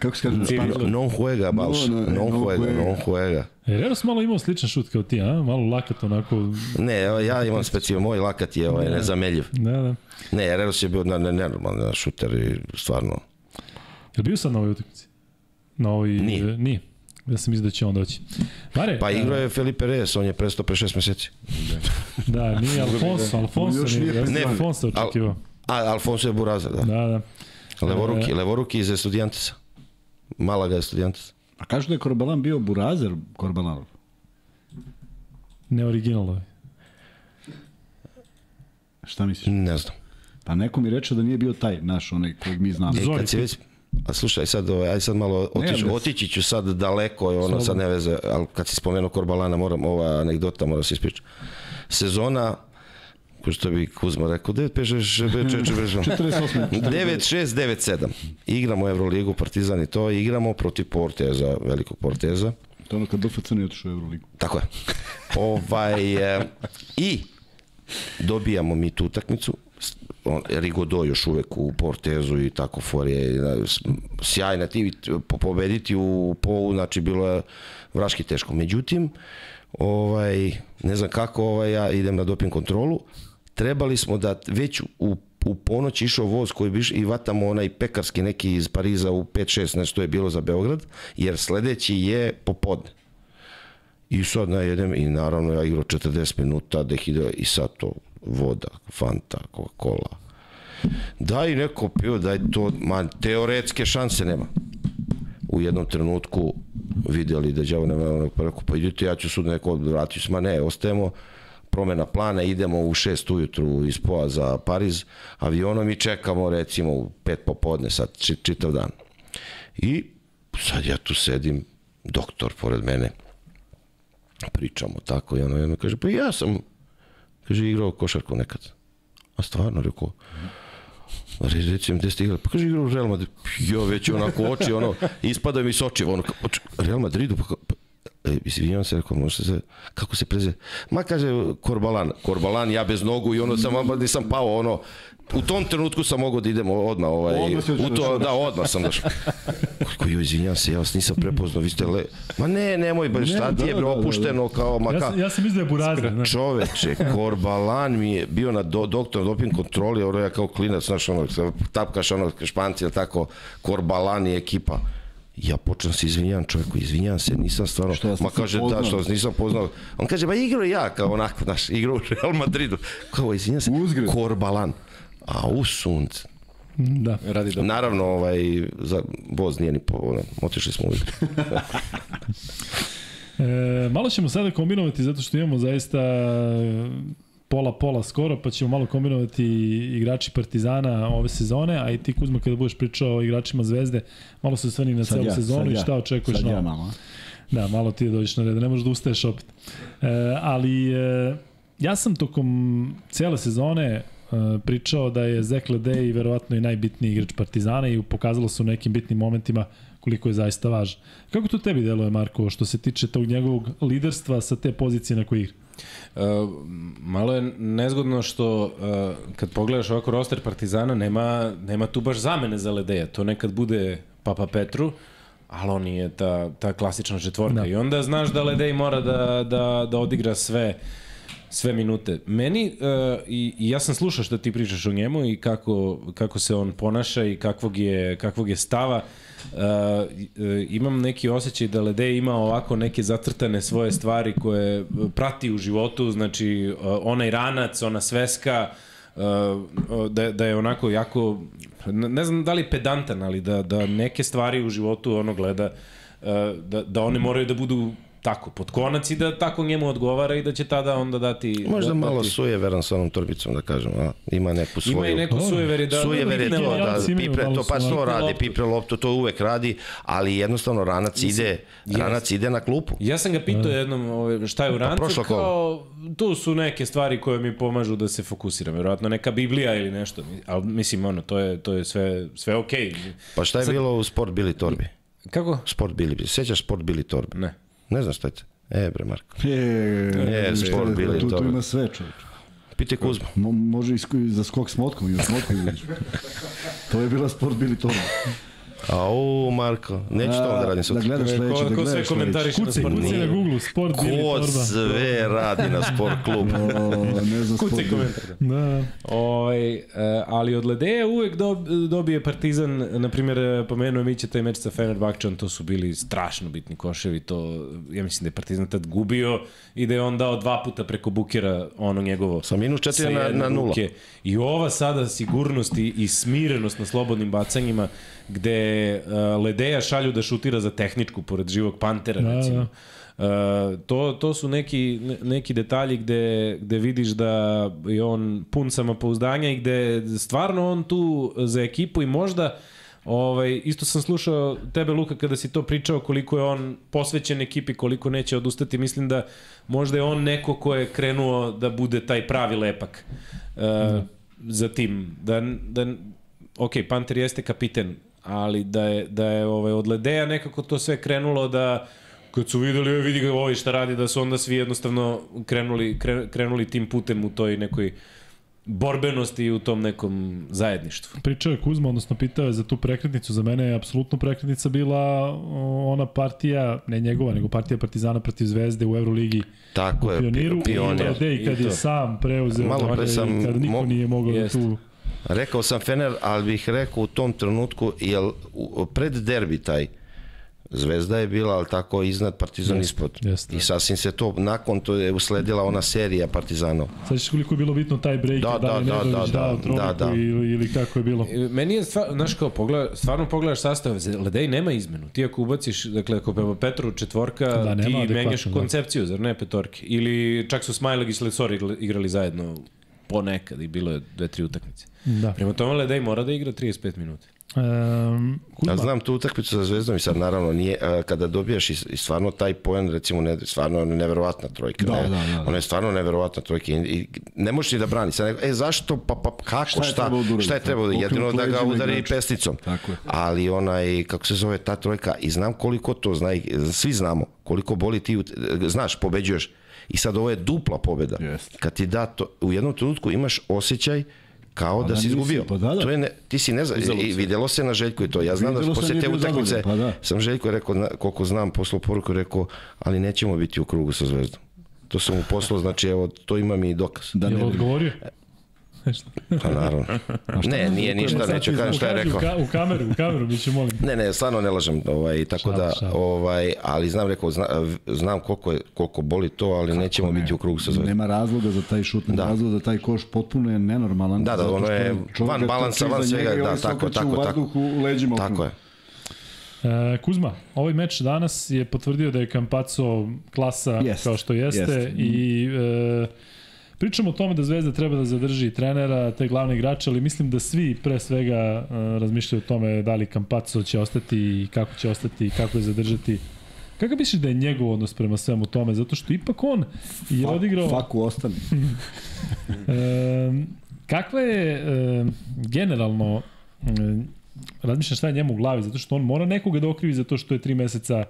Kako se kaže na španskom? Non juega Balša. No, no, Non no juega, juega. non juega. Eros malo imao sličan šut kao ti, a? Malo lakat onako. Ne, evo, ja imam specijalno, moj lakat je ovaj, nezameljiv. Da, da. Ne, Herreros je bio nenormalan šuter i stvarno. Je li bio sad na ovoj utakmici? Na ovoj... Nije. e, Nije. Ja sam mislio da će on doći. Mare, Pa e, igrao je Felipe Reyes, on je prestao pre šest meseci. Da, nije Alfonso, Alfonso Još nije. nije Ja sam Ne, Alfonso al- očekivao. A, Alfonso je Burazer, da. Da, da. Levoruki, E. levoruki iz Estudiantesa. Malaga Estudiantes. A kažu da je Korbalan bio burazer Korbalanov. Ne originalo je. Šta misliš? Ne znam. Pa neko mi reče da nije bio taj naš, onaj kojeg mi znamo. E, Zori, kad si već... A slušaj, sad, ovaj, aj sad malo Ne, ne. otići ću sad daleko, ono Slobodno. sad ne veze, ali kad si spomenuo Korbalana, moram, ova anegdota mora se ispričati. Sezona, ko što bi Kuzma rekao, 9, 5, 6, 5, 4, 48. 9, 6, 9, 7. Igramo Euroligu, Partizan i to, igramo protiv Porteza, velikog Porteza. To ono kad BFC ne otišao u Euroligu. Tako je. ovaj, e, I dobijamo mi tu utakmicu. On, Rigodo još uvek u Portezu i tako for je sjajna ti po- pobediti u polu, znači bilo je vraški teško. Međutim, ovaj, ne znam kako ovaj, ja idem na doping kontrolu, trebali smo da već u u ponoć išao voz koji bi i vatamo onaj pekarski neki iz Pariza u 5-6, nešto je bilo za Beograd, jer sledeći je popodne. I sad na jedem i naravno ja igrao 40 minuta, dehidro i sad to voda, fanta, Coca-Cola. Daj neko pio, daj to, man, teoretske šanse nema. U jednom trenutku vidjeli da đavo nema onog rekao, pa idite, ja ću sud neko vratiti se, ma ne, ostajemo, promena plana, idemo u 6 ujutru iz Poa za Pariz avionom i čekamo recimo u 5 popodne, sad či- čitav dan. I sad ja tu sedim, doktor pored mene, pričamo tako i ono jedno kaže, pa ja sam, kaže, igrao košarku nekad. A stvarno, rekao, Re, recimo, gde ste igrali? Pa kaže, igrao u Real Madrid. Jo, već onako oči, ono, ispada mi s očiva, ono, kao, "Oč- Real Madridu, pa, pa izvinjavam se, rekao, može se, kako se preze? Ma kaže, Korbalan, Korbalan, ja bez nogu i ono sam, nisam pao, ono, u tom trenutku sam mogao da idem odmah, ovaj, Odmah u to, da, odmah sam došao. Kako joj, izvinjavam se, ja vas nisam prepoznao, vi ste le... Ma ne, nemoj, ba, šta Ne, ti je, da, bre, da, da, da. opušteno, kao, ma Ja ka... sam, ja sam mislio da je Burazer. Čoveče, Korbalan mi je bio na do, doktor doping kontroli, ono ja kao klinac, znaš, ono, tapkaš ono španci, tako, Korbalan i ekipa. Ja počnem se izvinjavam čovjeku, izvinjavam se, nisam stvarno, Što vas ma kaže poznao. da, što vas nisam poznao. On kaže, ba igrao ja, kao onako, znaš, igrao u Real Madridu. Kao, izvinjavam se, Uzgred. Korbalan. A u sunce. Da. Radi dobro. Naravno, ovaj, za voz nije ni po, ono, otišli smo uvijek. E, malo ćemo sada kombinovati zato što imamo zaista pola-pola skoro, pa ćemo malo kombinovati igrači Partizana ove sezone, a i ti Kuzma kada budeš pričao o igračima Zvezde, malo se osvrni na Sad celu ja, sezonu i ja. šta očekuješ Sad novo. ja malo. Da, malo ti da dođeš na red, ne možeš da ustaješ opet. E, ali e, ja sam tokom cele sezone e, pričao da je Zek Ledej verovatno i najbitniji igrač Partizana i pokazalo se u nekim bitnim momentima koliko je zaista važan. Kako to tebi deluje, Marko, što se tiče tog njegovog liderstva sa te pozicije na kojoj igra? Malo je nezgodno što uh, kad pogledaš ovako roster Partizana nema, nema tu baš zamene za Ledeja. To nekad bude Papa Petru, ali on je ta, ta klasična četvorka. Da. I onda znaš da Ledej mora da, da, da odigra sve sve minute. Meni, uh, i, i ja sam slušao što ti pričaš o njemu i kako, kako se on ponaša i kakvog je, kakvog je stava. Uh, uh, imam neki osjećaj da Ledej ima ovako neke zacrtane svoje stvari koje prati u životu, znači uh, onaj ranac, ona sveska, uh, da, da je onako jako, ne znam da li pedantan, ali da, da neke stvari u životu ono gleda, uh, da, da one moraju da budu tako, pod konac i da tako njemu odgovara i da će tada onda dati... Možda da, malo dati- suje veran sa onom torbicom, da kažem, a? Ima neku svoju... Ima i neko sujeveri da... Sujever je da- to, da, pipre malo to, pa to onako radi, pipre loptu, to uvek radi, ali jednostavno ranac ide, ranac ide na klupu. Ja sam ga pitao jednom ovaj, šta je u rancu, kolo. kao tu su neke stvari koje mi pomažu da se fokusiram, verovatno neka Biblija ili nešto, ali mislim ono, to je, to je sve, sve okej. Okay. Pa šta je bilo u Sport Bili torbi? Kako? Sport Bili, sećaš Sport Bili torbe? Ne. Ne znam šta to. E, bre, Marko. E, E, sport bili tu, tu ima sve čovječ. Pitaj Kuzma. Mo, može i za skok s motkom i motka izađeš. to je bila sport bili to. Au, Marko, neću to da radim Da sutra. gledaš Ko- sledeće, da ko sve gledaš komentariše na Kucaj, sport? kucaj na Google, sport bili Ko torba. sve radi na sport klubu? sledeće. O, ne znam sport bili. komentar. Da, Ovaj, e, ali od Ledeja uvek dob, dobije Partizan, na primjer, e, pomenuo je Miće taj meč sa Fenerbahčan, to su bili strašno bitni koševi, to, ja mislim da je Partizan tad gubio i da je on dao dva puta preko Bukera ono njegovo. Sa minus četiri na- na nula. I ova sada sigurnost i, i smirenost na slobodnim bacanjima, gde uh, Ledeja šalju da šutira za tehničku, pored živog Pantera, Da, recimo. Uh, to, to su neki, ne- neki detalji gde, gde vidiš da je on pun samopouzdanja i gde stvarno on tu za ekipu i možda Ovaj, isto sam slušao tebe Luka kada si to pričao koliko je on posvećen ekipi, koliko neće odustati. Mislim da možda je on neko ko je krenuo da bude taj pravi lepak uh, za tim. Da, da, ok, Panter jeste kapiten, ali da je, da je ovaj, od Ledeja nekako to sve krenulo da kad su videli, "Oj, vidi ga ovaj šta radi, da su onda svi jednostavno krenuli, kre- krenuli tim putem u toj nekoj borbenosti i u tom nekom zajedništvu. Pričao je Kuzma, odnosno pitao je za tu prekretnicu. Za mene je apsolutno prekretnica bila ona partija, ne njegova, nego partija Partizana protiv Zvezde u Euroligi Tako je, Pioniru. pi- pionir. I Ledej kad I je sam preuzeo, Malo pre sam kad niko mo- nije mogao da Jeste. tu... Rekao sam Fener, ali bih rekao u tom trenutku, jel pred derbi taj, Zvezda je bila, ali tako, iznad Partizan Jeste, ispod. jeste. I sasvim se to, nakon to je usledila ona serija Partizanov. Ćeš koliko je bilo bitno taj break, Da, da, li da, da, da, dao da, trojku da, da. Ili, ili kako je bilo. Meni je, stvar, znaš kao, pogleda, stvarno pogledaš sastav, Ledej nema izmenu. Ti ako ubaciš, dakle, ako prema Petru četvorka, Da, da, nema ti menjaš da. koncepciju, zar ne petorke? Ili čak su Smajleg i Slesor igrali, igrali zajedno ponekad i bilo je dve, tri utakmice. Da. Prema tome, Ledej mora da igra 35 minuta. Um, Ja znam tu utakmicu sa Zvezdom i sad naravno nije, a, kada dobijaš i, i stvarno taj poen, recimo, ne, stvarno je neverovatna trojka. Da, ne, da, da, da. Ona je stvarno neverovatna trojka i, i ne možeš ni da brani. Sad, neko, e, zašto, pa, pa kako, Šta šta, je šta, da šta je trebalo? Okrenut Jedino da ga udari igrača. pesticom. Tako je. Ali onaj, kako se zove ta trojka, i znam koliko to zna, i svi znamo, koliko boli ti, znaš, pobeđuješ. I sad ovo je dupla pobeda. Jeste. Kad ti da to, u jednom trenutku imaš osjećaj kao da, da si izgubio. pa da, da. To je ne, ti si ne znam, i videlo se na Željku i to. Ja znam da Videlo se, posle te utakmice pa da. sam Željko rekao, na- koliko znam, poslao poruku, rekao, ali nećemo biti u krugu sa Zvezdom. To sam mu poslao, znači evo, to imam i dokaz. Da je ne li odgovorio? Pa naravno. Ne, nije ništa, neću kažem šta je rekao. U, ka, u kameru, u kameru, mi će molim. Ne, ne, stvarno ne lažem, ovaj, tako Šalim, da, šalim. ovaj, ali znam, rekao, zna, znam koliko, je, koliko boli to, ali nećemo biti u krugu sa Zvezdom. Nema razloga za taj šut, nema Da. razloga da taj koš potpuno je nenormalan. Da, da, ono je van balansa, van svega, da, se tako, tako, tako. vazduhu u leđima. Tako je. E, Kuzma, ovaj meč danas je potvrdio da je Campazzo klasa Jest, kao što jeste jest. i e, Pričamo o tome da Zvezda treba da zadrži trenera, te glavne igrače, ali mislim da svi pre svega uh, razmišljaju o tome da li Campazzo će ostati i kako će ostati i kako je zadržati. Kako misliš da je njegov odnos prema svemu tome? Zato što ipak on je odigrao... Faku ostane. e, kakva je e, generalno e, razmišljam šta je njemu u glavi, zato što on mora nekoga da okrivi za to što je tri meseca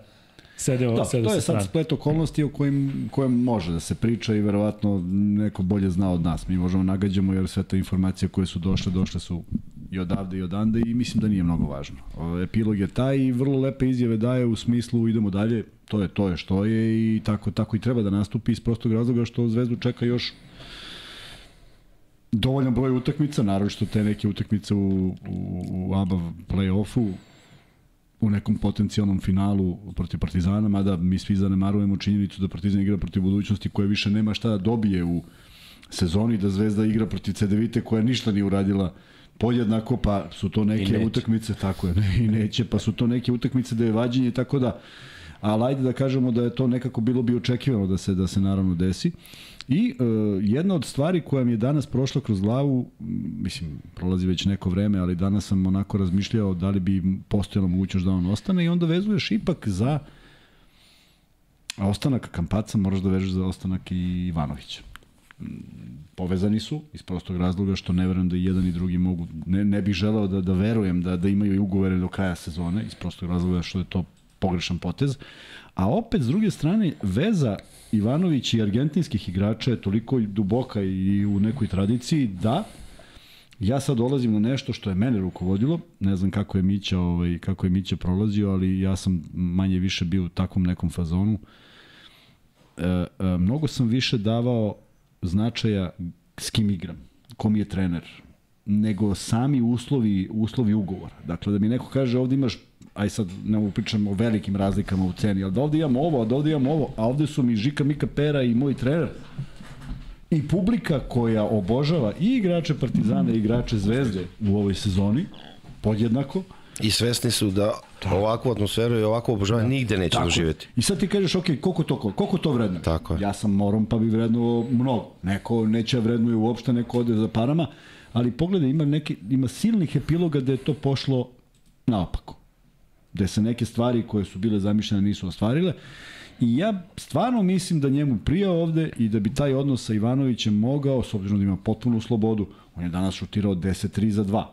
sedeo, da, sedeo to je strane. sad splet okolnosti o kojim, kojem može da se priča i verovatno neko bolje zna od nas. Mi možemo nagađamo jer sve te informacije koje su došle, došle su i odavde i odande i mislim da nije mnogo važno. Epilog je taj i vrlo lepe izjave daje u smislu idemo dalje, to je to je što je i tako, tako i treba da nastupi iz prostog razloga što Zvezdu čeka još dovoljan broj utakmica, naravno što te neke utakmice u, u, u ABA play-offu, u nekom potencijalnom finalu protiv Partizana, mada mi svi zanemarujemo činjenicu da Partizan igra protiv budućnosti koja više nema šta da dobije u sezoni, da Zvezda igra protiv CDVite koja ništa nije uradila podjednako, pa su to neke utakmice, tako je, ne, i neće, pa su to neke utakmice da je vađenje, tako da, ali ajde da kažemo da je to nekako bilo bi očekivano da se da se naravno desi. I uh, jedna od stvari koja mi je danas prošla kroz glavu, mislim, prolazi već neko vreme, ali danas sam onako razmišljao da li bi postojala mogućnost da on ostane i onda vezuješ ipak za ostanak Kampaca, moraš da vežeš za ostanak i Ivanovića. Povezani su iz prostog razloga što ne verujem da i jedan i drugi mogu, ne, ne bih želeo da, da verujem da, da imaju ugovore do kraja sezone, iz prostog razloga što je to pogrešan potez. A opet, s druge strane, veza Ivanović i argentinskih igrača je toliko duboka i u nekoj tradiciji da ja sad dolazim na nešto što je mene rukovodilo, ne znam kako je Mića, ovaj, kako je Mića prolazio, ali ja sam manje više bio u takvom nekom fazonu. E, e, mnogo sam više davao značaja s kim igram, ko mi je trener, nego sami uslovi, uslovi ugovora. Dakle, da mi neko kaže ovde imaš aj sad ne mogu pričam o velikim razlikama u ceni, ali da ovde imamo ovo, a da ovde imamo ovo, a ovde su mi Žika Mika Pera i moj trener, i publika koja obožava i igrače Partizana i igrače Zvezde u ovoj sezoni, podjednako, I svesni su da Tako. ovakvu atmosferu i ovako obožavanje nigde neće Tako. doživjeti. I sad ti kažeš, ok, koliko to, koliko to vredno? Tako je. Ja sam morom pa bi vrednuo mnogo. Neko neće vrednuje uopšte, neko ode za parama, ali pogledaj, ima, neki, ima silnih epiloga da je to pošlo naopako gde se neke stvari koje su bile zamišljene nisu ostvarile. I ja stvarno mislim da njemu prija ovde i da bi taj odnos sa Ivanovićem mogao, s obzirom da ima potpunu slobodu, on je danas šutirao 10-3 za 2.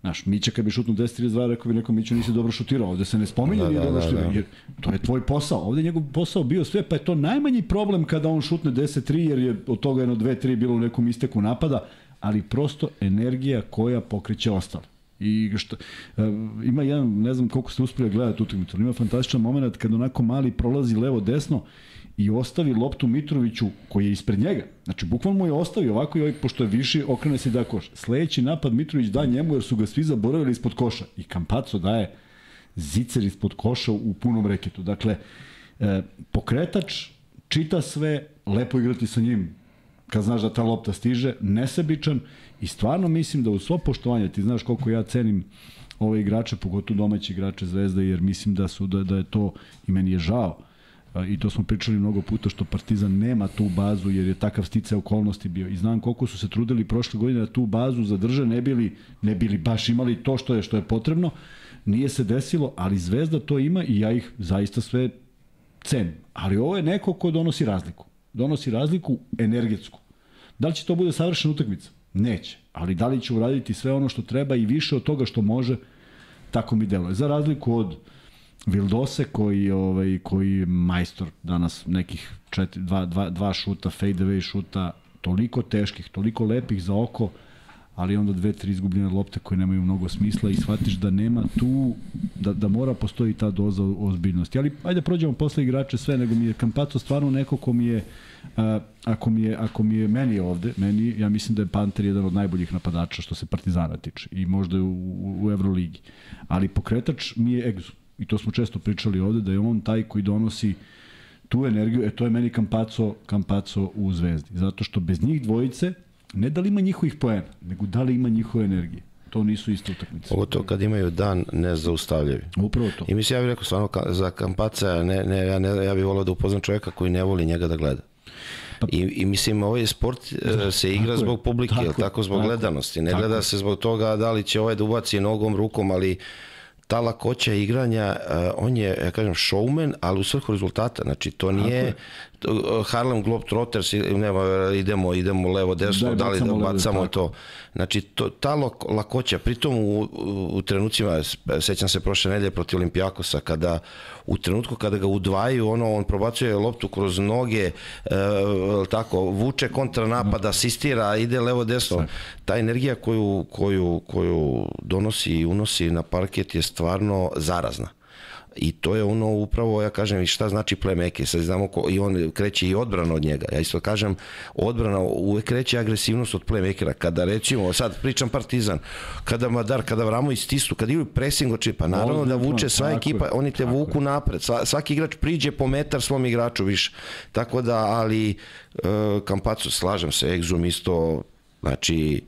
Znaš, Mića kad bi šutnuo 10 2 rekao bi nekom Miću nisi dobro šutirao. Ovde se ne spominje da, da, da, da, jer to je tvoj posao. Ovde je njegov posao bio sve, pa je to najmanji problem kada on šutne 10-3 jer je od toga jedno 2-3 bilo u nekom isteku napada, ali prosto energija koja pokreće ostalo. I što, uh, ima jedan, ne znam koliko ste uspeli da gledati utakmicu, ima fantastičan moment kad onako mali prolazi levo desno i ostavi loptu Mitroviću koji je ispred njega. Znači, bukvalno mu je ostavio ovako i ovaj, pošto je viši, okrene se da koš. Sledeći napad Mitrović da njemu jer su ga svi zaboravili ispod koša. I Kampaco daje zicer ispod koša u punom reketu. Dakle, e, pokretač čita sve, lepo igrati sa njim kad znaš da ta lopta stiže, nesebičan i stvarno mislim da u svo poštovanje, ti znaš koliko ja cenim ove igrače, pogotovo domaći igrače Zvezda, jer mislim da su da, da je to, i meni je žao, i to smo pričali mnogo puta što Partizan nema tu bazu jer je takav stice okolnosti bio. I znam koliko su se trudili prošle godine da tu bazu zadrže ne bili ne bili baš imali to što je što je potrebno. Nije se desilo ali Zvezda to ima i ja ih zaista sve cenim. Ali ovo je neko ko donosi razliku. Donosi razliku energetsku. Da li će to bude savršena utakmica? Neće. Ali da li će uraditi sve ono što treba i više od toga što može, tako mi deluje. Za razliku od Vildose koji ovaj koji je majstor danas nekih četiri, dva, dva, dva šuta, fade away šuta, toliko teških, toliko lepih za oko, ali onda dve, tri izgubljene lopte koje nemaju mnogo smisla i shvatiš da nema tu, da, da mora postoji ta doza ozbiljnosti. Ali ajde da prođemo posle igrače sve, nego mi je Kampaco stvarno neko ko mi je a, ako mi je ako mi je meni ovde, meni ja mislim da je Panter jedan od najboljih napadača što se Partizana tiče i možda u, u, Evroligi. Ali pokretač mi je Egzu. I to smo često pričali ovde da je on taj koji donosi tu energiju, e to je meni Kampaco, Kampaco u Zvezdi. Zato što bez njih dvojice ne da li ima njihovih poena, nego da li ima njihove energije. To nisu iste utakmice. Pogotovo kad imaju dan nezaustavljivi. Upravo to. I mislim, ja bih rekao stvarno za Kampaca, ne, ne, ja, ne, ja bih volao da upoznam čovjeka koji ne voli njega da gleda. I, I mislim, ovaj sport da, se igra tako je, zbog publike, tako tako, zbog tako, gledanosti. Ne tako gleda se zbog toga da li će ovaj da ubaci nogom, rukom, ali ta lakoća igranja, uh, on je, ja kažem, showman, ali u svrhu rezultata. Znači, to nije Harlem Globetrotters, nema, idemo, idemo levo, desno, Daj, da li da bacamo levo, to. Znači, to, ta lak- lakoća, pritom u, u, trenucima, sećam se prošle nedelje protiv Olimpijakosa, kada u trenutku kada ga udvaju, ono, on probacuje loptu kroz noge, e, tako, vuče kontranapada, asistira, ide levo desno. Ta energija koju, koju, koju donosi i unosi na parket je stvarno zarazna. I to je ono upravo, ja kažem, i šta znači playmaker. Sad znamo ko, i on kreće i odbrana od njega. Ja isto kažem, odbrana uvek kreće agresivnost od playmakera. Kada recimo, sad pričam Partizan, kada Madar, kada Vramo istisnu, kada idu pressing oči, pa naravno da vuče sva Tako ekipa, oni te tako vuku napred. Sva, svaki igrač priđe po metar svom igraču više. Tako da, ali e, Kampacu, slažem se, Exum isto, znači,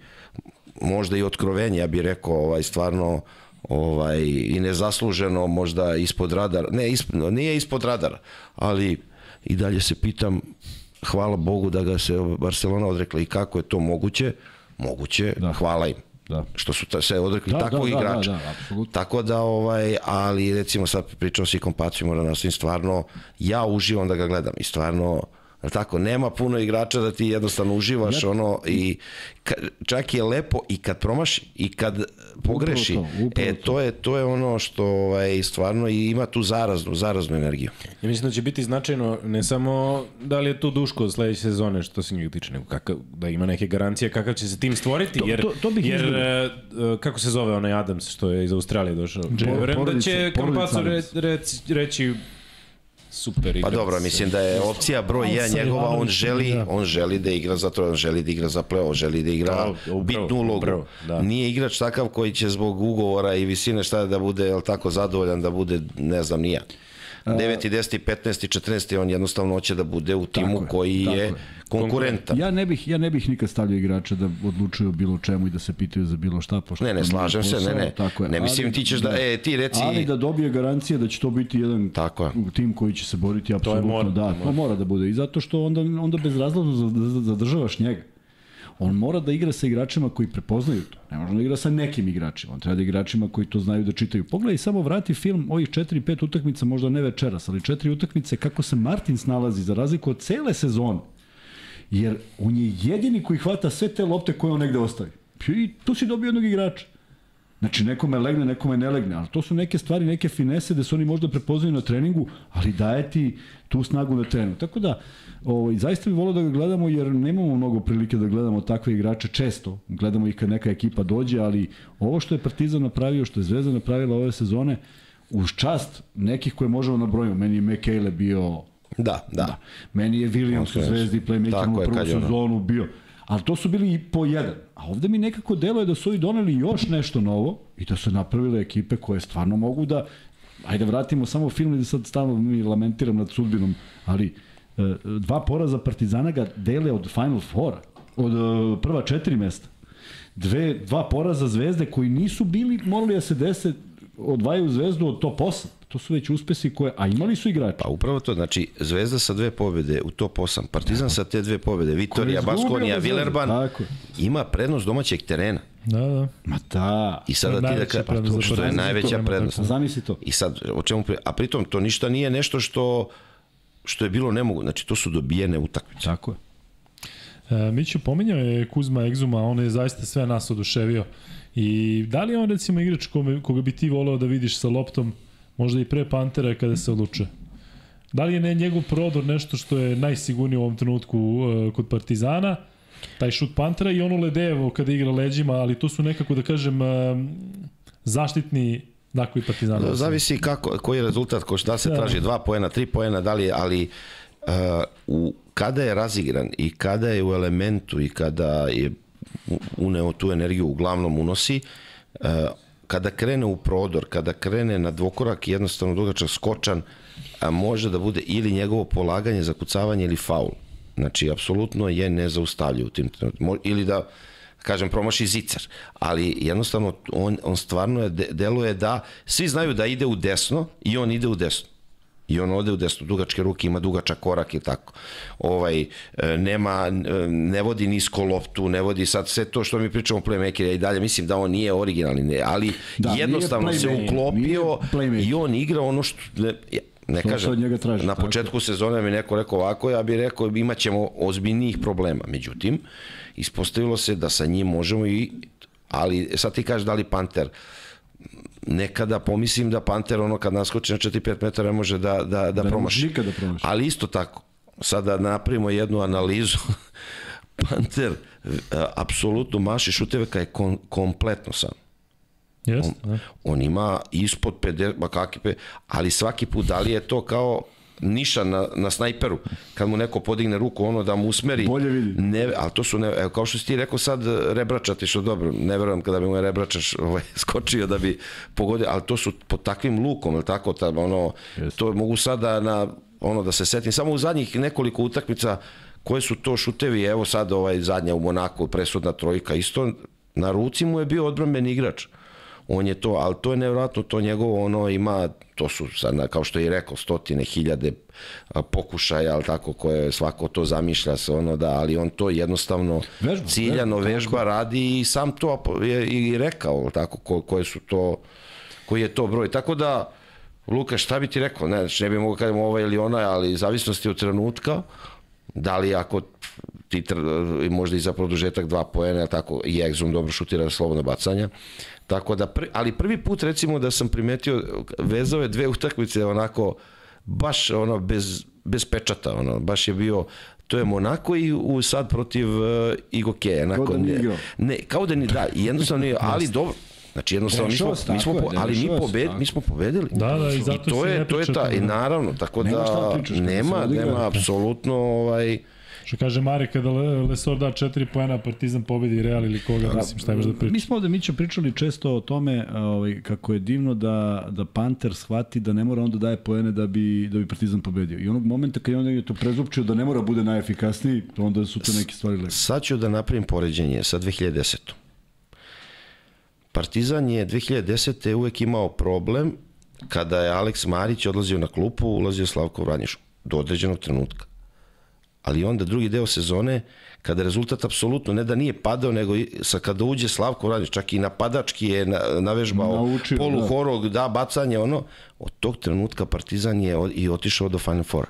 možda i otkrovenje, ja bih rekao, ovaj, stvarno, ovaj, i nezasluženo, možda ispod radara, ne, ispod, nije ispod radara, ali i dalje se pitam, hvala Bogu da ga se Barcelona odrekla i kako je to moguće, moguće, da. hvala im. Da. Što su ta, se odrekli Da, da, takvog da, da, igrača. da, da, apsolutno. Tako da, ovaj, ali recimo sad pričao si kompaciju, moram nastavim, stvarno, ja uživam da ga gledam i stvarno, Jel tako, nema puno igrača da ti jednostavno uživaš Ja- ono i ka, čak je lepo i kad promaši i kad pogreši. Upravo to, upravo e to je to je ono što ovaj stvarno i ima tu zaraznu zaraznu energiju. Ja mislim da će biti značajno ne samo da li je tu Duško sledeće sezone što se njega tiče, nego kakav, da ima neke garancije kakav će se tim stvoriti, To- jer, to- to bih jer izgledao. e, e, kako se zove onaj Adams što je iz Australije došao. Verujem da će Adams. reći, reći super Pa igrač. dobro, mislim da je opcija broj 1 sa njegova, on želi, da. on želi da igra za to, on želi da igra za play želi da igra Da, bitnu ulogu. upravo, da. Nije igrač takav koji će zbog ugovora i visine šta da bude, jel tako, zadovoljan da bude, ne znam, nija. 9. 10. 15. 14. on jednostavno hoće da bude u timu je, koji tako je je. konkurentan. Ja ne bih ja ne bih nikad stavljao igrača da odlučuju o bilo čemu i da se pitaju za bilo šta pošto Ne, ne, slažem se, posao, ne, ne. Tako je. Ne mislim Ali ti ćeš da- e, ti reci- Ali da dobije garancije da će to biti jedan Tako je. tim koji će se boriti apsolutno da, to mora da bude i zato što onda onda bez razloga za- za- zadržavaš njega. On mora da igra sa igračima koji prepoznaju to. Ne može da igra sa nekim igračima. On treba da igra igračima koji to znaju da čitaju. Pogledaj samo vrati film ovih 4-5 utakmica, možda ne večeras, ali 4 utakmice kako se Martin snalazi za razliku od cele sezone. Jer on je jedini koji hvata sve te lopte koje on negde ostavi. I tu si dobio jednog igrača. Znači, nekome legne, nekome ne legne, ali to su neke stvari, neke finese da se oni možda prepoznaju na treningu, ali daje ti tu snagu na trenu. Tako da, ovaj, zaista bih volio da ga gledamo, jer nemamo mnogo prilike da gledamo takve igrače često. Gledamo ih kad neka ekipa dođe, ali ovo što je Partizan napravio, što je Zvezda napravila ove sezone, uz čast nekih koje možemo nabrojiti. Meni je Mekele bio Da, da. Meni je Williams u Ok. Zvezdi playmaker u prvu sezonu bio. Ali to su bili i po jedan. A ovde mi nekako deluje da su ovi doneli još nešto novo i da su napravile ekipe koje stvarno mogu da ajde vratimo samo film i da sad stalno mi lamentiram nad sudbinom, ali e, dva poraza Partizana ga dele od Final Fora, od e, prva četiri mesta. Dve, dva poraza Zvezde koji nisu bili, morali da se dese, odvajaju Zvezdu od top 8. To su već uspesi koje, a imali su igrače. Pa upravo to, znači Zvezda sa dve pobede u top 8, Partizan sa te dve pobede, Vitorija, Baskonija, Vilerban, ima prednost domaćeg terena. Da, da. Ma da. I sada ti da ka, prednost za što je najveća To prednost. Pa Zamisli to. I sad, o čemu pri... A pritom, to ništa nije nešto što što je bilo nemoguće. Znači, to su dobijene utakmice. Tako je. E, Miću pominjao je Kuzma Egzuma, on je zaista sve nas oduševio. I da li je on recimo igrač kome, koga bi ti voleo da vidiš sa loptom, možda i pre Pantera kada se odlučuje? Da li je ne njegov prodor nešto što je najsigurnije u ovom trenutku uh, kod Partizana, taj šut Pantera i ono Ledejevo kada igra leđima, ali to su nekako da kažem uh, zaštitni dakle i Partizana. Zavisi kako, koji je rezultat, ko šta se Da. traži, dva poena, tri poena, da li je, ali uh, u, kada je razigran i kada je u elementu i kada je uneo tu energiju, uglavnom unosi, uh, kada krene u prodor, kada krene na dvokorak, jednostavno dugačak skočan, a može da bude ili njegovo polaganje, zakucavanje ili faul. Znači, apsolutno je nezaustavljiv u tim trenutima. Ili da, kažem, promaši zicar. Ali jednostavno, on, on stvarno je, de- deluje da, svi znaju da ide u desno i on ide u desno. I on ode u desno, dugačke ruke, ima dugačak korak i tako. Ovaj, e, nema, e, ne vodi nisko loptu, ne vodi sad sve to što mi pričamo o playmaker i dalje, mislim da on nije originalni, ne, ali Da, jednostavno se uklopio i on igra ono što, ne, ja, ne To se kažem, njega traži, na tako. početku sezone mi neko rekao ovako, ja bih rekao imat ćemo ozbiljnijih problema. Međutim, ispostavilo se da sa njim možemo i, ali sad ti kažeš da li Panter, nekada pomislim da Panter ono kad naskoči na 4-5 metara ne može da, da, da, ne promaši. nikada da promaši. Ali isto tako, sada napravimo jednu analizu, Panter e, apsolutno maši šuteve kad je kon, kompletno sam. Jeste, da. On ima ispod 50, ma kakvi pe, ali svaki put, da li je to kao niša na, na snajperu, kad mu neko podigne ruku, ono da mu usmeri. Bolje vidi. Ne, ali to su, ne, evo, kao što si ti rekao sad, rebračati, što dobro, ne verujem kada bi mu rebračaš ovaj, skočio da bi pogodio, ali to su pod takvim lukom, ili tako, ta, ono, Jeste. to mogu sada na, ono, da se setim, samo u zadnjih nekoliko utakmica, koje su to šutevi, evo sad ovaj zadnja u Monaku, presudna trojka, isto na ruci mu je bio odbranbeni igrač on je to, ali to je nevjerojatno, to njegovo ono ima, to su sad, kao što je rekao, stotine, hiljade pokušaja, ali tako, koje svako to zamišlja se, ono da, ali on to jednostavno Vežba, ciljano vežba, vežba radi i sam to je i rekao, tako, ko, koje su to, koji je to broj. Tako da, Luka, šta bi ti rekao? Ne, znači, ne bi mogo kažem ovaj ili onaj, ali zavisnosti od trenutka, da li ako ti možda i za produžetak dva poena, tako, i Exum dobro šutira slobodno bacanja. Tako da, pr, ali prvi put recimo da sam primetio, vezao je dve utakmice onako, baš ono, bez, bez pečata, ono, baš je bio, to je Monako i u, sad protiv uh, Igokeja. Onako, da nije igrao. Ne, kao da ni da, i jednostavno nije, ali dobro, Znači jednostavno mi smo, mi smo po, ali mi, pobed, mi smo pobedili. Da, da, i zato to se je to je ta to, i da. naravno tako da se nema nema apsolutno ovaj Što kaže Mare, kada Le- Lesor da 4 poena, Partizan pobedi Real ili koga, mislim, šta imaš da Mi pričaš? smo ovde, Mića, pričali često o tome ovaj, kako je divno da, da Panter shvati da ne mora onda daje poene da bi, da bi Partizan pobedio. I onog momenta kad je on je to prezupčio da ne mora bude najefikasniji, onda su to neke stvari lepe. Sad ću da napravim poređenje sa 2010. Partizan je 2010. uvek imao problem kada je Aleks Marić odlazio na klupu, ulazio Slavko Vranješ do određenog trenutka. Ali onda drugi deo sezone, kada rezultat apsolutno ne da nije padao, nego sa kada uđe Slavko Vranješ, čak i napadački je na, navežbao Naučio, polu da. horog, da, bacanje, ono, od tog trenutka Partizan je od- i otišao do Final Fora.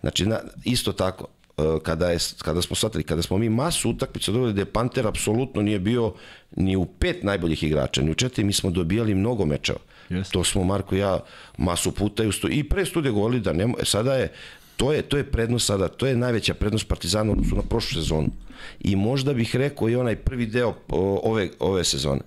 Znači, na, isto tako, e, kada, je, kada smo shvatili, kada smo mi masu utakmica dobili da je Panter apsolutno nije bio ni u pet najboljih igrača, ni u četiri, mi smo dobijali mnogo mečeva. Jeste. To smo Marko i ja masu puta i, u stu, i pre studije govorili da nema, sada je to je to je prednost sada, to je najveća prednost Partizana odnosu na prošlu sezonu. I možda bih rekao i onaj prvi deo ove ove sezone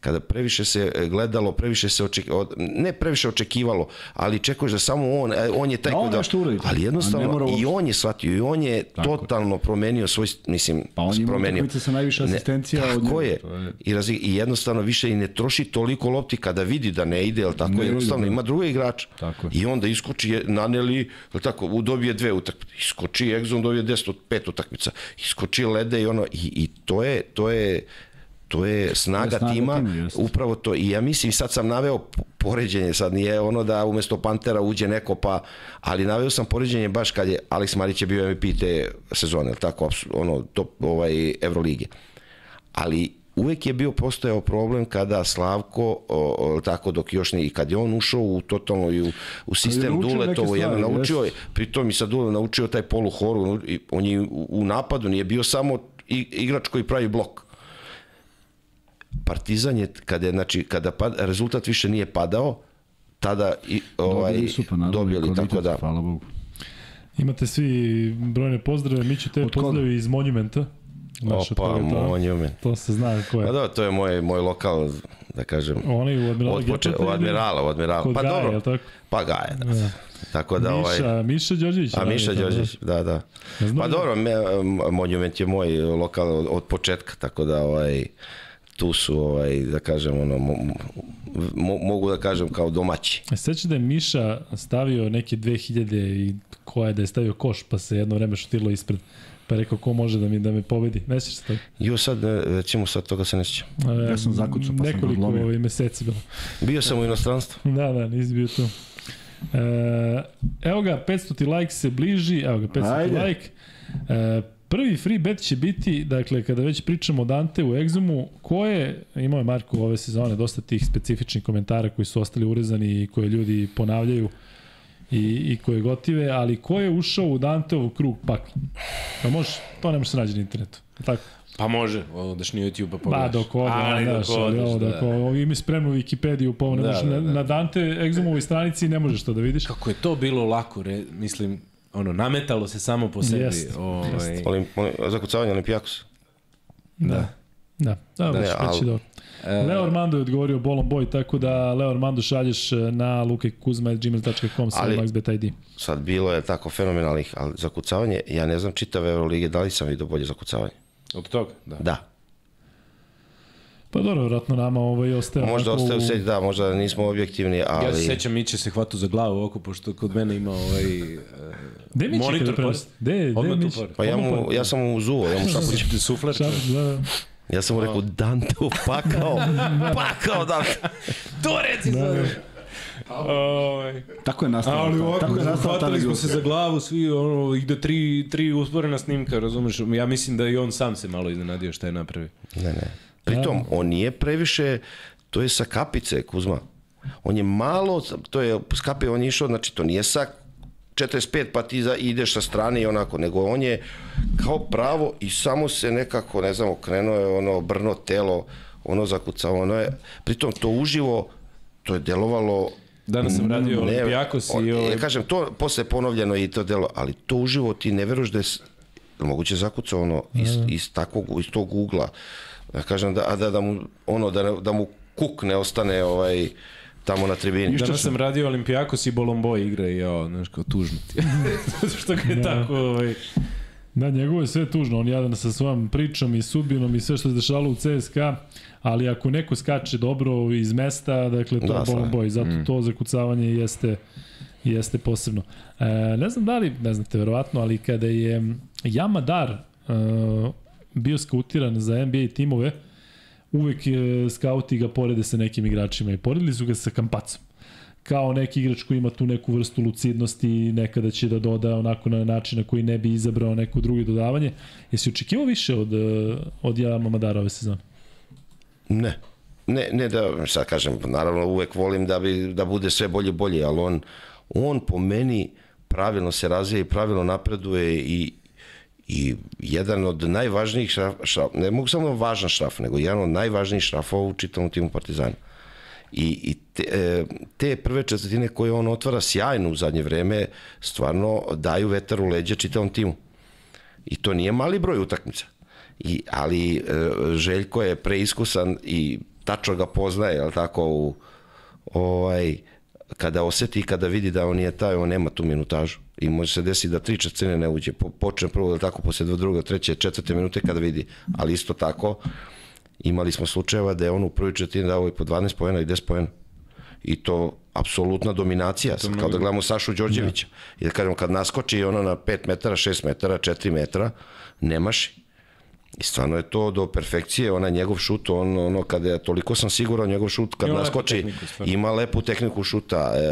kada previše se e, gledalo, previše se očekivalo, ne previše očekivalo, ali čekuješ da samo on, e, on je taj Da on koji da, uradi. ali jednostavno mora i on je shvatio i on je Tako je. totalno promenio svoj, mislim, Pa on promenio. utakmice sa najviše asistencija ne, od njega, je. je- I, razi, I jednostavno više i ne troši toliko lopti kada vidi da ne ide, jel tako, Ne jednostavno da. ima druga igrača. Tako je. I onda iskoči, je- naneli, jel tako, u- dobije dve utakmice, iskoči Exxon, dobije 10 od pet utakmica, iskoči Lede i ono, i, i to je, to je, to je snaga, snaga tima, tima, upravo to. I ja mislim, sad sam naveo poređenje, sad nije ono da umesto Pantera uđe neko pa, ali naveo sam poređenje baš kad je Alex Marić je bio MVP te sezone, tako, ono, top, ovaj, Evrolige. Ali uvek je bio postojao problem kada Slavko, o, o, tako dok još ne, i kad je on ušao u totalno i u, u sistem Duletovo, stvari, naučio je, pritom i sad Dule naučio taj polu horu, i on je u, napadu, nije bio samo igrač koji pravi blok. Partizan je, kada, je, znači, kada pad, rezultat više nije padao, tada i, ovaj, Dobili su, pa naravno, dobili, tako da. Hvala Bogu. Imate svi brojne pozdrave, mi ću te Od koga? pozdravi iz Monumenta. Znaš, Opa, to, je to, monument. to se zna ko Pa je. da, to je moj, moj lokal, da kažem, Oni u Admirala ili- Admirala, od Admirala. Kod Pa Gaja, dobro, tako? pa Gaja, da. Tako da, ovaj, Miša, Miša Đorđević. A radi Miša Đorđević, da, da. Znam Pa da- dobro, me, monument je moj lokal od, od početka, tako da ovaj, tu su, ovaj, da kažem, ono, mo, mo, mogu da kažem kao domaći. E, Seća da je Miša stavio neke 2000 i koja je da je stavio koš, pa se jedno vreme šutilo ispred. Pa rekao ko može da mi da me pobedi. Ne sećaš se toga? Jo, sad, ne, recimo, sad toga se ne sjećam. E, Ja sam zakucao, pa sam ga Nekoliko ovaj, meseci bilo. Bio sam u inostranstvu. Da, da, nisi bio tu. E, evo ga, 500 like se bliži, evo ga, 500 Ajde. like. E, prvi free bet će biti, dakle, kada već pričamo o Dante u Exumu, ko je, imao je Marko ove sezone dosta tih specifičnih komentara koji su ostali urezani i koje ljudi ponavljaju i, i koje gotive, ali ko je ušao u Danteov krug pakla? Pa može, to ne može se nađe na internetu. Tako? Pa može, odeš na YouTube pa Ba, pogledaš. dok ode, Ali dok odeš, da. dok ovo, ima spremnu Wikipediju, pa ovo ne Da, možeš, da, da. na Dante Exumovoj stranici ne možeš to da vidiš. Kako je to bilo lako, re, mislim, ono, nametalo se samo po sebi. Jest, ovaj, Olim, olim, zakucavanje Olimpijakos. Da. Da, da, Ne, već, već ali- dobro. E, Leo Armando je odgovorio Bolon Boy, tako da Leo Armando šalješ e, na lukekuzma.gmail.com sa. Sad bilo je tako fenomenalnih, ali zakucavanje, ja ne znam čitave Eurolige, da li sam vidio bolje zakucavanje? Od toga, da. Da. Pa dobro, vratno nama ovaj ostaje. Možda ostaje u u- seć, da, možda nismo objektivni, ali... Ja se sećam, Miće se hvatu za glavu oko, pošto kod mene ima ovaj... Uh, Gde mi će kada monitor prenosi? Gde, mi će? pored. Pa ja, mu, pored. ja sam mu uzuo, ja mu šapućem. Ti sufler? Da, da. Ja sam mu rekao, Dante, pakao, pakao, Dante. To reci sad! Ovaj. Tako je nastala. Ali ovako, tako je ta hvatali smo se za glavu, svi, ono, ide tri, tri usporena snimka, razumeš? Ja mislim da i on sam se malo iznenadio šta je napravio. Ne, ne. Pritom, on nije previše, to je sa kapice, Kuzma. On je malo, to je, s kape on je išao, znači to nije sa 45 pa ti za, ideš sa strane i onako, nego on je kao pravo i samo se nekako, ne znam, okrenuo je ono, brno telo, ono zakucao, ono je, pritom to uživo, to je delovalo Danas sam radio Ne, Olimpijakos i ovaj... Ja kažem, to posle je ponovljeno i to delo, ali to uživo ti ne veruješ da je moguće zakucao ono iz, iz, takvog, iz tog ugla. Ja kažem da, a da, da mu, ono, da, da mu kuk ne ostane ovaj, tamo na tribini. Danas sam radio Olimpijakos i Bolomboj igra i ja, znaš, kao tužno ti. Zato što ga je tako, ovaj... Da, njegovo je sve tužno, on jadan sa svojom pričom i sudbinom i sve što se dešavalo u CSKA, ali ako neko skače dobro iz mesta, dakle to Da, je. Boy, zato to zakucavanje jeste jeste posebno. E, ne znam da li, ne znate verovatno, ali kada je Yamadar e, bio skautiran za NBA timove, uvek e, skauti ga porede sa nekim igračima i poredili su ga sa Kampacom kao neki igrač koji ima tu neku vrstu lucidnosti, nekada će da doda onako na način na koji ne bi izabrao neko drugo dodavanje. Jesi očekivao više od, e, od Jama Madara ove sezone? Ne. Ne, ne da, sad kažem, naravno uvek volim da, bi, da bude sve bolje i bolje, ali on, on po meni pravilno se razvija i pravilno napreduje i, i jedan od najvažnijih šraf, šraf, ne mogu samo važan šraf, nego jedan od najvažnijih šrafova u čitavom timu Partizana. I, i te, e, te prve četvrtine koje on otvara sjajno u zadnje vreme stvarno daju vetar u leđa čitavom timu. I to nije mali broj utakmica. I, ali e, Željko je preiskusan i tačno ga poznaje, jel tako, u, ovaj, kada oseti i kada vidi da on nije taj, on nema tu minutažu. I može se desiti da tri četvrtine ne uđe. Po, počne prvo, jel tako, posle dva, druga, treće, četvrte minute kada vidi. Ali isto tako, imali smo slučajeva da je on u prvoj četvrtini dao i po 12 pojena i 10 pojena. I to apsolutna dominacija, sad, kao da gledamo Sašu Đorđevića. I da kažemo, kad naskoči ono na 5 metara, 6 metara, 4 metra, nemaš I stvarno je to do perfekcije, ona njegov šut, on, ono, kada je, toliko sam siguran, njegov šut kad Ima lepu naskoči, tehniku, ima lepu tehniku šuta, e,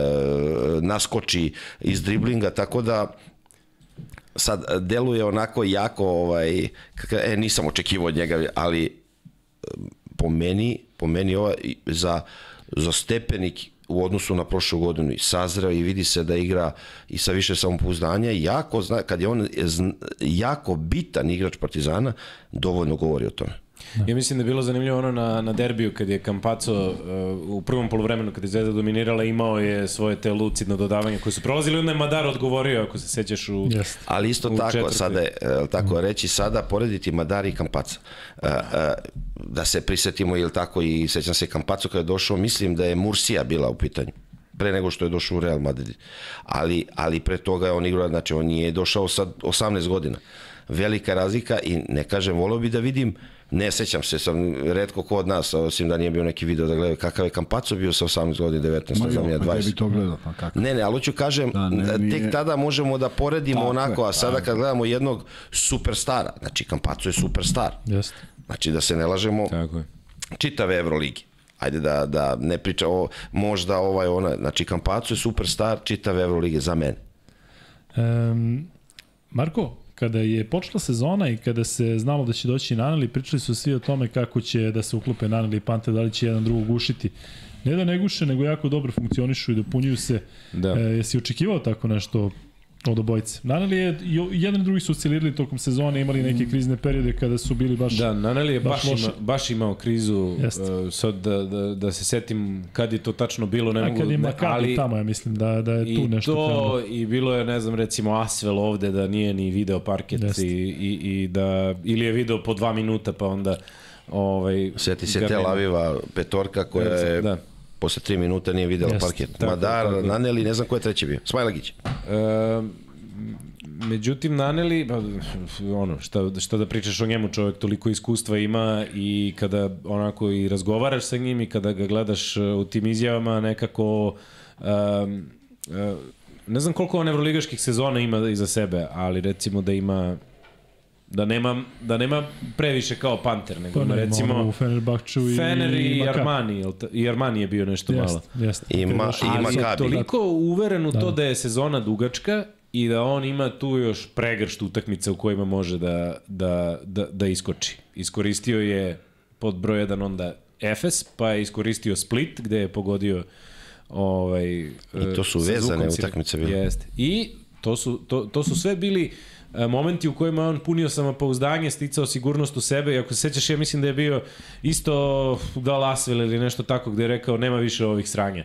naskoči iz driblinga, tako da sad deluje onako jako, ovaj, kaka, e, nisam očekivao od njega, ali e, po meni, po meni ova, za, za stepenik u odnosu na prošlu godinu i sazreo i vidi se da igra i sa više samopouzdanja jako zna, kad je on jako bitan igrač Partizana, dovoljno govori o tome. Ja mislim da je bilo zanimljivo ono na, na derbiju kad je Campazzo uh, u prvom polovremenu kad je Zvezda dominirala imao je svoje te lucidno dodavanje koje su prolazili, onda je Madar odgovorio ako se sećaš u... Jeste. Ali isto U tako, četvrtoj. sada je, tako reći, sada porediti Madari i Kampaca. E, e, da se prisetimo, ili tako, i sećam se Kampacu kada je došao, mislim da je Mursija bila u pitanju pre nego što je došao u Real Madrid. Ali, ali pre toga je on igrao, znači on je došao sa 18 godina. Velika razlika i ne kažem, volio bi da vidim, ne sećam se, sam redko ko od nas, osim da nije bio neki video da gledaju kakav je Kampaco bio sa 18 godina, 19, Ma ne znam, jo, nije pa gde 20. bi to gledao, pa kako? Ne, ne, ali hoću kažem, Da, ne, da, nije- tek tada možemo da poredimo Tako onako, a sada kad gledamo jednog superstara, znači Kampaco je superstar, Jeste. znači da se ne lažemo Tako je. čitave Evroligi. Ajde da, da ne priča o možda ovaj ona, znači Kampacu je superstar čitave Evrolige za mene. Um, Marko, kada je počela sezona i kada se znalo da će doći Naneli, pričali su svi o tome kako će da se uklope Naneli i Pante, da li će jedan drugog gušiti. Ne da ne guše, nego jako dobro funkcionišu i dopunjuju se. Da. E, jesi očekivao tako nešto od obojice? Naneli je, i jedan i drugi su oscilirali tokom sezone, imali neke krizne periode kada su bili baš... Da, Naneli je baš, baš ima, baš imao krizu, uh, sad da, da, da se setim kad je to tačno bilo, ne A mogu... kad je ne, Makabi tamo, ja mislim da, da je tu I nešto to, krenulo. i bilo je, ne znam, recimo Asvel ovde da nije ni video parket i, i, i da, ili je video po dva minuta pa onda ovaj, Sjeti se ga Tel nema. Aviva petorka koja je Da. Posle tri minuta nije videla Jeste, parket. tako, Madar, tako. Naneli, ne znam ko je treći bio. Smajlagić. E, međutim, Naneli, pa, ono, šta, šta da pričaš o njemu, čovjek toliko iskustva ima i kada onako i razgovaraš sa njim i kada ga gledaš e, u tim izjavama, nekako um, e, ne znam koliko on evroligaških sezona ima iza sebe, ali recimo da ima da nema, da nema previše kao Panter, nego Pa ima ne, recimo ono u Fenerbahču i... Fener i Maccabi. Armani, i Armani je bio nešto malo. Jeste, jeste. I Kad je Ma- došao- i Ali je toliko uveren u to da je sezona dugačka i da on ima tu još pregršt utakmica u kojima može da, da, da, da iskoči. Iskoristio je pod broj 1 onda Efes, pa je iskoristio Split gde je pogodio ovaj, I to su vezane utakmice bile. Jeste. I to su, to, to su sve bili e, momenti u kojima je on punio samopouzdanje, sticao sigurnost u sebe i ako se sećaš, ja mislim da je bio isto da Lasvel ili nešto tako gde je rekao nema više ovih sranja.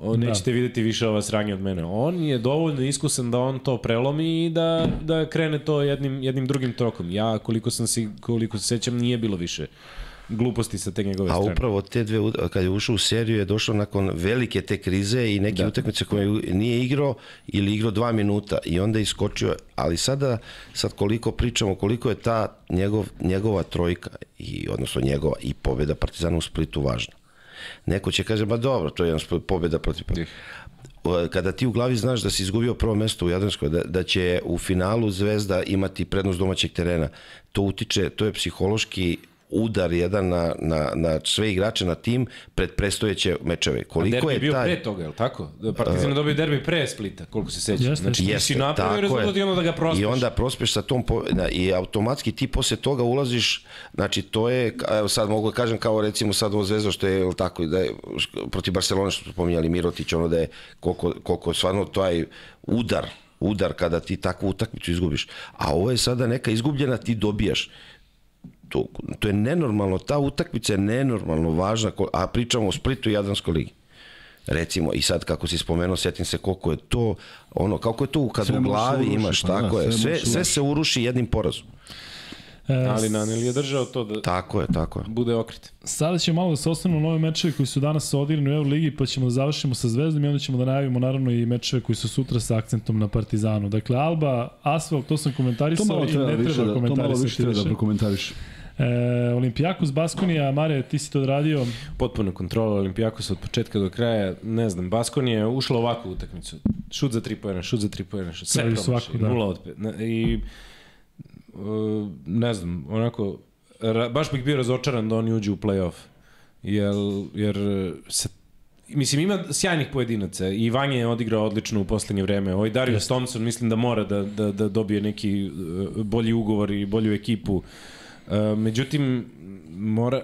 O, nećete videti više ova sranja od mene. On je dovoljno iskusan da on to prelomi i da, da krene to jednim, jednim drugim tokom. Ja, koliko, sam si, koliko se sećam, nije bilo više gluposti sa te njegove A strane. upravo te dve, kad je ušao u seriju je došlo nakon velike te krize i neke da. utakmice koje nije igrao ili igrao dva minuta i onda je iskočio, ali sada, sad koliko pričamo, koliko je ta njegov, njegova trojka i odnosno njegova i pobjeda Partizana u Splitu važna. Neko će kaže, ba dobro, to je jedan spl- pobjeda protiv kada ti u glavi znaš da si izgubio prvo mesto u Jadranskoj, da, da će u finalu Zvezda imati prednost domaćeg terena, to utiče, to je psihološki udar jedan na, na, na sve igrače na tim pred prestojeće mečeve. Koliko derbi je je bio taj... pre toga, je li tako? Partizan je dobio derbi pre Splita, koliko se seća. Jeste. Znači, ti si napravio rezultat i onda da ga prospeš. I onda prospeš sa tom po, i automatski ti posle toga ulaziš, znači to je, evo sad mogu da kažem kao recimo sad ovo zvezda što je, jel tako, da je protiv Barcelone što smo pominjali Mirotić, ono da je koliko, koliko stvarno taj udar, udar kada ti takvu utakmicu izgubiš. A ovo je sada neka izgubljena, ti dobijaš to, to je nenormalno, ta utakmica je nenormalno važna, a pričamo o Splitu i Jadranskoj ligi. Recimo, i sad kako si spomenuo, setim se koliko je to, ono, kako je to kad Sve u glavi uruši, imaš, pa da, tako je, sve sve, se sve uruši. se uruši jednim porazom. E, Ali Naneli je držao to da Tako je, tako je. bude okret. Sada ćemo malo da se osvrnemo na ove mečeve koji su danas odigrani u Euroligi, pa ćemo da završimo sa Zvezdom i onda ćemo da najavimo naravno i mečeve koji su sutra sa akcentom na Partizanu. Dakle, Alba, Asfalt, to sam To komentarisao malo i treba ne više treba da, to malo komentarisati više treba da prokomentariš. E, Olimpijakos, Baskonija, Mare, ti si to odradio. Potpuna kontrola Olimpijakosa od početka do kraja. Ne znam, Baskon je ušla u ovakvu utakmicu. Šut za 3 poena, šut za 3 poena, šut. Sve promaši, svaku, da. Nula od 5. Ne, I uh, ne znam, onako, ra, baš bih bio razočaran da oni uđu u play-off. Jer, jer se Mislim, ima sjajnih pojedinaca i Vanja je odigrao odlično u poslednje vreme. Ovaj Darius Thompson mislim da mora da, da, da dobije neki uh, bolji ugovor i bolju ekipu. Uh, međutim, mora,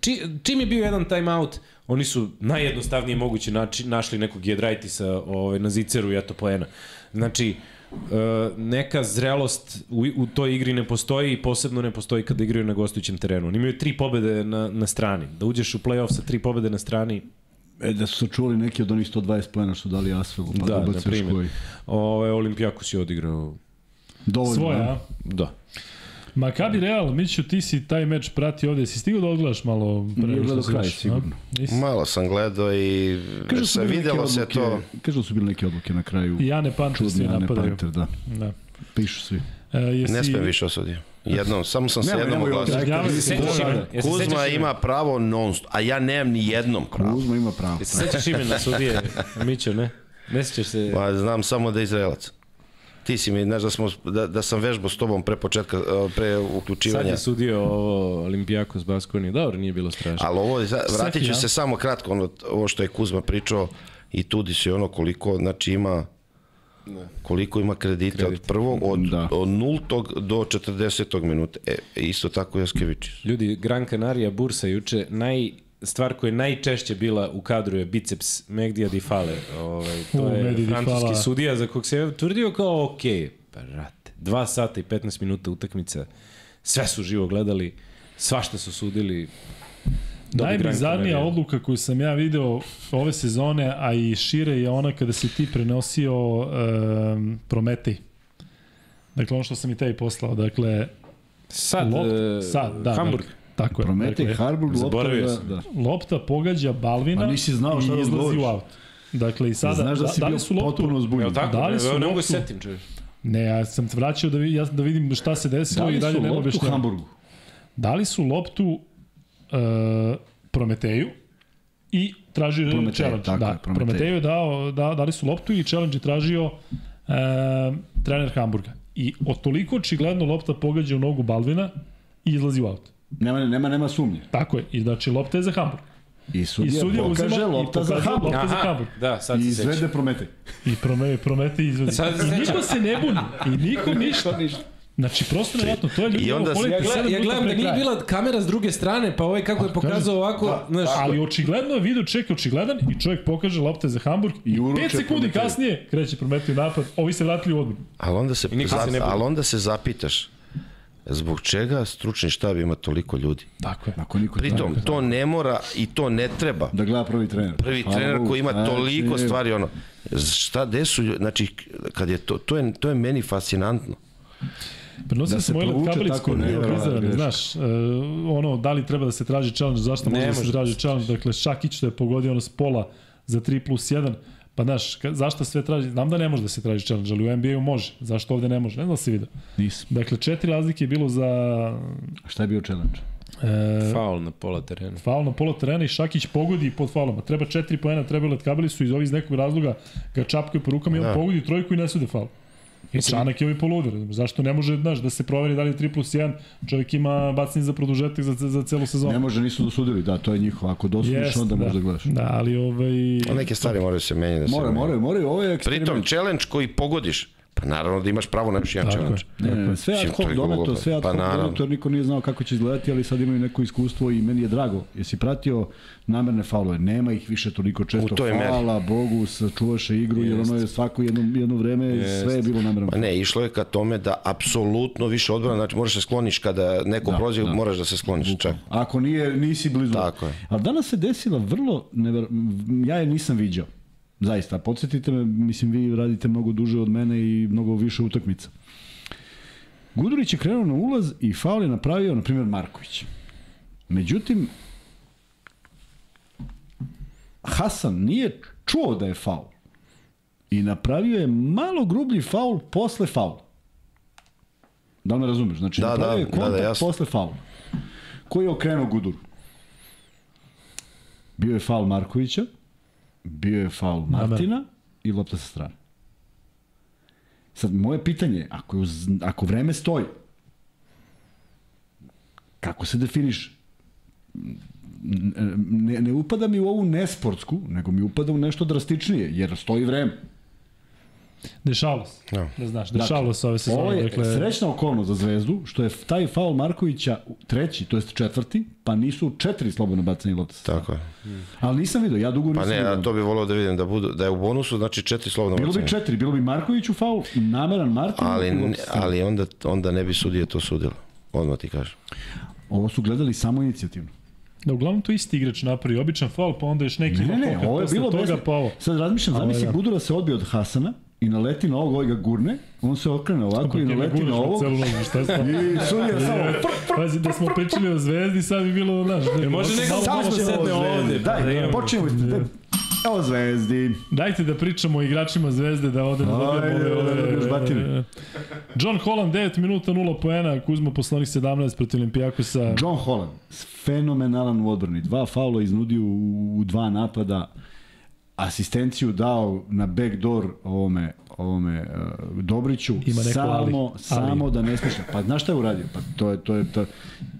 či, čim je bio jedan timeout, oni su najjednostavnije moguće nači, našli nekog Jedraitisa ovaj, na ziceru i eto poena. Znači, uh, neka zrelost u, u toj igri ne postoji i posebno ne postoji kada igraju na gostujućem terenu. Oni imaju tri pobede na, na strani. Da uđeš u play-off sa tri pobede na strani, E, da su čuli neki od onih 120 plena što dali Asvelu, pa Da, da, na ubaciš primjer. koji. ovaj, Olimpijakos je odigrao Dovoljno. Svoja, a? a? Da. Makabi Real, Miću, ti si taj meč prati ovde. Si stigao da odgledaš malo pre Nije nego što gledao kraj, sigurno. a? Nisi? Malo sam gledao i Kažu da se videlo se odluke, to. Kažu da su bile neke odluke na kraju. I Jane Panter svi napadaju. Panter, da. Da. Pišu svi. E, jesi... Ne smem više osudio. Jednom, samo sam se jednom oglasio. se Kuzma ima pravo non a ja nemam ni jednom pravo. Kuzma ima pravo. Jesi se sećaš imena sudije Mićo, ne? Ne sećaš se... Pa znam samo da je Izraelac. Ti si mi, znaš da, smo, da, da sam vežbao s tobom pre početka, e, pre Sad uključivanja. je sudio ovo Olimpijakos Baskoni. Dobro, nije bilo strašno. Ali ovo, vratit ću ja. se samo kratko, ono, ovo što je Kuzma pričao i tudi se ono koliko, znači ima koliko ima kredita od prvog, od, Da. od nultog do 40. minuta. E, isto tako Jaskevičius. Ljudi, Gran Canaria bursa juče, naj, stvar koja je najčešće bila u kadru je biceps Megdija Difale. Ovaj, to U, je Mehdi francuski Difala. sudija za kog se je tvrdio kao ok, brate, 2 sata i 15 minuta utakmica, sve su živo gledali, svašta su sudili. Najbizarnija odluka koju sam ja video ove sezone, a i šire je ona kada si ti prenosio um, Prometej. Dakle, ono što sam i tebi poslao. Dakle, Sad, lopt, e, sad, da, Hamburg. Dakle, tako je. Prometej, dakle, Harburg, lopta, zaboravio da, da. lopta pogađa Balvina Pa nisi znao šta i da izlazi u aut. Dakle, i sada, Znaš da si da, bio li su loptu, potpuno uzbunjen. Jel tako? Da li su Evo, ne mogu loptu- se setim. Ne, ja sam te vraćao da, ja, da vidim šta se Da desilo li i dalje su nema loptu u objašnjenja. Hamburgu? Da li su loptu uh, Prometeju i traži Prometej, challenge. tako da, je, Prometej. Prometeju je dao, da, dali su loptu i challenge je tražio uh, trener Hamburga. I od toliko očigledno lopta pogađa u nogu Balvina i izlazi u aut. Nema, nema, nema sumnje. Tako je. I znači lopta je za Hamburg. I I sudija, sudija pokaže uzima lopta i za Hamburg. lopta za Hamburg. da, sad I izvede Prometej. I prome, promete i izvodi. Sad I niko se ne buni. I niko ništa. Znači, prosto nevjerojatno. To je ljudi I onda ovo se- Ja, gleda, ja gledam da nije bila kamera s druge strane, pa ovaj kako je pokazao ovako, znaš, Ali očigledno je video ček je očigledan i čovjek pokaže lopte za Hamburg i I uruče 5 sekundi kasnije kreće Prometej napad, ovi se vratili u odbranu. Ali onda se, ali onda se zapitaš, zbog čega stručni štab ima toliko ljudi? Tako je. Ako niko Pritom, to ne mora i to ne treba. Da gleda prvi trener. Prvi Hvala trener Bogu, koji ima znači, toliko stvari, ono, šta, gde su, ljudi- znači, kad je to, to je, to je meni fascinantno. Prenosio Da sam se Mojlet Kabelic tako koji je prizaran, znaš, uh, ono, da li treba da se traži challenge, zašto može da se traži challenge, dakle, Šakić što je pogodio ono s pola za 3 plus 1, pa znaš, zašto sve traži, znam da ne može da se traži challenge, ali u NBA-u može, zašto ovde ne može, ne znam da se vidio. Nisam. Dakle, četiri razlike je bilo za A šta je bio challenge? e, faul na pola terena. faul na pola terena i Šakić pogodi pod faulom. Treba 4 poena, treba Letkabeli su iz ovih iz nekog razloga ga čapkaju po rukama i on Da. pogodi trojku i ne sude faul. I Čanak je ovaj poluder. Zašto ne može, znaš, da se proveri da li je 3 plus 1, čovjek ima bacanje za produžetak za, za celu sezonu. Ne može, nisu dosudili, da, to je njihovo. Ako dosudiš, Jest, onda da. možda gledaš. Da, ali ovaj... Neke stvari moraju se menjati. Da se Mora, moraju, moraju, ovo je Pritom, eksperiment. challenge koji pogodiš, pa naravno da imaš pravo na još jedan Tako je. challenge. Ne, ne, sve ad to hoc je doneto, sve ad Pa hoc naravno. doneto, jer niko nije znao kako će izgledati, ali sad imaju neko iskustvo i meni je drago. Jesi pratio namerne faulove? Nema ih više toliko često. U toj meri. Hvala Bogu, sačuvaše igru, jer ono je svako jedno, jedno vreme, sve je bilo namerno. Pa ne, išlo je ka tome da apsolutno više odbrana, znači moraš se skloniš kada neko Da, prođe, da. moraš da se skloniš čak. Ako nije, nisi blizu. Tako je. Ali danas se desila vrlo, never, ja je nisam viđao. Zaista, podsjetite me, mislim vi radite mnogo duže od mene i mnogo više utakmica. Gudurić je krenuo na ulaz i faul je napravio, na primjer, Marković. Međutim, Hasan nije čuo da je faul. I napravio je malo grublji faul posle faula. Da li me razumeš? Znači, Da, napravio da, je da, da, kontakt jasno. posle faula. Koji je okrenuo Guduru? Bio je faul Markovića, bio je faul Martina i lopta sa strane. Sad, moje pitanje je, ako, je ako vreme stoji, kako se definiš? Ne, ne upada mi u ovu nesportsku, nego mi upada u nešto drastičnije, jer stoji vreme. Dešavalo se. Da. Da znaš, dešavalo se ove Ovo sezone. je Dakle, srećna okolnost za Zvezdu, što je taj faul Markovića treći, to jest četvrti, pa nisu četiri slobodno bacanje lopte. Tako je. Ali nisam vidio, ja dugo Pa nisam ne, vidio. a to bi volao da vidim da, budu, da je u bonusu, znači četiri slobodno Bilo bi bacanje. četiri, bilo bi Markoviću faul, nameran Martin. Ali, ali onda, onda ne bi sudije to sudilo. Odmah ti kažem. Ovo su gledali samo inicijativno. da uglavnom to isti igrač napravi običan faul, pa onda još neki Ne, ne, ne, ovo je bilo toga, bez... pa ovo. Sad razmišljam, Ovo, zamisli da. Gudura se odbije od Hasana i naleti na ovog, ovaj ga gurne, on se okrene ovako i Ti ne naleti na ovog. celu nogu, šta je stvarno? I sudija samo... Pazi, da smo pričali o zvezdi, sad bi bilo, znaš... da- može neko malo- samo sedne ovde, da Daj, počnemo. Daj. Evo Zvezdi. Dajte da pričamo o igračima Zvezde, da ne dobijemo Ajde, ove... da ove batine. John Holland, 9 minuta, 0 poena, Kuzma poslonih 17 protiv Olimpijakosa. John Holland, fenomenalan u odbrani. Dva faula iznudio u, u dva napada. Asistenciju dao na backdoor ovome ovome uh, Dobriću Ima neko samo ali. Ali. samo da ne smišlja. Pa znaš šta je uradio? Pa to je to je to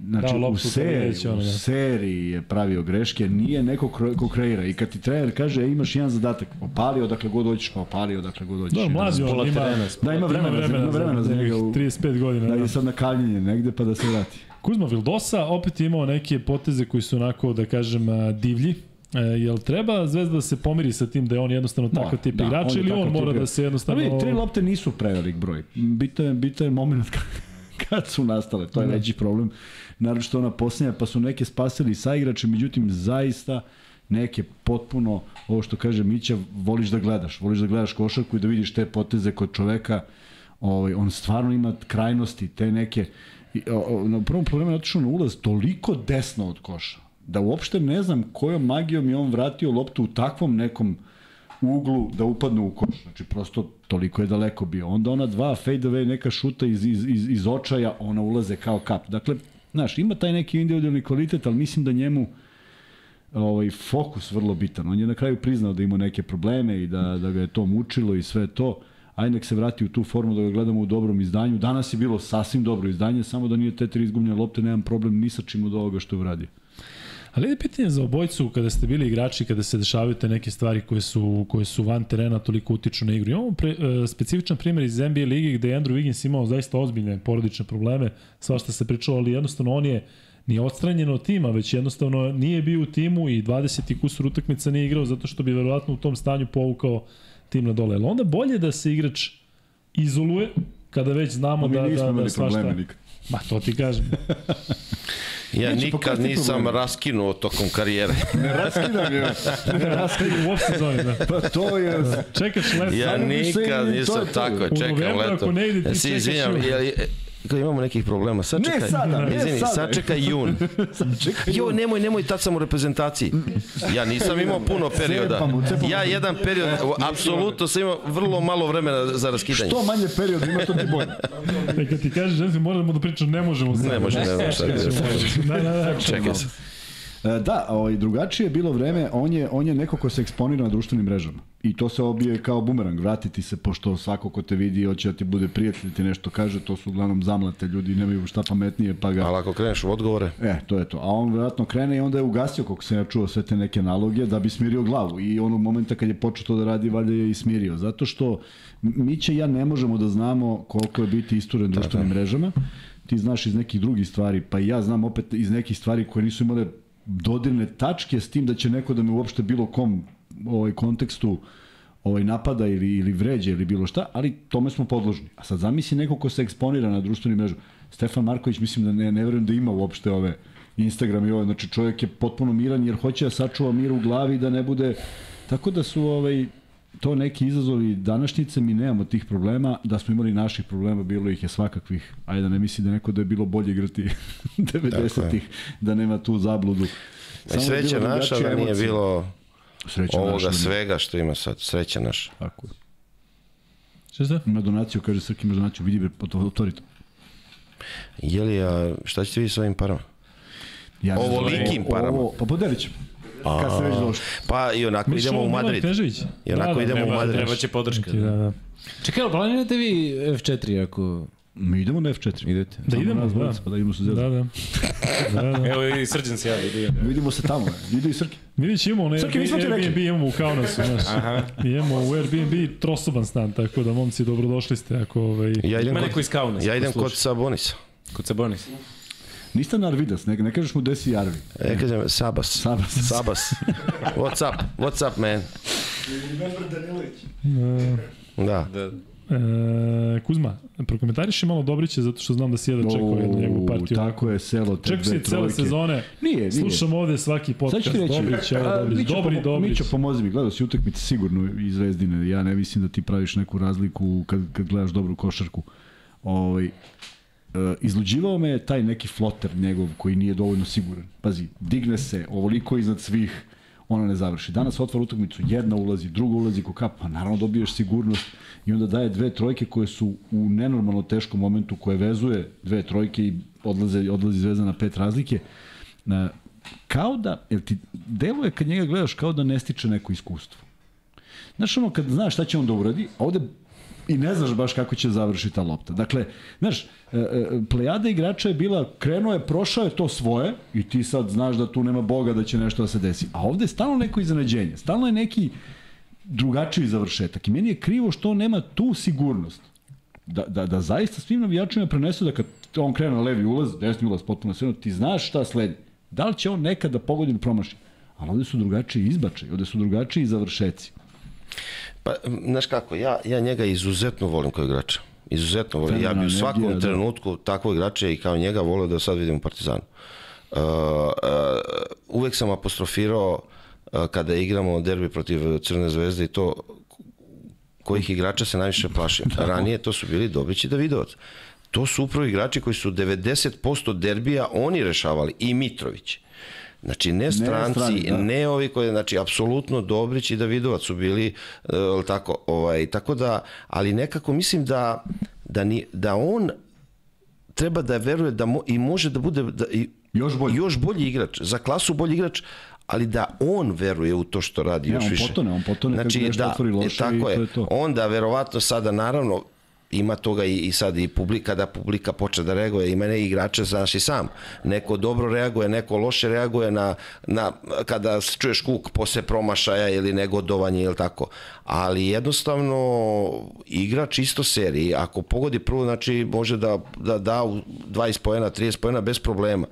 znači Dao u seriji, u da. seriji je pravio greške, nije neko ko kreira i kad ti trener kaže e, imaš jedan zadatak, opali odakle god hoćeš, pa opali odakle god hoćeš. Da, mlađi on pola ima, terena, Da, ima vremena, ima vremena, ima vremena za njega. u- 35 godina. Da Da, je sad na kaljenje negde pa da se vrati. Kuzma Vildosa opet je imao neke poteze koji su onako, da kažem, divlji. E, jel treba Zvezda da se pomiri sa tim da je on jednostavno Mora, takav tip da, igrača ili on mora da se jednostavno... Ali tri lopte nisu prevelik broj. Bitan je, bitan je moment kad, su nastale. To je Da. veći problem. Naravno što ona posljednja, pa su neke spasili sa igrače, međutim zaista neke potpuno, ovo što kaže Mića, voliš da gledaš. Voliš da gledaš košarku i da vidiš te poteze kod čoveka. Ovaj, on stvarno ima krajnosti, te neke... I, o, o, na prvom problemu je otišao na ulaz toliko desno od koša da uopšte ne znam kojom magijom je on vratio loptu u takvom nekom uglu da upadnu u koš. Znači, prosto toliko je daleko bio. Onda ona dva fade away, neka šuta iz, iz, iz, iz očaja, ona ulaze kao kap. Dakle, znaš, ima taj neki individualni kvalitet, ali mislim da njemu ovaj fokus vrlo bitan. On je na kraju priznao da ima neke probleme i da, da ga je to mučilo i sve to. Ajde nek se vrati u tu formu da ga gledamo u dobrom izdanju. Danas je bilo sasvim dobro izdanje, samo da nije te tri izgubljene lopte, nemam problem ni sa čim od ovoga što je uradio. Ali je pitanje za obojcu kada ste bili igrači, kada se dešavaju te neke stvari koje su, koje su van terena toliko utiču na igru. Imamo pre, e, specifičan primjer iz NBA ligi gde je Andrew Wiggins imao zaista ozbiljne porodične probleme, svašta se pričalo, ali jednostavno on je nije odstranjen od tima, već jednostavno nije bio u timu i 20 i kusur utakmica nije igrao zato što bi verovatno u tom stanju povukao tim na dole. Ali onda bolje da se igrač izoluje kada već znamo Mi da, nismo da, da imali svašta... Ma to ti kažem. Ja Neće, pa nikad nisam problemi? raskinuo tokom karijere. Ne raskidam je. u off sezoni, da. Pa to je... Čekaš let. Ja nikad nisam to. tako, U čekam novembru leto. ako ne ide, ti Ja se čekaš izvinjam, jun. Je li, e, kad imamo nekih problema, sačekaj. Ne sada, ne Izvini, sada. sačekaj jun. Čekaj, Jo, nemoj, nemoj, tad sam u reprezentaciji. Ja nisam imao puno perioda. Ja jedan period, apsolutno sam imao vrlo malo vremena za raskidanje. što manje period ima, to ti bolje. E, kad ti kažeš, Ženfi, moramo da pričam, ne možemo. Ne može, ne znam šta. Da, da, da. Čekaj se. E, Da, ovaj, drugačije je bilo vreme, on je, on je neko ko se eksponira na društvenim mrežama. I to se obije kao bumerang, vratiti se, pošto svako ko te vidi hoće da ti bude prijatelj, da ti nešto kaže, to su uglavnom zamlate ljudi, nemaju šta pametnije, pa ga... Ali ako kreneš u odgovore, E, to je to. A on vjerojatno krene i onda je ugasio, kako sam ja čuo, sve te neke naloge da bi smirio glavu. I onog momenta kad je počeo to da radi, valjda je i smirio. Zato što mi će ja ne možemo da znamo koliko je biti isturen društvenim mrežama. Ti znaš iz nekih drugih stvari, pa i ja znam opet iz nekih stvari koje nisu imale dodirne tačke s tim da će neko da me uopšte bilo kom ovaj kontekstu ovaj napada ili ili vređa ili bilo šta, ali tome smo podložni. A sad zamisli neko ko se eksponira na društvenim mrežama. Stefan Marković mislim da ne ne verujem da ima uopšte ove Instagram i ovo, znači čovjek je potpuno miran jer hoće da sačuva mir u glavi da ne bude tako da su ovaj to neki izazovi današnjice, mi nemamo tih problema, da smo imali naših problema, bilo ih je svakakvih, ajde da ne misli da neko da je bilo bolje igrati 90-ih, da nema tu zabludu. Samo sreća bila naša da nije emocija. bilo Sreća ovoga naša da svega što ima sad. Sreća naša. Tako je. Šta? Ima donaciju, kaže Srki, ima donaciju, vidi otvori to. Je li, a šta ćete vi s ovim parama? Ja. Ovolikim parama. Ovo, pa podelit ćemo. Kad se već došli. Pa i onako Misliš idemo u Milan Madrid. Knežević? I onako idemo u Treba, Madrid. treba će podrška. Da, da. Čekaj, ali planirate vi F4 ako Mi idemo na F4. idete? Da idemo, nas da. Pa da idemo se Da, zezati. da. da, da. Evo i Srđan se javi. ide. Vidimo se tamo, ide i Srki. Vidiš, imamo ne, Srki, rekli. Airbnb, imamo u Kaunasu, znaš. Aha. Imamo u Airbnb trosoban stan, tako da, momci, dobrodošli ste ako, ovaj... Ja idem Ima kod, neko iz Kauna. ja idem kod Sabonisa. Kod Sabonis. Niste na Arvidas, ne, ne kažeš mu desi Jarvi. E, kažem, Sabas. Sabas. Sabas. What's up? What's up, man? Da. Da. E, Kuzma, prokomentariši malo Dobrića zato što znam da si jedan čekao jednu njegovu partiju. Tako je, selo, te Čekao si cele sezone. Nije, nije. Slušam ovde svaki Sad podcast. ću ti reći, Dobrić, evo Dobrić. Mićo, Dobri pomo- Dobrić. Mićo, pomozi mi, gledao si utakmice sigurno iz Zvezdine, ja ne mislim da ti praviš neku razliku kad, kad gledaš dobru košarku. Ovaj, e, izluđivao me je taj neki floter njegov koji nije dovoljno siguran. Pazi, digne se ovoliko iznad svih, ona ne završi. Danas otvara utakmicu, jedna ulazi, druga ulazi ko kap, pa naravno dobiješ sigurnost i onda daje dve trojke koje su u nenormalno teškom momentu koje vezuje dve trojke i odlaze, odlazi zvezda na pet razlike. Na, kao da, jel ti deluje kad njega gledaš kao da ne stiče neko iskustvo. Znaš ono, kad znaš šta će on da uradi, a ovde i ne znaš baš kako će završiti ta lopta. Dakle, znaš, e, e, plejada igrača je bila, krenuo je, prošao je to svoje i ti sad znaš da tu nema Boga da će nešto da se desi. A ovde je stalno neko iznenađenje, stalno je neki drugačiji završetak. I meni je krivo što nema tu sigurnost da, da, da zaista svim navijačima prenesu da kad on krene na levi ulaz, desni ulaz, potpuno sve, ti znaš šta sledi. Da li će on nekad da pogodi ili promaši? Ali ovde su drugačiji izbačaj, ovde su drugačiji završeci. Pa, znaš kako, ja, ja njega izuzetno volim kao igrača. Izuzetno volim. Ja bi u svakom da. trenutku takvog igrača i kao njega volio da sad vidim u Partizanu. Uh, uh, uvek sam apostrofirao uh, kada igramo derbi protiv Crne zvezde i to kojih igrača se najviše plašio. Ranije to su bili Dobrić i Davidovac. To su upravo igrači koji su 90% derbija oni rešavali i Mitrović. Znači, ne stranci, strani, ne, da. ne ovi koji, znači, apsolutno Dobrić i Davidovac su bili, uh, tako, ovaj, tako da, ali nekako mislim da, da, ni, da on treba da veruje da mo, i može da bude da, i, Još bolji. još bolji igrač, za klasu bolji igrač, ali da on veruje u to što radi Ne, još on više. potone, on potone kad znači, nešto da, otvori loše e, tako i to je. je to. Onda verovatno sada naravno ima toga i, i sad i publika, da publika počne da reaguje, ima ne igrače, znaš i sam. Neko dobro reaguje, neko loše reaguje na, na kada čuješ kuk posle promašaja ili negodovanje ili tako. Ali jednostavno igrač isto seriji, ako pogodi prvo, znači može da da, da u 20 poena, 30 poena bez problema.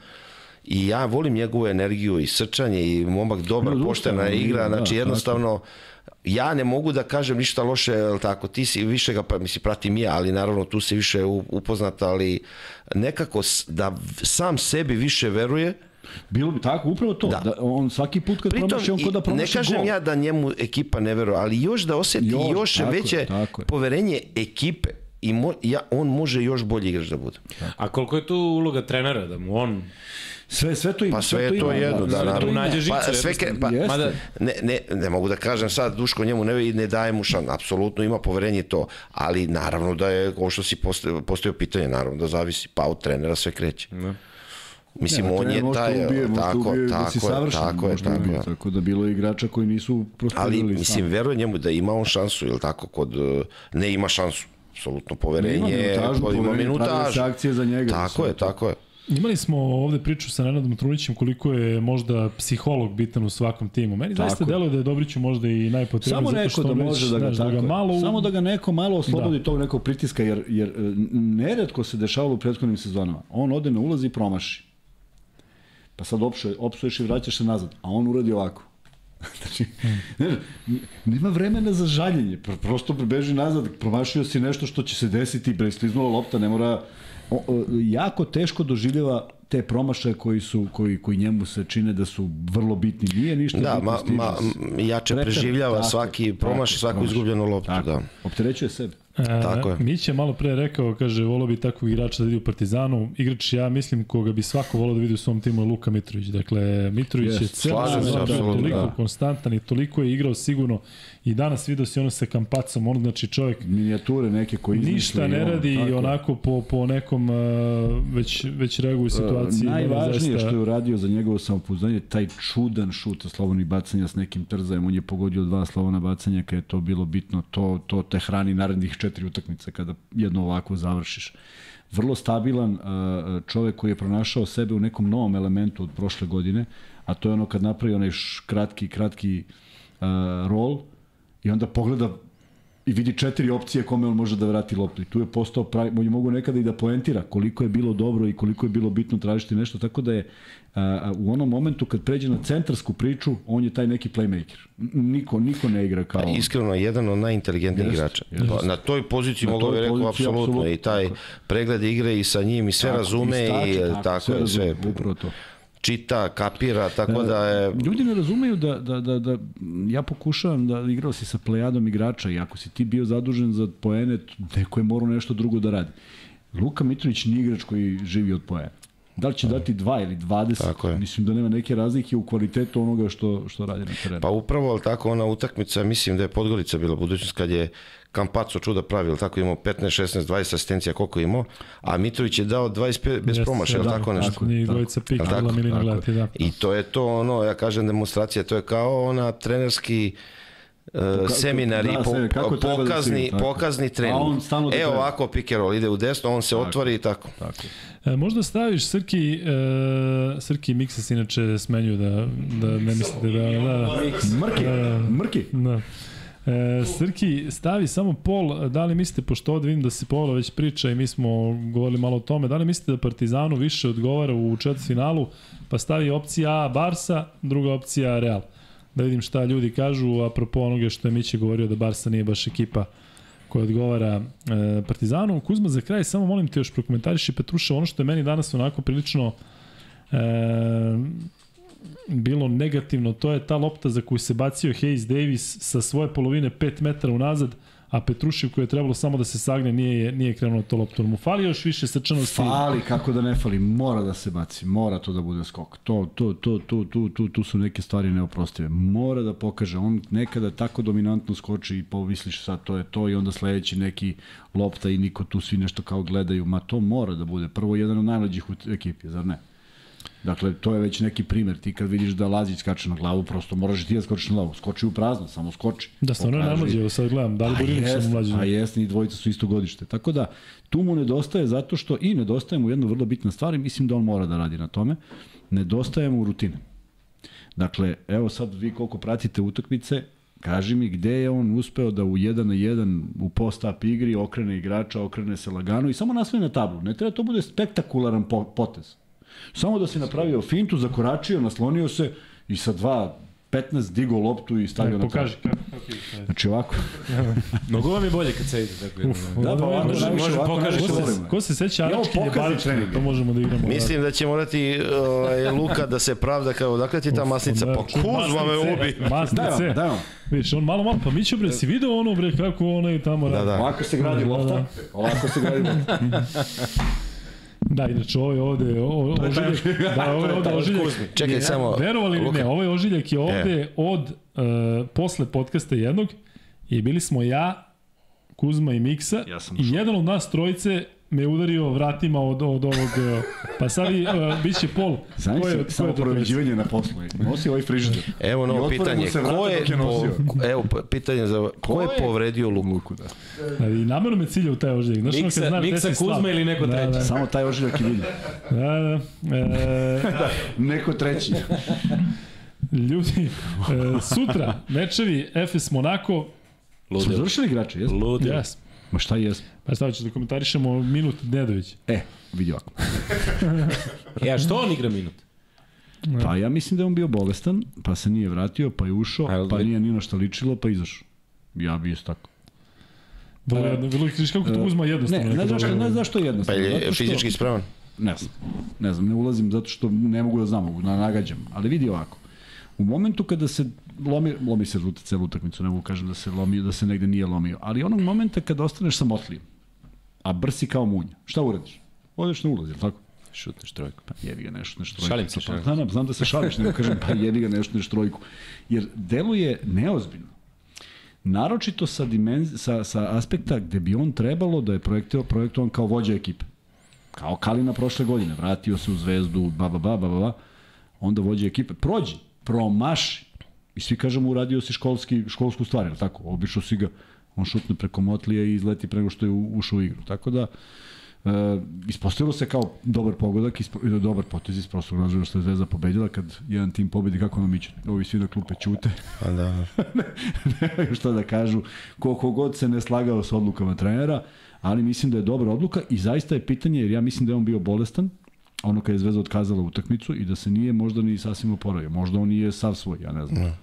I ja volim njegovu energiju i srčanje i momak dobar, Ne, poštena igra, da, znači tako. Ja ne mogu da kažem ništa loše, jel tako, ti si više ga, pa misli, pratim i ja, ali naravno tu se više u- upoznata, ali nekako da sam sebi više veruje, Bilo bi tako, upravo to. Da. Da. on svaki put kad Pritom, promaši, on i- ko da ne promaši kažem gol. ja da njemu ekipa ne veruje, ali još da oseti Još, još, tako je, veće tako je. poverenje ekipe i mo, ja, on može još bolji igrač da bude. A koliko je tu uloga trenera, da mu on... Sve, sve to ima. Pa sve je to ima, jedno, da, sve to naravno. ima. nađe Pa, sve, ke- pa, Jeste. Mada, ne, ne, ne mogu da kažem sad Duško njemu ne, ne daje mu šan, apsolutno ima poverenje to, ali naravno da je, ovo što si postavio, postavio pitanje, naravno da zavisi, pa od trenera sve kreće. Ne. Mislim, Ne, on je može taj, ubije, te tako, ubije tako, da si savršen, tako je, te tako ubije. je. Tako da bilo je igrača koji nisu prostirali Ali, mislim, verujem njemu da ima on šansu, ili tako, kod, eh, ne ima šansu, apsolutno poverenje, Ima minutažu, kod- ima poverenje, pravile minutažu. se akcije za njega. Tako sve je, to. tako je. Imali smo ovde priču sa Nenadom Trunićem koliko je možda psiholog bitan u svakom timu. Meni Tako zaista je. deluje da je Dobriću možda i najpotrebniji. Samo neko što da može da ga tako. da ga malo... Samo da ga neko malo oslobodi Da. tog nekog pritiska, jer, jer e, neretko se dešavalo u prethodnim sezonama. On ode na ulaz i promaši. Pa sad opšuje, opsuješ i vraćaš se nazad. A on uradi ovako. znači, ne, nema vremena za žaljenje. Pro- Prosto beži nazad, promašio si nešto što će se desiti, bre, sliznula lopta, ne mora... Jako teško doživljava te promašaje koji su koji koji njemu se čine da su vrlo bitni. Nije ništa Da, ma, ma, jače preživljava tako, svaki promaš, tako, svaku promaš. izgubljenu loptu, Tako, da. opterećuje sebe. E, Tako je. Mić je malo pre rekao, kaže, volao bi takvog igrača da vidi u Partizanu. Igrač, ja mislim, koga bi svako volao da vidi u svom timu je Luka Mitrović. Dakle, Mitrović Jest, je celo slažem se, sezonu bio apsolutno, toliko da. konstantan i toliko je igrao sigurno. I danas vidio si ono sa Kampacom, on znači čovjek minijature neke koji izmisli. ništa ne i on, radi i onako po, po nekom uh, već, već reaguje u situaciji. Meni Najvažnije zaista- što je uradio za njegovo samopouzdanje, taj čudan šut slobodnih bacanja s nekim trzajem, on je pogodio dva slobodna bacanja kada je to bilo bitno, to, to te hrani narednih četiri utakmice kada jedno ovako završiš. Vrlo stabilan čovek koji je pronašao sebe u nekom novom elementu od prošle godine, a to je ono kad napravi onaj kratki, kratki rol i onda pogleda i vidi četiri opcije kome on može da vrati loptu. I tu je postao pravi, on je mogu nekada i da poentira koliko je bilo dobro i koliko je bilo bitno tražiti nešto, tako da je a, a, u onom momentu kad pređe na centarsku priču, on je taj neki playmaker. Niko, niko ne igra kao Pa on. iskreno jedan od najinteligentnijih igrača. jeste. Pa, na toj poziciji mogu toj bi rekao apsolutno i taj tako pregled igre i sa njim i sve Tako, razume i, stače, tako, je sve razume, upravo to. Čita, kapira, tako da je Ljudi ne razumeju da, da, da, da ja pokušavam da igrao si sa plejadom igrača i ako si ti bio zadužen za poene, neko je morao nešto drugo da radi. Luka Mitrović nije igrač koji živi od poena. Da li će dati 2 ili 20, Tako je. mislim da nema neke razlike u kvalitetu onoga što, što radi na terenu. Pa upravo, ali tako, ona utakmica, mislim da je Podgorica bila budućnost kad je Kampaco čuda pravi, ali tako imao 15, 16, 20 asistencija koliko imao, a Mitrović je dao 25 bez Jeste, promašaja, da, tako nešto. Tako, njih dvojica Tako, tako gledati, da. I to je to, ono, ja kažem demonstracija, to je kao ona trenerski Uh, seminari, da, po, kako da pokazni, tako. pokazni trening. on da Evo treba. ovako roll, ide u desno, on se otvori i tako. Tako. E, možda staviš Srki, e, Srki i Miksa se inače smenjuju da, da ne mislite da... da, da. Mrki, Da. mrki. Da. E, Srki, stavi samo pol, da li mislite, pošto ovde vidim da se Pola već priča i mi smo govorili malo o tome, da li mislite da Partizanu više odgovara u četvrtfinalu, pa stavi opcija A Barsa, druga opcija Real. Da vidim šta ljudi kažu, apropo onoga što je Miće govorio da Barsa nije baš ekipa koja odgovara e, Partizanu. Kuzma, za kraj, samo molim te još prokomentariši Petruša, ono što je meni danas onako prilično e, bilo negativno, to je ta lopta za koju se bacio Hayes Davis sa svoje polovine 5 metara unazad, a Petrušev koji je trebalo samo da se sagne nije, nije krenuo to loptom. Mu fali još više srčanosti. Fali, kako da ne fali, mora da se baci, mora to da bude skok. To, to, to, to, tu, tu, tu su neke stvari neoprostive. Mora da pokaže, on nekada tako dominantno skoči i povisliš sad to je to i onda sledeći neki lopta i niko tu svi nešto kao gledaju, ma to mora da bude. Prvo jedan od najlađih u ekipi, zar ne? Dakle, to je već neki primer. Ti kad vidiš da Lazić skače na glavu, prosto moraš ti da skočiš na glavu. Skoči u prazno, samo skoči. Da, stvarno je najmlađi, evo sad gledam, da li jest, sam mlađi? a jest, i dvojica su isto godište. Tako da, tu mu nedostaje zato što, i nedostaje mu jedna vrlo bitna stvar i mislim da on mora da radi na tome, nedostaje mu rutine. Dakle, evo sad vi koliko pratite utakmice, kaži mi gde je on uspeo da u 1 na 1 u post-up igri okrene igrača, okrene se lagano i samo nasvoji na tablu. Ne treba to bude spektakularan po potez. Samo da se napravio fintu, zakoračio, naslonio se i sa dva 15 digo loptu i stavio na Pokaži kako, je. Znači ovako. Mnogo vam je bolje kad se ide. Dakle, Da, pa ovako, Može- najviše može najviše Ko se, ko se seća Arački pokaži trening. to možemo da igramo. Mislim da će morati ovaj, Luka da se pravda kao, dakle ti ta masnica, pa kuzma me ubi. Daj Masnice. vam, daj vam. Vidiš, on malo, malo, pa mi ću bre, si video ono bre, kako onaj tamo Da, radi. da. Ovako se gradi Da, da, lopta. da. Ovako se gradi lopta. Da, inače ovo je ovde, o, o, ožiljak, da, ovo je ovde ožiljak. Čekaj samo, Verovali ili ne, ovaj ožiljak je ovde od, uh, posle podcasta jednog i bili smo ja, Kuzma i Miksa Ja i jedan od nas trojice me udario vratima od, od ovog, uh, pa sad i, uh, bit će pol. Znam Ko je- ko se je samo proređivanje na poslu. Nosi ovaj frižider. Evo novo pitanje, ko je, je po, evo pa, pitanje za, ko je povredio Luku? Da. Da, I namjerno me cilja u taj ožiljak. Znaš, ono kad Miksa- znaš gde Miksa slab. Kuzma ili neko da, treći? Da, Samo taj ožiljak i vidi. da, da. E, Neko treći. ljudi, e, sutra mečevi FS Monako, Smo Ludilo. završili igrače, jesmo? Ludilo. jes. Ma šta jesmo? Pa šta ćeš da komentarišemo minut Nedović? E, vidi ovako. Ja, što on igra minut? Pa ja mislim da je on bio bolestan, pa se nije vratio, pa je ušao, A, jel pa nije ni na šta ličilo, pa izašao. Ja bi isto tako. Jedno, vrlo, vidiš kako to uzma jednostavno. Ne, ne zašto, ne zašto Pa jednostavno. je zato što- fizički spreman? Ne znam. Ne znam, ne ulazim zato što ne mogu da znam, mogu da nagađam. Ali vidi ovako. U momentu kada se lomi, lomi se žuta celu utakmicu, ne mogu kažem da se lomio, da se negde nije lomio, ali onog momenta kada ostaneš sa motlijem, a brsi kao munj, šta uradiš? Odeš na ulaz, je li tako? Šutneš trojku. Pa jebi ga nešto, nešto trojku. Šalim se, Pa, šalim. znam, znam da se šališ, nego kažem, pa jebi ga nešto, nešto trojku. Jer deluje neozbiljno. Naročito sa, dimenz, sa, sa aspekta gde bi on trebalo da je projektio, projektovan kao vođa ekipe. Kao Kalina prošle godine, vratio se u zvezdu, ba, ba, ba, ba, ba, ba. onda vođa ekipe. Prođi, promaši. I svi kažemo uradio si školski, školsku stvar, je tako? Obišao si ga, on šutne preko motlija i izleti prego što je ušao u igru. Tako da, E, ispostavilo se kao dobar pogodak, ispo, dobar potez iz prostog razloga što je Zvezda pobedila kad jedan tim pobedi kako nam iće. Ovi svi na klupe ćute. Pa da. Nemaju šta da kažu. Koliko god se ne slagao sa odlukama trenera, ali mislim da je dobra odluka i zaista je pitanje, jer ja mislim da je on bio bolestan, ono kad je Zvezda otkazala utakmicu i da se nije možda ni sasvim oporavio. Možda on nije sav svoj, ja ne znam.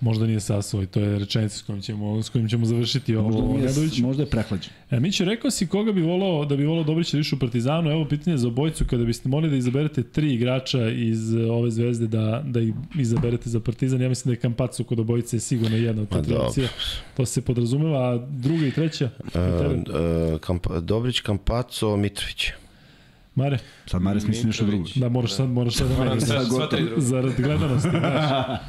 Možda nije sasvoj, to je rečenica s kojim ćemo, s kojim ćemo završiti Možda, ovo nije, Nedović. možda je prehlađen. E, Mićo, rekao si koga bi volao, da bi volao Dobrić da više u Partizanu, evo pitanje za obojicu, kada biste mogli da izaberete tri igrača iz e, ove zvezde da, da ih izaberete za Partizan, ja mislim da je Kampacu kod obojice sigurno jedna od te tri dobro. opcije. To se podrazumeva, a druga i treća? tebe? Uh, Kamp, Dobrić, Kampaco, Mitrović. Mare, Sad Mares misli nešto drugo. da moraš sad, moraš sad da Moram meniš. sad sva tri druga. Zarad gledanosti, znaš.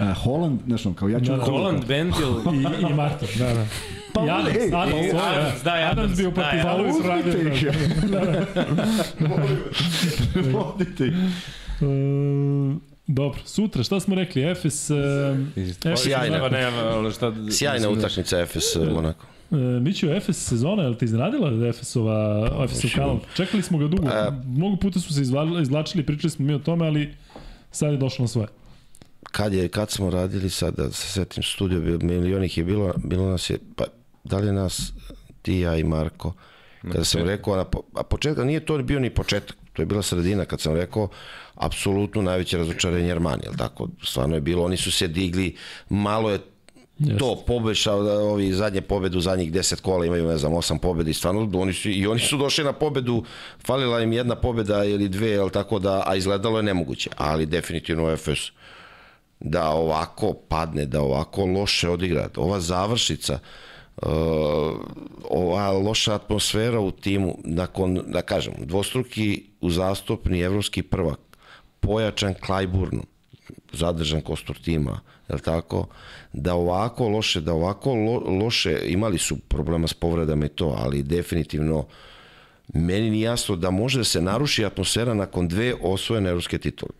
Uh, Holland, znaš ono, kao ja ću... Da, da. Holland, Bentil, I, i Martin, da, da. Pa, I Adams, ej, Adams, ej, je, Adams, daj, Adams Adams, bio Partizanu i Adams. sradio. Vodite ih. Da, da. Vodite ih. Dobro, sutra šta smo rekli? Efes... Uh, Efes Sjajna. Pa nema, ali šta... Sjajna da- utakmica Efes Monako. E, Miću, Efes sezona, je li te iznenadila Efesova, Efesov kanal? Čekali smo ga dugo. E. Mnogo puta su se izvla- izvlačili, pričali smo mi o tome, ali sad je došlo na svoje. Kad, je, kad smo radili sad, da se setim studio, bio- milion ih je bilo, bilo nas je, pa da li nas, ti, ja i Marko, kada sam rekao, na, po- a početka, nije to bio ni početak, to je bila sredina, kad sam rekao, apsolutno najveće razočarenje Armani, jel tako? Stvarno je bilo, oni su se digli, malo je to pobešao da ovi zadnje pobede u zadnjih 10 kola imaju ne znam 8 pobeda i stvarno oni su i oni su došli na pobedu falila im jedna pobeda ili dve jel tako da a izgledalo je nemoguće ali definitivno Efes da ovako padne da ovako loše odigra. Ova završica uh, ova loša atmosfera u timu nakon da kažem dvostruki uzastopni evropski prvak pojačan Klajburnom zadržan kostur tima, je li tako? Da ovako loše, da ovako lo, loše, imali su problema s povredama i to, ali definitivno meni nije jasno da može da se naruši atmosfera nakon dve osvojene evropske titule.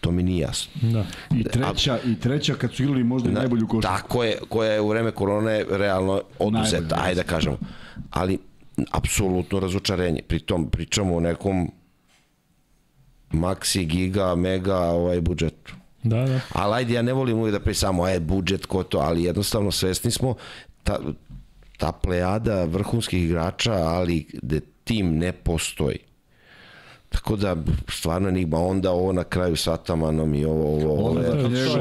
To mi nije jasno. Da. I treća, i treća kad su igrali možda i najbolju košarku. Tako je, koja je u vreme korone realno oduzeta, Najbolje, ajde da kažemo. Ali, apsolutno razočarenje. Pritom pričamo o nekom maxi, giga, mega ovaj budžetu. Da, da. Ali ajde, ja ne volim uvijek da pričamo, e, budžet, ko to, ali jednostavno svesni smo, ta, ta plejada vrhunskih igrača, ali gde tim ne postoji. Tako da, stvarno enigma, onda ovo na kraju s Atamanom i ovo, ovo, ove,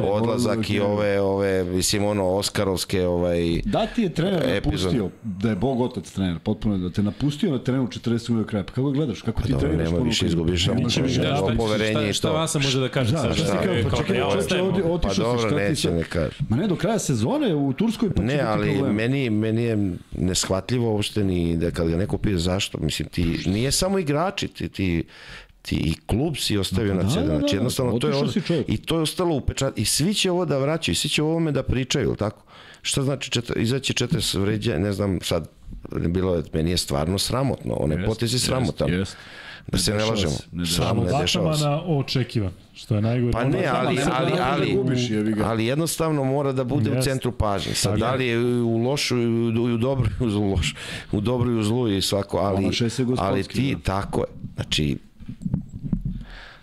Odlazak i ove, ove, mislim, ono, Oskarovske, ovaj, Da ti je trener Epizod. napustio, da je Bog otac trener, potpuno da te napustio na terenu 40 minuta kraja. Pa kako gledaš? Kako ti dobro, treniraš? nema više, izgubiš Nemaš više. Da, šta- šta- poverenje i šta, šta to. Vasa može da kaže Da, sad? šta Šta pa čekaj, ostajemo? čekaj, Pa otišao si, dobro, šta ti neće ne kaže. Ma ne, do kraja sezone u Turskoj pa Ne, ali meni, meni je neshvatljivo uopšte ni da kad ga neko pije zašto, mislim ti, nije samo igrači, ti, ti, ti i klub si ostavio Da, na da, da, znači da, jednostavno to je, od, i to je ostalo upečat, i svi će ovo da vraćaju, svi će o ovome da pričaju, tako? Šta znači četir, izaći 40 vređa, ne znam sad, bilo je, meni je stvarno sramotno, onaj Jest, potez je sramotan. jest, jest. Da se ne lažemo. se, ne dešava se. Atamana očekivan, što je najgore. Pa ne, ali, ali, ali, ali jednostavno mora da bude u centru pažnje. Sad, da je. li je u lošu i u, u dobru i u zlu, lošu, u dobru i u zlu i svako, ali, ali ti, da. tako je. Znači,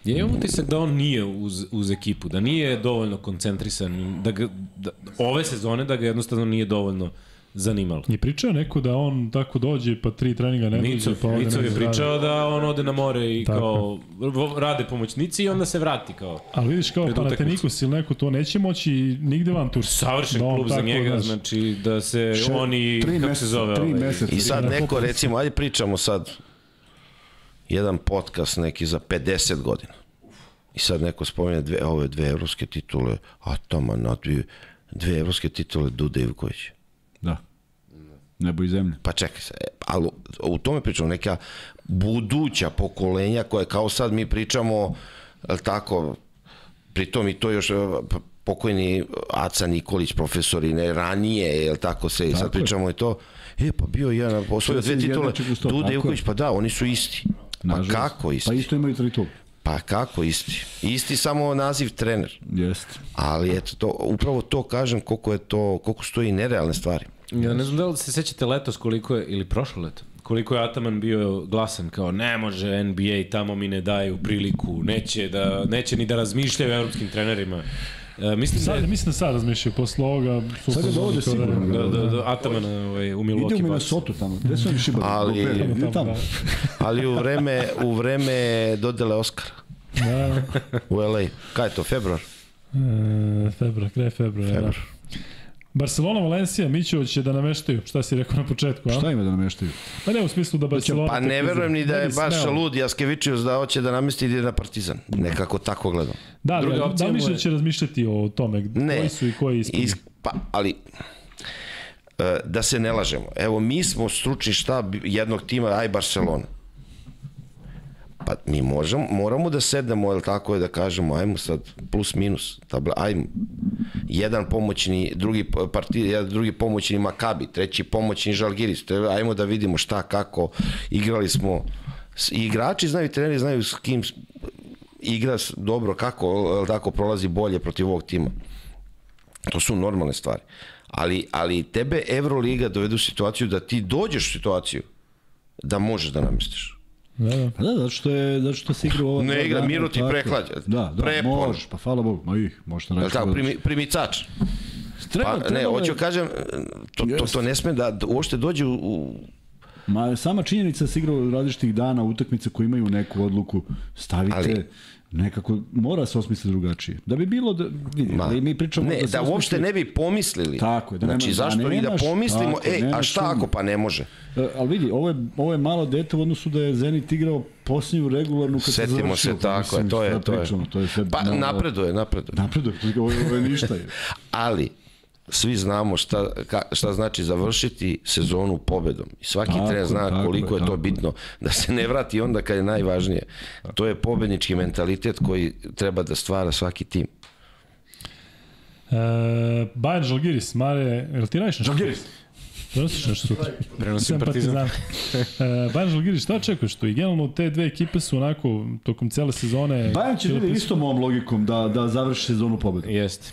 Ja imam utisak da on nije uz, uz ekipu, da nije dovoljno koncentrisan, da, ga, da ove sezone da ga jednostavno nije dovoljno zanimalo. Je pričao neko da on tako dođe, pa tri treninga ne Nicov, dođe, pa ode Nicov je pričao da on ode na more i Tako. kao rade pomoćnici i onda se vrati kao Ali vidiš kao Panathinaikos ili neko to neće moći nigde van Turske. savršen Da klub za njega, znaš, znači da se Še- oni, tri kako se meseca, zove, tri ovaj, i sad Da, neko, poput- recimo, ajde pričamo sad jedan podcast neki za 50 godina. I sad neko spominje dve, ove dve evropske titule, a tamo na dve, dve evropske titule Duda Ivković. Da. Nebo i zemlja. Pa čekaj se, ali u- tome pričamo neka buduća pokolenja koje kao sad mi pričamo, tako, pritom i to još pokojni Aca Nikolić, profesor i ne ranije, jel tako se, i sad Tako je. pričamo i to, e pa bio jedan, osvojio dve titule, Duda tako Ivković, pa da, oni su isti. Pa Nažalost. kako isti? Pa isto imaju tri titulu. Pa kako isti? Isti samo naziv trener. Jeste. Ali eto, to, upravo to kažem koliko je to, koliko su to i nerealne stvari. Ja ne znam da li se sećate letos koliko je, ili prošlo leto, koliko je Ataman bio glasan kao ne može NBA, tamo mi ne daju priliku, neće, da, neće ni da razmišljaju o evropskim trenerima. E, mislim da Sad, je mislim da sad razmišljaju posle ovoga. su Sad ga dovode kao da- sigurno. da, da, da, Ataman ovaj, u Ide Milwaukee u Bucks. Minnesota tamo. Gde su oni šibali? Ali- Ide Tamo, tamo. da. Ali u vreme, u vreme dodele Oscara Da, u LA. Kaj je to, februar? e, februar, kraj februara. Da. Barcelona, Valencija, Mićo će da nameštaju. Šta si rekao na početku, a? Šta ima da nameštaju? Pa ne u smislu da Barcelona... Pa ne verujem ni da je baš smeo. lud Jaskevičius da hoće da namesti ide na Partizan. Nekako tako gledam. Da, Druga da da će razmišljati o tome Ne. koji su i koji ispuni? Is, pa, ali e, da se ne lažemo. Evo, mi smo stručni štab jednog tima, aj Barcelona. Pa mi možemo, moramo da sednemo, jel tako je da kažemo, ajmo sad plus minus, tabla, ajmo. Jedan pomoćni, drugi parti, jedan drugi pomoćni Makabi, treći pomoćni Žalgiris, ajmo da vidimo šta, kako, igrali smo, i igrači znaju, treneri znaju s kim, igra dobro, kako jel tako prolazi bolje protiv ovog tima. To su normalne stvari. Ali, ali tebe Euroliga dovede u situaciju da ti dođeš u situaciju da možeš da namestiš. Da, da. Pa da, zato što je zato što se igra u ova Ne igra, Miro ti prehlađa. Da, da, Prepon. možeš, pa hvala Bogu, ma ih, možeš da Jel radiš. tako, kako primi, primicač. Treba, Pa, ne, treba hoću da- kažem, to, to, to ne sme da, da uopšte dođe u, u Ma sama činjenica da se igra u različitih dana utakmice koji imaju neku odluku, stavite Ali- nekako, mora se osmisliti drugačije. Da bi bilo, da, vidi, Ma, ali mi pričamo ne, da, da, se uopšte osmisli- ne bi pomislili. Tako je, da znači, nema- zašto da i da nemaš- pomislimo, tako, ej, a nemaš šta ako, pa ne može. E, ali vidi, ovo je, ovo je malo dete u odnosu da je Zenit igrao posljednju regularnu kad se Setimo završio. se, tako mislim, je, to je, to je. pričamo, to je sve, Pa na- napreduje, napreduje. Napreduje, ovo, je- ovo je ništa. Je. Ali, svi znamo šta, ka, šta znači završiti sezonu pobedom. I svaki Tako, trener zna tako koliko je, je to tako je. bitno. Da se ne vrati onda kad je najvažnije. To je pobednički mentalitet koji treba da stvara svaki tim. E, Bayern Žalgiris, Mare, jel ti radiš nešto? Žalgiris. Nešto sutra? Prenosim Partizan. Partizan. e, Bayern Žalgiris, šta očekuješ tu? I generalno te dve ekipe su onako, tokom cele sezone... Bayern će ide istom ovom logikom da, da završi sezonu pobedom. Jeste.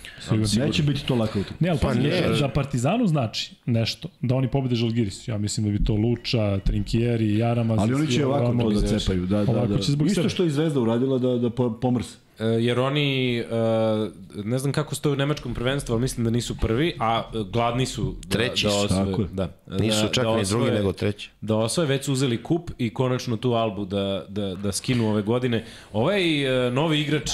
Neće biti to laka utakmica. Ne, ali pa ne. ne. za Partizanu znači nešto, da oni pobede Žalgiris. Ja mislim da bi to Luča, Trinkieri, Jaramaz... Ali oni će ovako to da cepaju. Da, da, da. Isto što je i Zvezda uradila da, da po- pomrse. E, jer oni, e, ne znam kako stoje u nemačkom prvenstvu, ali mislim da nisu prvi, a e, gladni su da, Treći da su, osvoje. tako je. Da, Nisu da, čak da ni osvoje- drugi nego treći. Da osvoje, već su uzeli kup i konačno tu albu da, da, da skinu ove godine. Ovaj novi igrač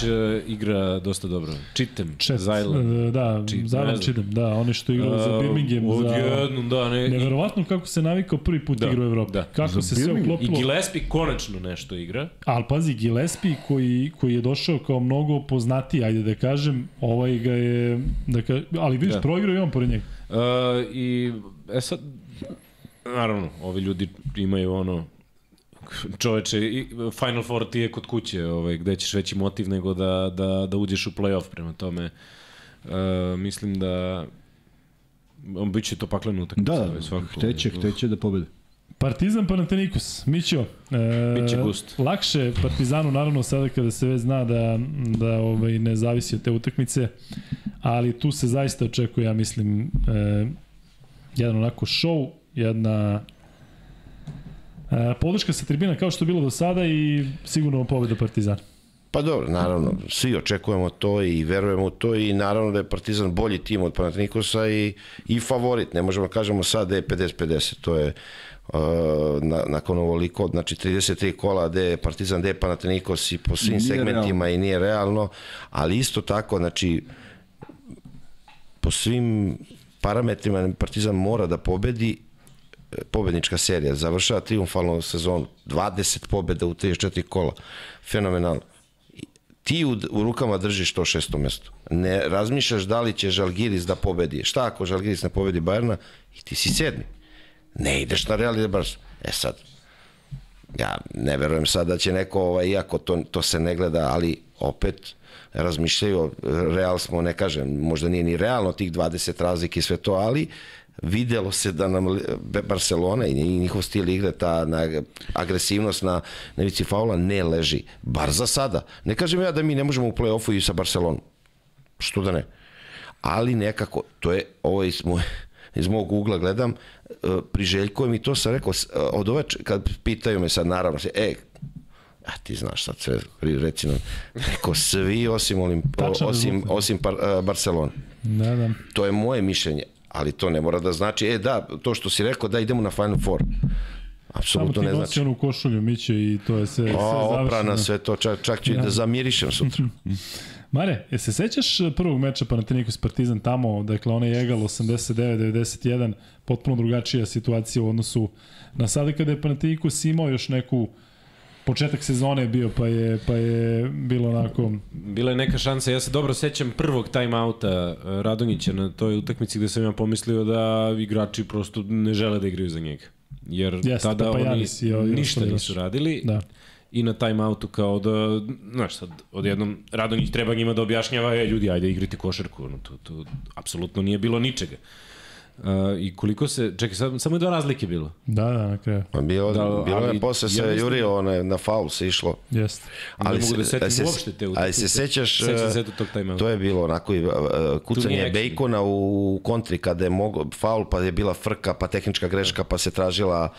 igra dosta dobro. Čitem, Čet, Zajlan. Da, Čit, Zajlan. Čidem, da, oni što igraju za Birmingham, za... Odjednom, da, ne, i, Neverovatno kako se navikao prvi put Da, igra u Evropi. da. Kako Za se sve Birmingham? i uklopilo. Gillespie konačno nešto igra. Ali pazi, Gillespie koji, koji je došao kao mnogo poznatiji, ajde da kažem, ovaj ga je, da ka, ali vidiš, Da. proigrao i on pored njega. Uh, I, e sad, naravno, ovi ljudi imaju ono, čoveče, i Final Four ti je kod kuće, ovaj, gde ćeš veći motiv nego da, da, da uđeš u play-off, prema tome. Uh, mislim da on bit će to paklena utakmica. Da, ovaj, da, svakako. hteće, hteće da pobede. Partizan Panathinaikos, Mićo. E, Biće gust. Lakše Partizanu naravno sada kada se već zna da, da ovaj, ne zavisi od te utakmice, ali tu se zaista očekuje, ja mislim, e, jedan onako show, jedna e, podrška sa tribina kao što je bilo do sada i sigurno pobeda Partizana. Pa dobro, naravno, svi očekujemo to i verujemo u to i naravno da je Partizan bolji tim od Panathinaikosa i, i favorit. Ne možemo da kažemo sad da je 50-50, to je na, nakon ovoliko, znači 33 kola gde je Partizan, gde je Panathinaikos i po svim Nije segmentima i nije realno, ali isto tako, znači po svim parametrima Partizan mora da pobedi e, pobednička serija, završava triumfalnu sezonu, 20 pobeda u 34 kola, fenomenalno. Ti u, u rukama držiš to šesto mesto. Ne razmišljaš da li će Žalgiris da pobedi. Šta ako Žalgiris ne pobedi Bajerna i ti si sedmi. Ne ideš na Real Barca. E sad, ja ne verujem sad da će neko, ovaj, iako to, to se ne gleda, ali opet razmišljaju, Real smo, ne kažem, možda nije ni realno tih 20 razlike i sve to, ali videlo se da nam Barcelona i njihov stil igre, ta na, agresivnost na, na vici faula ne leži. Bar za sada. Ne kažem ja da mi ne možemo u play-offu i sa Barcelonom. Što da ne? Ali nekako, to je, ovo iz, moj, iz mog ugla gledam, e, priželjkujem i to sam rekao, e, od ove, kad pitaju me sad, naravno, se, e, a ti znaš sad sve, reci nam, rekao svi osim, Olim, Tačan osim, osim par, uh, Barcelona. Da, da. To je moje mišljenje, ali to ne mora da znači, e da, to što si rekao, da idemo na Final Four. Samo Apsolutno ti ne nosi znači. onu košulju, Miće, i to je sve, sve O, oprana, završeno. sve to, čak, čak ću i da zamirišem sutra. Mare, je se sećaš prvog meča Panathinaikos Partizan tamo, dakle onaj Egal 89-91, potpuno drugačija situacija u odnosu na sada kada je Panathinaikos imao još neku početak sezone je bio, pa je, pa je bilo onako... Bila je neka šansa, ja se dobro sećam prvog timeouta e, Radonjića na toj utakmici gde sam ja pomislio da igrači prosto ne žele da igraju za njega. Jer Jeste, tada oni Papajanis i ovi ništa nisu radili Da. I na timeoutu kao da, znaš sad, odjednom Radonjić treba njima da objašnjava, e ljudi, ajde igrite košarku, ono, to, to apsolutno nije bilo ničega. Uh, I koliko se, čekaj, sad, samo je dva razlike bilo. Da, da, na kraju. Pa Bilo, Da, bilo ali je posle se ja jurio, one, na faul se išlo. Jeste. Ali ne mogu da se- setim se- uopšte te Ali utakmice. se sećaš, Sećam e, se tog timeouta. to je bilo onako i, uh, kucanje. Bejkona u kontri kada je mogo, faul, pa je bila frka, pa tehnička greška, pa se tražila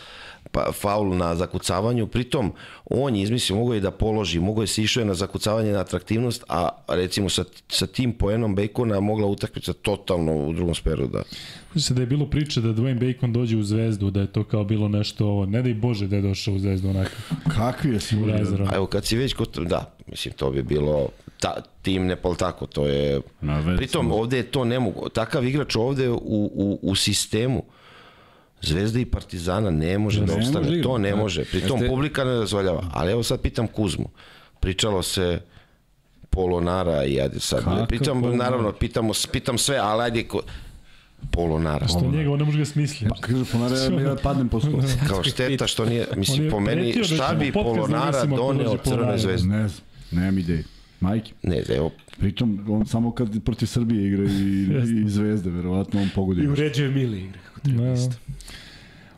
pa, faul na zakucavanju. Pritom, on je izmislio, mogo je da položi, mogo je se išao na zakucavanje na atraktivnost, a recimo sa, sa tim poenom Bejkona mogla utakmica totalno u drugom speru da... Se da je bilo priče da Dwayne Bacon dođe u zvezdu, da je to kao bilo nešto ovo, ne da i Bože da je došao u zvezdu onako. Kakvi je si U Razeru. A evo kad si već kod, da, mislim to bi bilo ta, tim Nepal tako, to je pritom ovde je to nemogu, takav igrač ovde u, u, u sistemu Zvezda i Partizana ne može Ne da može opstane, igrati, to ne da. može. Pritom Jeste- publika ne dozvoljava. Ali evo sad pitam Kuzmu. Pričalo se Polonara i ajde sad. Kakav pitam, Polonar? naravno, pitamo, pitam sve, ali ajde, ko, Polonara. Što njega, on ne može ga smisli. Pa kaže, ponare, ja padnem po stolu. Kao šteta što nije, mislim, po meni, da šta bi Polonara doneo Crvenoj Polonara. zvezdi? Ne znam, nemam ideje. Majke. Ne, evo, Pritom, on samo kad protiv Srbije igra i, i Zvezde, verovatno on pogodi. I uređuje Mili igre. Kako treba Da.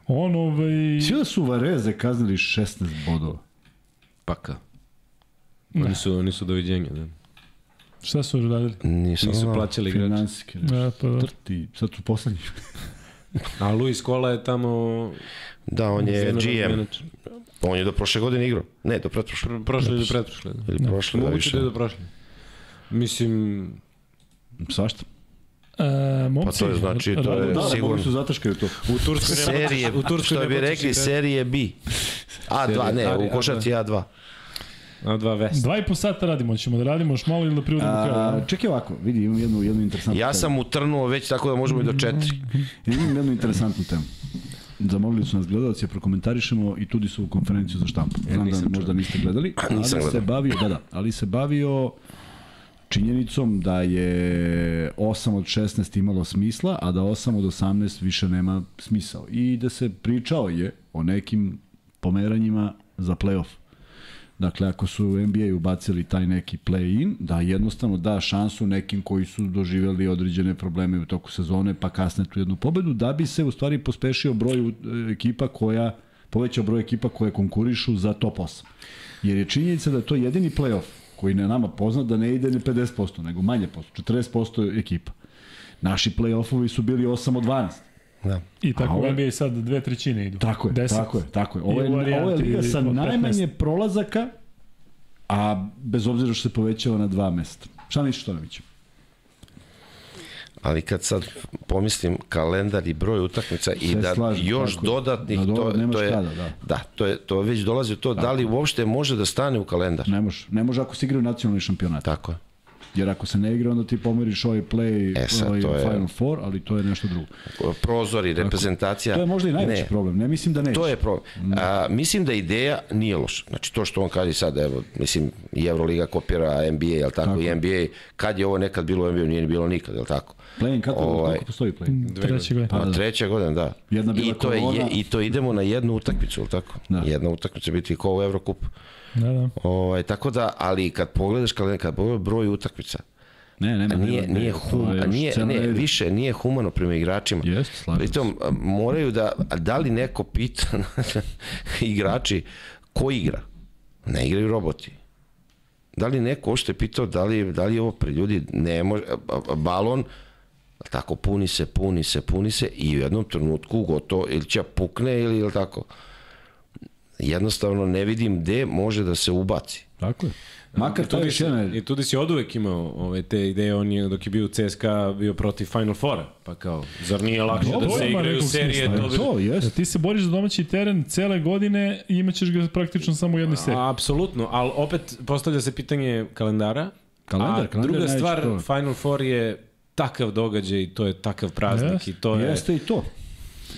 On ovaj... Svi da su Vareze kaznili 16 bodova. Pa kao. Oni su, oni su doviđenja, da. Šta su radili? nisam Nisu znao. plaćali igrače. Finansijske. Ja, pa da. Trti, sad su poslednji. A Luis Kola je tamo... Da, on je GM. menadžer. On je do prošle godine igrao. Ne, do pretprošle. Pr- Prošle ili pretprošle. Da. Ili prošle, da Moguće više. da je do prošle. Mislim, Svašta. E, momci, Pa to je znači, to je- Da, da, sigurno. mogli su zataškaju to. u Turskoj nema, Serije, u Turskoj što ne bi rekli, serije B. A2, ne, u košarci A2. A dva vest. Dva i po sata radimo, ćemo da radimo još malo ili da privodimo. A, čekaj ovako, vidi, imam jednu, jednu interesantnu Ja sam utrnuo već tako da možemo i do četiri. temu. Imam jednu interesantnu temu. Zamolili su nas gledalci, da prokomentarišemo i tudi su u konferenciju za štampu. Znam da nisam možda niste gledali, ali Nisam se bavio, da, da, ali se bavio činjenicom da je 8 od 16 imalo smisla, a da 8 od 18 više nema smisao. I da se pričao je o nekim pomeranjima za playoff. Dakle, ako su NBA ubacili taj neki play-in, da jednostavno da šansu nekim koji su doživjeli određene probleme u toku sezone, pa kasne tu jednu pobedu, da bi se u stvari pospešio broj e, ekipa koja, povećao broj ekipa koje konkurišu za top 8. Jer je činjenica da je to jedini play-off koji ne nama poznat da ne ide ni 50%, nego manje posto, 40% ekipa. Naši play-offovi su bili 8 od 12. Da. I tako je- NBA sad dve trećine idu. Tako je, Deset. tako je, tako je. Ovo je, ovo je liga sa od 15. najmanje prolazaka, a bez obzira što se povećava na dva mesta. Šta misliš, Tonović? Ali kad sad pomislim kalendar i broj utakmica i da slažem, još tako je. dodatnih, Da to, to je, kada, da. da, to je, to već dolazi u to, da li uopšte može da stane u kalendar. Ne može, ne može ako se igra u nacionalni šampionat. Tako je. Jer ako se ne igra, onda ti pomeriš ovaj play, E, sad, ovaj to je- Final Four, ali to je nešto drugo. Prozori, reprezentacija. To je možda i najveći ne, problem. Ne mislim da neće. To je problem. A, mislim da ideja nije loša. Znači to što on kaže sad, evo, mislim, i Euroliga kopira NBA, jel tako, Tako. i NBA, kad je ovo nekad bilo u NBA, nije ni bilo nikad, jel tako? Play-in, kako, Ovaj- kako postoji play-in? Treće godine. Pa Pa, da. treća godina, da. Jedna bila I to, je, korona. je, I to idemo na jednu utakmicu, jel tako? Da. Jedna utakmica biti kao u Evrokup. Da, da. Ovaj, tako da, ali kad pogledaš kalendar, kad pogledaš broj utakmica, Ne, ne, ne. nije, nije, hum, nije, ne, više nije humano prema igračima. Jeste, slažem se. Pritom, moraju da, a da li neko pita igrači ko igra? Ne igraju roboti. Da li neko uopšte pitao da li, da li ovo pre ljudi ne može, balon tako puni se, puni se, puni se i u jednom trenutku gotovo ili će pukne ili, ili tako. Jednostavno ne vidim gde može da se ubaci. Tako je. Makar to je tudi još si, jedna... I tudi si od uvek imao ove, te ideje, on je dok je bio u CSKA bio protiv Final Fora, pa kao, zar nije lakše Dobro, da se igraju serije? smisla, To bi... To, Da jeste. ti se boriš za domaći teren cele godine i imaćeš ga praktično samo u jednoj seriji. A, apsolutno, ali opet postavlja se pitanje kalendara. Kalendar, a kalendar druga stvar, problem. Final Four je takav događaj i to je takav praznik Jeste. i to je Jeste i to.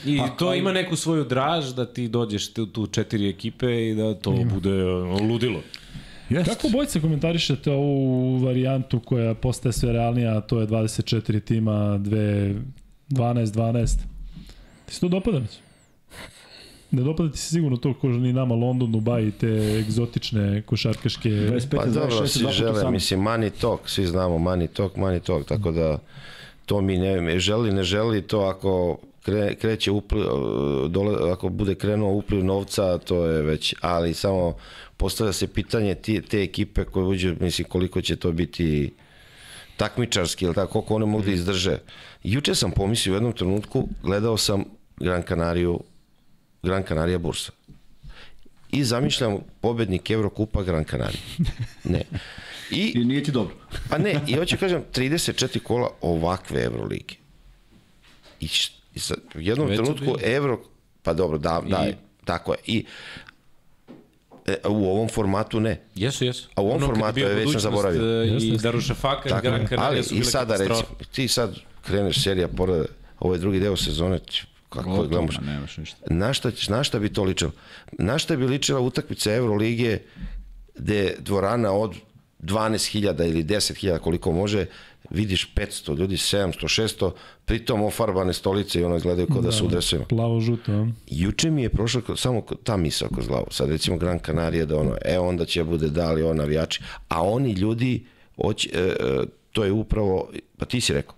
i Pa, to ima neku svoju draž da ti dođeš tu, tu četiri ekipe i da to bude ono, ludilo. Jeste. Kako bojce komentarišete ovu varijantu koja postaje sve realnija, a to je 24 tima, 2, 12, 12. Ti se to dopada već? Ne dopada ti se sigurno to ko ni nama London, Dubai, te egzotične košarkaške... 25, Pa dobro, 26, svi 2 puta žele, samo. mislim, money talk, svi znamo money talk, money talk, tako da to mi ne želi, ne želi, to ako kre, kreće upliv, dole, ako bude krenuo upliv novca, to je već, ali samo postavlja se pitanje ti, te ekipe koje uđe, mislim koliko će to biti takmičarski, ili tako, koliko one mogu da izdrže. Juče sam pomislio u jednom trenutku, gledao sam Gran Canariju, Gran Canaria Bursa. I zamišljam pobednik Evrokupa Gran Canaria. Ne. I, I nije ti dobro. pa ne, i hoću kažem, 34 kola ovakve Evrolige. I, š- i sad, u jednom Već su trenutku. Evro, pa dobro, da, da, I- tako je. I e, u ovom formatu ne. Jesu, jesu. A u ovom Ono formatu je već sam budućnost, zaboravio. e, I jeste. Daruša Faka, Tako Gran je. Canaria Ali su i bile sada katastrofe. recimo, ti sad kreneš serija pored ovo je drugi deo sezone, kako Gotovo, gledamo. ma nemaš ništa. Na šta, na šta bi to ličilo? Na šta bi ličila utakmica Evrolige gde dvorana od 12.000 ili 10.000 koliko može, vidiš 500 ljudi, 700, 600, pritom ofarbane stolice i ono izgledaju kao da, su u dresovima. Plavo žuto? Juče mi je prošlo ko- samo ta misao kroz glavu. Sad recimo Gran Canaria da ono, e onda će bude dali on navijači, a oni ljudi, oć, e, e, to je upravo, pa ti si rekao,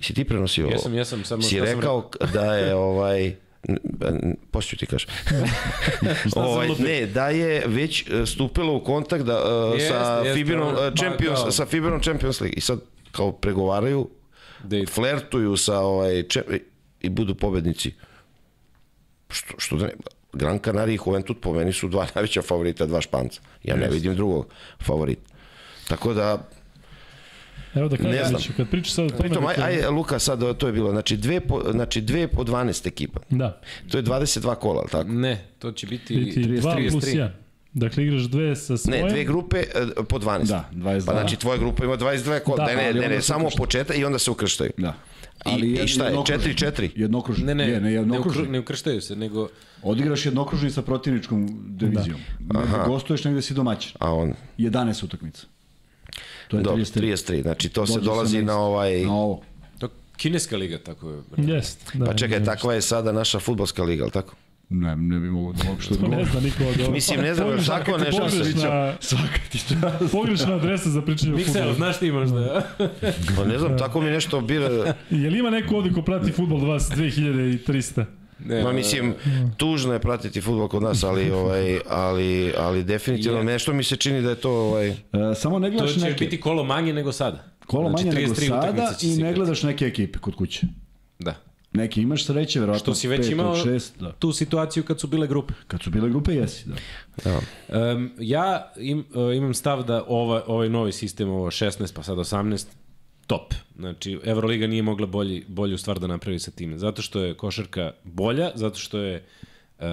si ti prenosio ovo? Jesam, jesam, samo si šta sam rekao da je ovaj pošto ti kažem. ovaj, ne, da je već e, stupilo u kontakt da, uh, sa, jeste, Fibinom, ono, uh, Champions, pa kao- sa Fibinom Champions League. I sad kao pregovaraju, Da i- flertuju sa ovaj, če, i budu pobednici. Što, što da ne, Gran Canaria i Juventud po meni su dva najveća favorita, dva španca. Ja ne vidim drugog favorita. Tako da, Evo da Ne kažem, znači, kad pričaš sad o tome... pritom, aj, dakle- aj, Luka, sad to je bilo, znači dve po, znači dve po 12 ekipa. Da, To je 22 kola, ali tako? Ne, to će biti, biti 2 plus 1. Dakle, igraš dve sa svojim... Ne, dve grupe e, po 12. Da, 22. Pa znači tvoja grupa ima 22 kola. Da, ne, ne, ali ne, ne, samo ukrštaju. početak i onda se ukrštaju. Da. I, i šta je? 4-4? Jednokružni. Ne, ne, je, ne ne, ukru, jednokružni. ne ukrštaju se, nego Odigraš jednokružni sa protivničkom divizijom. Da. Gostuješ negde si domaćin. A on, 11 utakmica. To je dobro, 33. 33. Znači to se dolazi na ovaj... Na ovo. to kineska liga, tako je. Jest, da. Pa čekaj, takva je sada naša futbolska liga, ali tako? Ne, ne bi mogo da uopšte To ne odgovorim. zna niko od ovo. Mislim, ne znam, tako nešto se- Pogrešna, Svaka ti čast. pogrešna adresa za pričanje o futbolu. znaš ti možda? Pa ne znam, tako mi nešto bira... Je li ima neko ovdje ko prati futbol 20 2300? Ne, Ma mislim, tužno je pratiti futbol kod nas, ali, ovaj, ali, ali definitivno Je. nešto mi se čini da je to... Ovaj, E, samo ne to gledaš će neke. biti kolo manje nego sada. Kolo Znači, manje nego 33 sada i ne gledaš neke ekipe kod kuće. Da. Neki imaš sreće, verovatno Što si već pet imao šest, da. tu situaciju kad su bile grupe. Kad su bile grupe, jesi, da. da. Um, ja im, uh, imam stav da ova, ovaj novi sistem, ovo 16 pa sad 18, top. Znači, Euroliga nije mogla bolji, bolju stvar da napravi sa time. Zato što je košarka bolja, zato što je uh,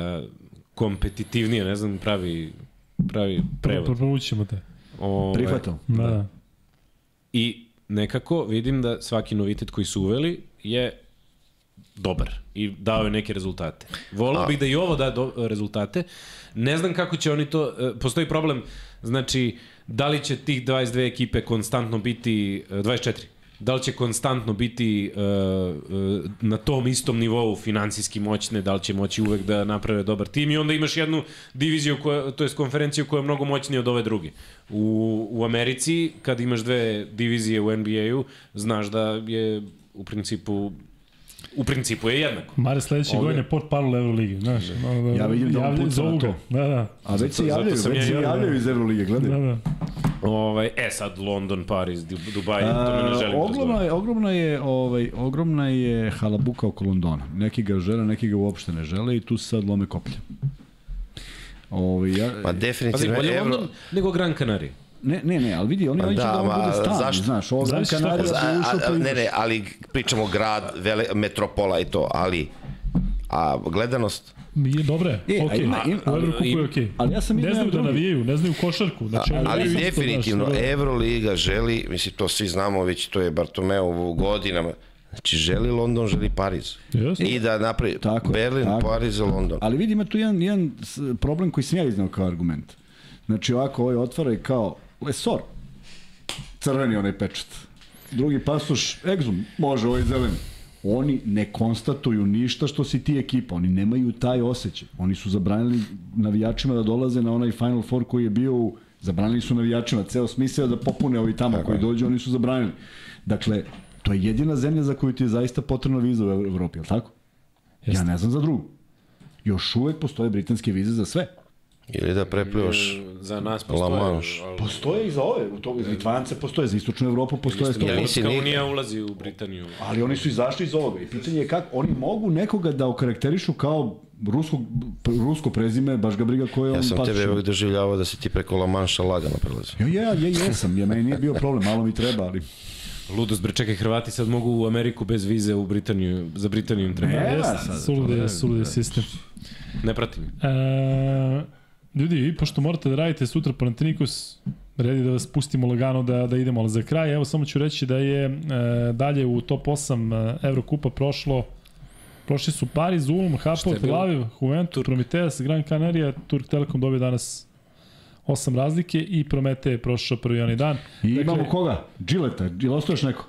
kompetitivnija, ne znam, pravi, pravi prevod. Provućemo te. Ovaj, Prihvatam. Da, da. I nekako vidim da svaki novitet koji su uveli je dobar i dao je neke rezultate. Volao bih da i ovo da do, rezultate. Ne znam kako će oni to... e, Postoji problem, znači, da li će tih 22 ekipe konstantno biti... e, 24. Da li će konstantno biti uh, uh, na tom istom nivou finansijski moćne, da li će moći uvek da naprave dobar tim i onda imaš jednu diviziju, koja, to je konferenciju koja je mnogo moćnija od ove druge. U, u Americi, kad imaš dve divizije u NBA-u, znaš da je u principu u principu je jednako. Mare sledeće Ovdje- godine port parol Euroligi, znaš. ono da- Ja vidim da on puca na to. Da, da. A već se javljaju, već se javljaju iz Euroligi, gledaj. Da, da. Ovaj, e sad London, Paris, Du- Dubaj, to me ne želim da ogromna je, ogromna je, ovaj, ogromna je halabuka oko Londona. Neki ga žele, neki ga uopšte ne žele i tu se sad lome koplje. Ovaj, ja, Pa Pazi, definitivno bolje Evro... London nego Gran Canaria. Ne, ne, ne, ali vidi, oni Pa hoće da, da, on bude stalni, zašto? znaš, ovo Gran Zavisi šta Canaria A, bi ušao a, pa ne, ne, ali pričamo grad, vele, metropola i to, ali a gledanost Je dobre, E, a okej. ima- ima- U Evrokupu je okej. ali ja sam Ne znaju da navijaju, ne znaju košarku. Znači, oni ali definitivno znaš, da- Euroliga želi, mislim to svi znamo već, to je Bartomeu u godinama, znači želi London, želi Pariz. Jeste. I da napravi Tako Berlin, tako. Pariz, London. Ali vidi, ima tu jedan, jedan problem koji sam ja iznao kao argument. Znači, ovako, ovaj otvara i kao, Lesor, crveni onaj pečat. Drugi pasoš, egzum, može, ovaj zeleni. Oni ne konstatuju ništa što si ti ekipa, oni nemaju taj osjećaj. Oni su zabranili navijačima da dolaze na onaj Final Four koji je bio u... Zabranili su navijačima, ceo smisao je da popune ovi tamo koji dođu, oni su zabranili. Dakle, To je jedina zemlja za koju ti je zaista potrebna viza u Evropi, je li tako? Jeste. Ja ne znam za drugu. Još uvek postoje britanske vize za sve. Ili da preplivaš Za nas La postoje. Manche. ali- Postoje i za ove, u to, Litvance postoje, za istočnu Evropu postoje Isto, Ja 100%. nisi Evropska ni- unija ulazi u Britaniju. Ali oni su izašli iz ovoga i pitanje je kako, oni mogu nekoga da okarakterišu kao ruskog, rusko prezime, baš ga briga koje Ja on sam pasoš tebe ima. uvek doživljavao da si ti preko La Manša lagano prelazio. Ja, ja, ja, jesam, ja, meni nije bio problem, malo mi treba, ali... Ludost, bre, čekaj, Hrvati sad mogu u Ameriku bez vize u Britaniju, za Britaniju im treba. Ne, Nema sad, Sulude, sulude sistem. ne pratim. E, ljudi, vi pošto morate da radite sutra Panathinaikos, redi da vas pustimo lagano da, da idemo, ali za kraj, evo samo ću reći da je e, dalje u top 8 e, Evrokupa prošlo Prošli su Paris, Ulm, je Tel? Aviv, Juventus, Prometeas, Gran Canaria, Turk Telekom dobio danas 8 razlike i Promete je prošao prvi onaj dan. I imamo koga? Džileta, ili ostaje još neko?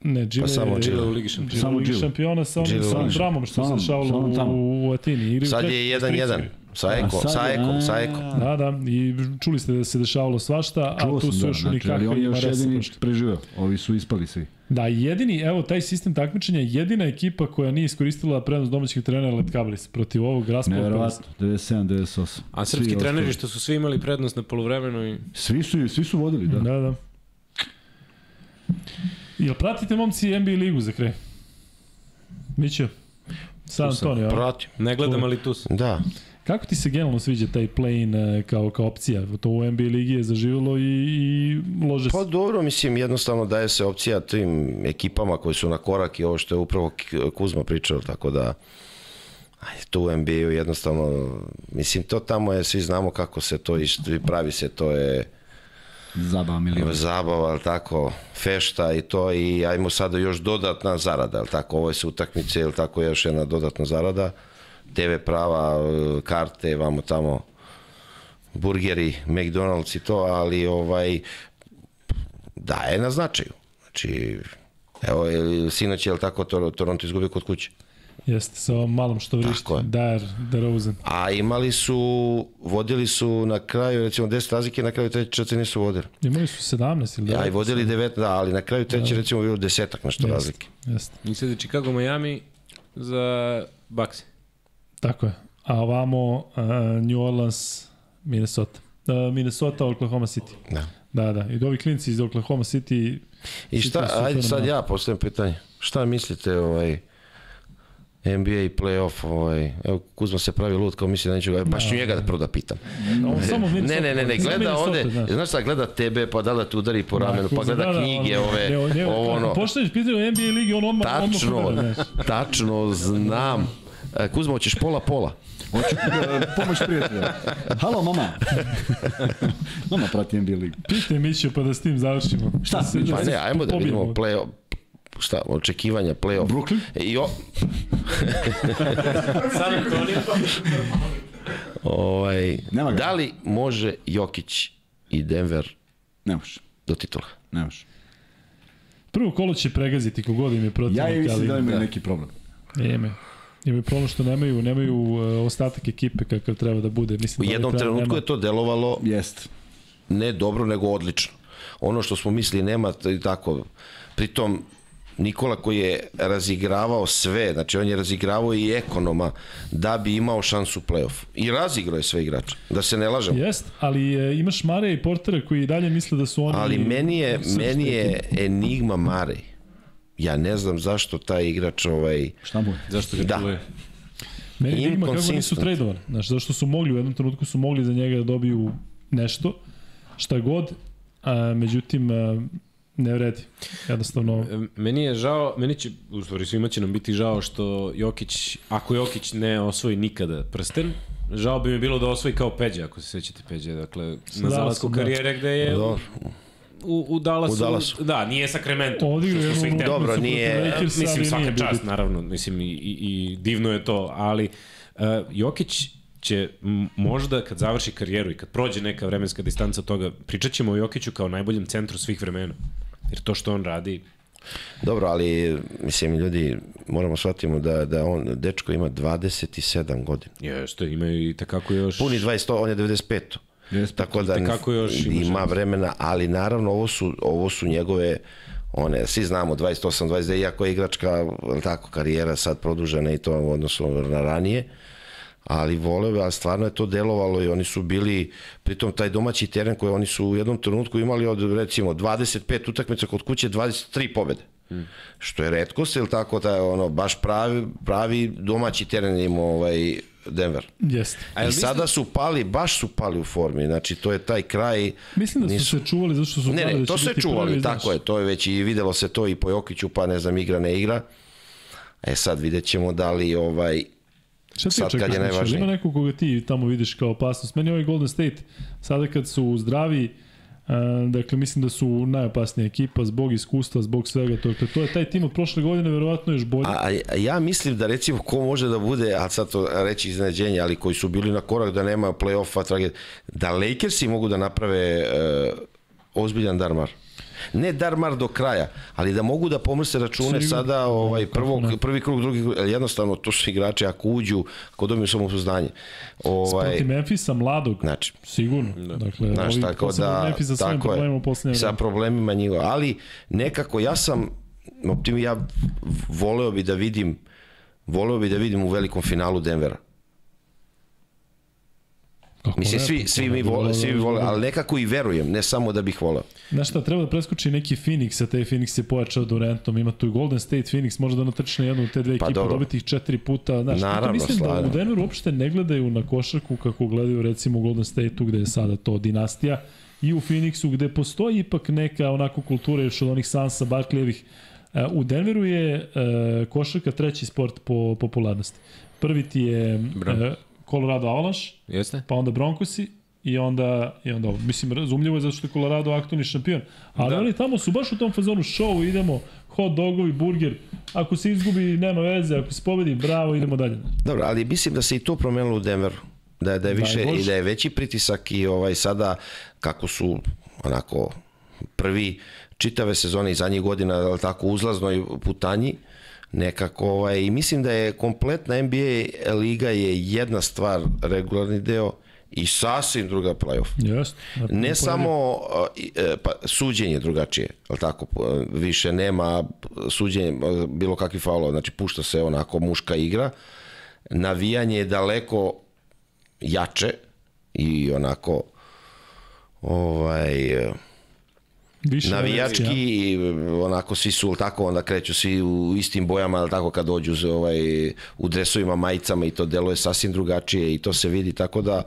Ne, Gile, Pa samo Gile u Ligi šampiona. Samo u Ligi Gile. šampiona sa onim, sa dramom što se dešavalo u, u Atini. Sad je u Strici. 1-1. Sa Eko, A sad sa je- Eko, sa a, Eko. Da, da, i čuli ste da se dešavalo svašta, a Čuo tu sam su da, još znači, ali unikakve on je i još Maresa jedini prošli. preživeo. Ovi su ispali svi. Da, jedini, evo, taj sistem takmičenja, jedina ekipa koja nije iskoristila prednost domaćih trenera Letkabilis protiv ovog Raspolja. Neverovatno, 97, 98. A srpski treneri što su svi imali prednost na polovremenu i... Svi su, svi su vodili, da. Da, da. Jel pratite momci NBA ligu za kraj? Mićo? San Tu. Antonio. a? Pratim. Ne gledam, ali tu sam. Da. Kako ti se generalno sviđa taj play-in e, kao, kao opcija? To u NBA ligi je zaživjelo i, i lože Pa se. dobro, mislim, jednostavno daje se opcija tim ekipama koji su na korak i ovo što je upravo Kuzma pričao, tako da ajde, tu u NBA-u jednostavno, mislim, to tamo je, svi znamo kako se to i pravi se, to je Zabava milion. zabava, ali tako, fešta i to i ajmo sada još dodatna zarada, ali tako, ovo su utakmice, ili tako, još jedna dodatna zarada, TV prava, e, karte, vamo tamo, burgeri, McDonald's i to, ali ovaj, daje na značaju. Znači, evo, je- sinoć je, li tako, Tor- Toronto izgubio kod kuće. Jeste, sa ovom malom što vrišti. Dar, DeRozan. A imali su, vodili su na kraju, recimo 10 razlike, na kraju treće četiri nisu vodili. Imali su 17 ili Ja, i vodili 9, da, ali na kraju treće recimo bilo desetak nešto Jeste. razlike. Jeste, I sad je Chicago, Miami za Bucks. Tako je. A ovamo uh, New Orleans, Minnesota. Uh, Minnesota, Oklahoma City. Da. Da, da. I ovi klinci iz Oklahoma City I šta, City su ajde sad ja postavljam pitanje. Šta mislite ovaj NBA playoff, ovaj, evo Kuzma se pravi lud kao misli da neću ga, baš ću njega da prvo da pitam. On samo Ne, ne, ne, ne, gleda ovde, znaš. znaš šta, gleda tebe, pa da da te udari po ramenu, pa gleda da, da, knjige, ove, ne, ne, ovo ono, Pošto pitaju o NBA ligi, on odmah, tačno, tačno znam. E, Kuzma, hoćeš pola-pola? Hoću da pomoć prijatelja. Halo, mama. mama prati NBA ligu. Pitaj Mićo pa da s tim završimo. Šta? se- Pa se ne, ajmo da vidimo playoff, šta, očekivanja playoff. Brooklyn? I o, San Antonio. ovaj, Nema ga. da li može Jokić i Denver Ne može, do titula? ne može. Prvo kolo će pregaziti kogod im je protivnik. Ja i mislim ali- da imaju da. neki problem. Ime. Imaju problem što nemaju, nemaju uh, ostatak ekipe kakav treba da bude. Mislim U da jednom treba- trenutku nema- je to delovalo Jest. ne dobro, nego odlično. Ono što smo mislili nema i tako. Pritom, Nikola koji je razigravao sve, znači on je razigravao i ekonoma da bi imao šansu u play-off. I razigrao je sve igrače, da se ne lažemo. Jest, ali e, imaš Mare i Portera koji dalje misle da su oni... Ali meni je, meni je enigma Mare. Ja ne znam zašto taj igrač ovaj... Šta mu je? Zašto ga Da. čuje? Meni je enigma kako nisu tradovani. Znaš, zašto su mogli, u jednom trenutku su mogli za njega da dobiju nešto, šta god, a, međutim, a, ne vredi. Jednostavno, Meni je žao, meni će, u stvari svima će nam biti žao što Jokić, ako Jokić ne osvoji nikada prsten, žao bi mi bilo da osvoji kao Peđa, ako se sećate Peđa, dakle, na Dallasom, zalasku da. karijere gde je Dobro. U, u Dallasu, U Dallasu. da, nije Sacramento, svih te- Dobro, nije- Lakersa, mislim svaka nije čast naravno, mislim i, i, i divno je to, ali uh, Jokić će možda kad završi karijeru i kad prođe neka vremenska distanca od toga, pričat ćemo o Jokiću kao najboljem centru svih vremena. Jer to što on radi, Dobro, ali mislim ljudi moramo shvatimo da da on dečko ima 27 godina. je, što imaju i takako još... Puni 20, on je 95. Jeste. Tako da kako još ima ima vremena, ali naravno ovo su ovo su njegove one, svi znamo 28, 29, iako je igračka, tako, karijera sad produžena i to u odnosu na ranije, ali voleo ali stvarno je to delovalo i oni su bili, pritom taj domaći teren koji oni su u jednom trenutku imali od recimo 25 utakmica kod kuće 23 pobede. Hmm. Što je redkost, ili tako je ono baš pravi, pravi domaći teren imao ovaj Denver. Jeste. I sada su pali, baš su pali u formi, znači to je taj kraj... Mislim da su nisu- se čuvali zato što su Ne, ne, da to se čuvali, prvi, tako znaš. je, to je već i videlo se to i po Jokiću, pa ne znam, igra, ne igra. E sad vidjet ćemo da li ovaj, Šta ti sad kad očekuješ? je najvažnije. Ima neko koga ti tamo vidiš kao opasnost. Meni ovaj Golden State, sada kad su zdravi, Uh, dakle, mislim da su najopasnija ekipa zbog iskustva, zbog svega. To, to je taj tim od prošle godine, verovatno još bolji. A, a ja mislim da recimo ko može da bude, a sad to reći iznenađenje, ali koji su bili na korak da nema play-offa, da Lakersi mogu da naprave uh, ozbiljan darmar. Ne darmar do kraja, ali da mogu da pomrse račune Sigurno. sada ovaj prvog, prvi krug, drugi krug, jednostavno to su igrači ako uđu, ako dobiju samopouzdanje. Ovaj, Protiv Memfisa, mladog, znači, sigurno. Dakle, Znaš, ovi, tako da, Memphis sa svojim tako problemima poslednje sa problemima njihova, ali nekako ja sam, optimi, ja voleo bi da vidim, voleo bi da vidim u velikom finalu Denvera. Kako Mislim, svi, svi mi vole, svi da- vole, ali nekako i verujem, ne samo da bih voleo. Znaš šta, treba da preskoči neki Phoenix, a taj Phoenix je pojačao Durantom, ima tu i Golden State Phoenix, može da natrči na jednu od te dve Pa ekipe, dobiti ih četiri puta. Znaš, Naravno, mislim da slažem. u Denveru uopšte ne gledaju na košarku kako gledaju recimo u Golden State-u gde je sada to dinastija i u Phoenixu gde postoji ipak neka onako kultura još od onih Sansa, Barkleyevih. E, U Denveru je e, košarka treći sport po popularnosti. Prvi ti je Bravo. Colorado Avalanche, Jeste? pa onda Broncosi i onda, i onda ovo. Mislim, razumljivo je zato što je Colorado aktualni šampion. Ali da. oni tamo su baš u tom fazonu show, idemo, hot dogovi, burger, ako se izgubi, nema veze, ako se pobedi, bravo, idemo dalje. Dobro, ali mislim da se i to promenilo u Denveru. Da, je- da je više Bože. i da je veći pritisak i ovaj sada kako su onako prvi čitave sezone i zadnjih godina tako uzlaznoj putanji nekako ovaj i mislim da je kompletna NBA liga je jedna stvar regularni deo i sasvim druga playoff. Jeste. Ne samo uh, i, e, pa, suđenje drugačije, al tako, više nema suđenje uh, bilo kakvi faulova, znači pušta se onako muška igra. Navijanje je daleko jače i onako ovaj Više navijački ja. i onako svi su tako onda kreću svi u istim bojama al tako kad dođu za, ovaj u dresovima majicama i to deluje sasvim drugačije i to se vidi tako da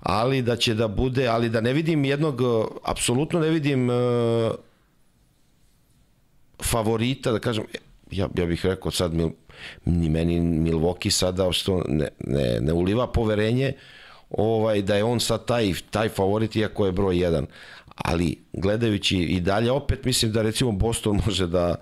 ali da će da bude ali da ne vidim jednog apsolutno ne vidim uh, favorita da kažem ja, ja bih rekao sad Mil, ni meni Milwaukee sada što ne, ne, ne uliva poverenje ovaj da je on sad taj taj favorit iako je broj 1 ali gledajući i dalje opet mislim da recimo Boston može da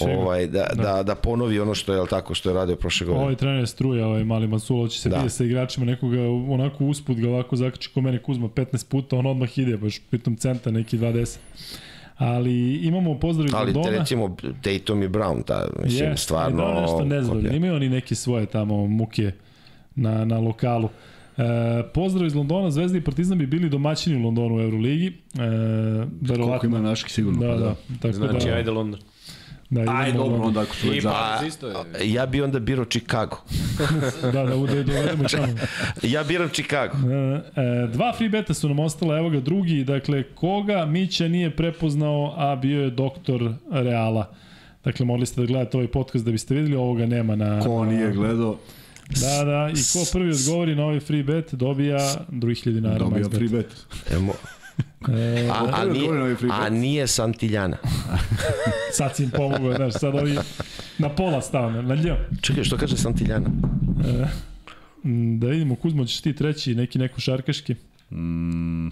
ovaj da, da, da ponovi ono što je jel tako što je radio prošle godine. Ovaj trener struja, ovaj mali Masulo, će se Da. da. sa igračima nekoga onako usput ga ovako zakači ko mene Kuzma 15 puta, on odmah ide, baš pritom centa neki 20. Ali imamo pozdrav iz Ali Londona. recimo Tatum i Brown, ta, mislim, Jeste, stvarno... Da, nešto nezadovoljno. kopija. Imaju oni neke svoje tamo muke na, na lokalu. E, pozdrav iz Londona, Zvezda i Partizan bi bili domaćini u Londonu u Euroligi. E, Koliko verovatno. ima naših sigurno. Da, pa da. Tako Znači, da, ajde London. da, Aj, dobro, London. onda ako su I već pa, je. Ja bi onda birao Chicago. Da, da, da dovedemo tamo. Ja biram Chicago. E, e, dva free beta su nam ostala, evo ga drugi, dakle, koga Mića nije prepoznao, a bio je doktor Reala. Dakle, morali ste da gledate ovaj podcast da biste videli, ovoga nema na... Ko nije gledao, Da, da, i ko prvi odgovori na ovaj free bet dobija 2000 dinara. dobija free bet. bet. Emo, E, a, a, prvi odgovori na nije, ovaj a nije Santiljana. sad si im pomogao, znaš, sad ovi na pola stao, na, ljom. Čekaj, što kaže Santiljana? E, da vidimo, Kuzmo, ćeš ti treći, neki neko šarkaški. Mm.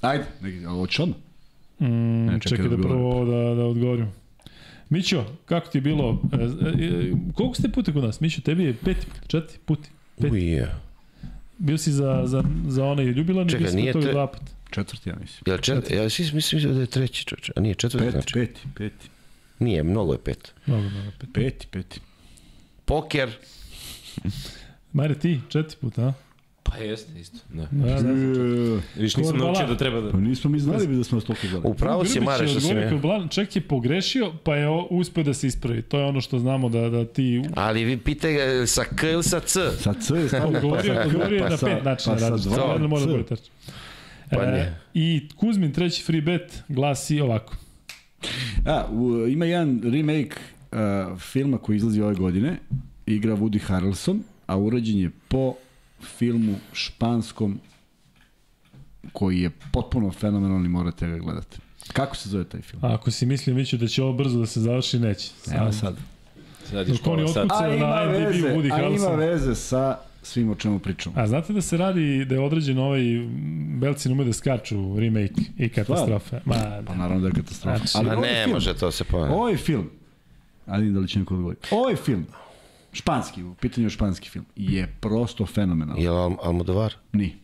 Ajde, neki, ali hoćeš odmah? Mm, Ne, čekaj čekaj da da prvo da, da odgovorim. Mićo, kako ti je bilo? E, e, koliko ste puta kod nas? Mićo, tebi je peti, četiri puti. Pet. Uj, Bio si za, za, za onaj ljubilarni, Čekaj, bio si kod toga te- dva puta. Četvrti, ja mislim. jel čet, ja svi mislim da je treći čoč, a nije četvrti Peti, znači. peti, peti. Nije, mnogo je pet. Mnogo, mnogo, pet. Peti, peti. Poker, Majre, ti, četiri puta, a? Pa jeste, isto. Da. Da, da. E, Viš, nisam naučio da treba da... Pa nismo mi znali da smo toliko znali. Upravo si Mare što si me... Blan, čak je pogrešio, pa je uspeo da se ispravi. To je ono što znamo da, da ti Ali vi pitaj ga sa K ili sa C? Sa C je stavio, odgovorio, pa odgovorio je pa na sa- pet načina. Pa sa dva Jedno mora da bude tačno. Pa E. I Kuzmin treći free bet glasi ovako. A, u, ima jedan remake uh, filma koji izlazi ove godine, igra Woody Harrelson, a urađen je po filmu španskom koji je potpuno fenomenalni, morate ga gledati. Kako se zove taj film? A ako si mislio, Miću, da će ovo brzo da se završi, neće. Evo sad. Sad je škola oni sad. A na ima veze, Woody a ima veze sa svim o čemu pričamo. A znate da se radi, da je određen ovaj Belci ne ume da skaču remake i katastrofe? Ma, Pa da. naravno da je katastrofa. Znači, Ali ovaj ne, film, može to se pa... Ovaj film, ali da li će neko odgovoriti, ovaj film, španski, u pitanju je španski film, je prosto fenomenalan. Je li Al Almodovar? Ni.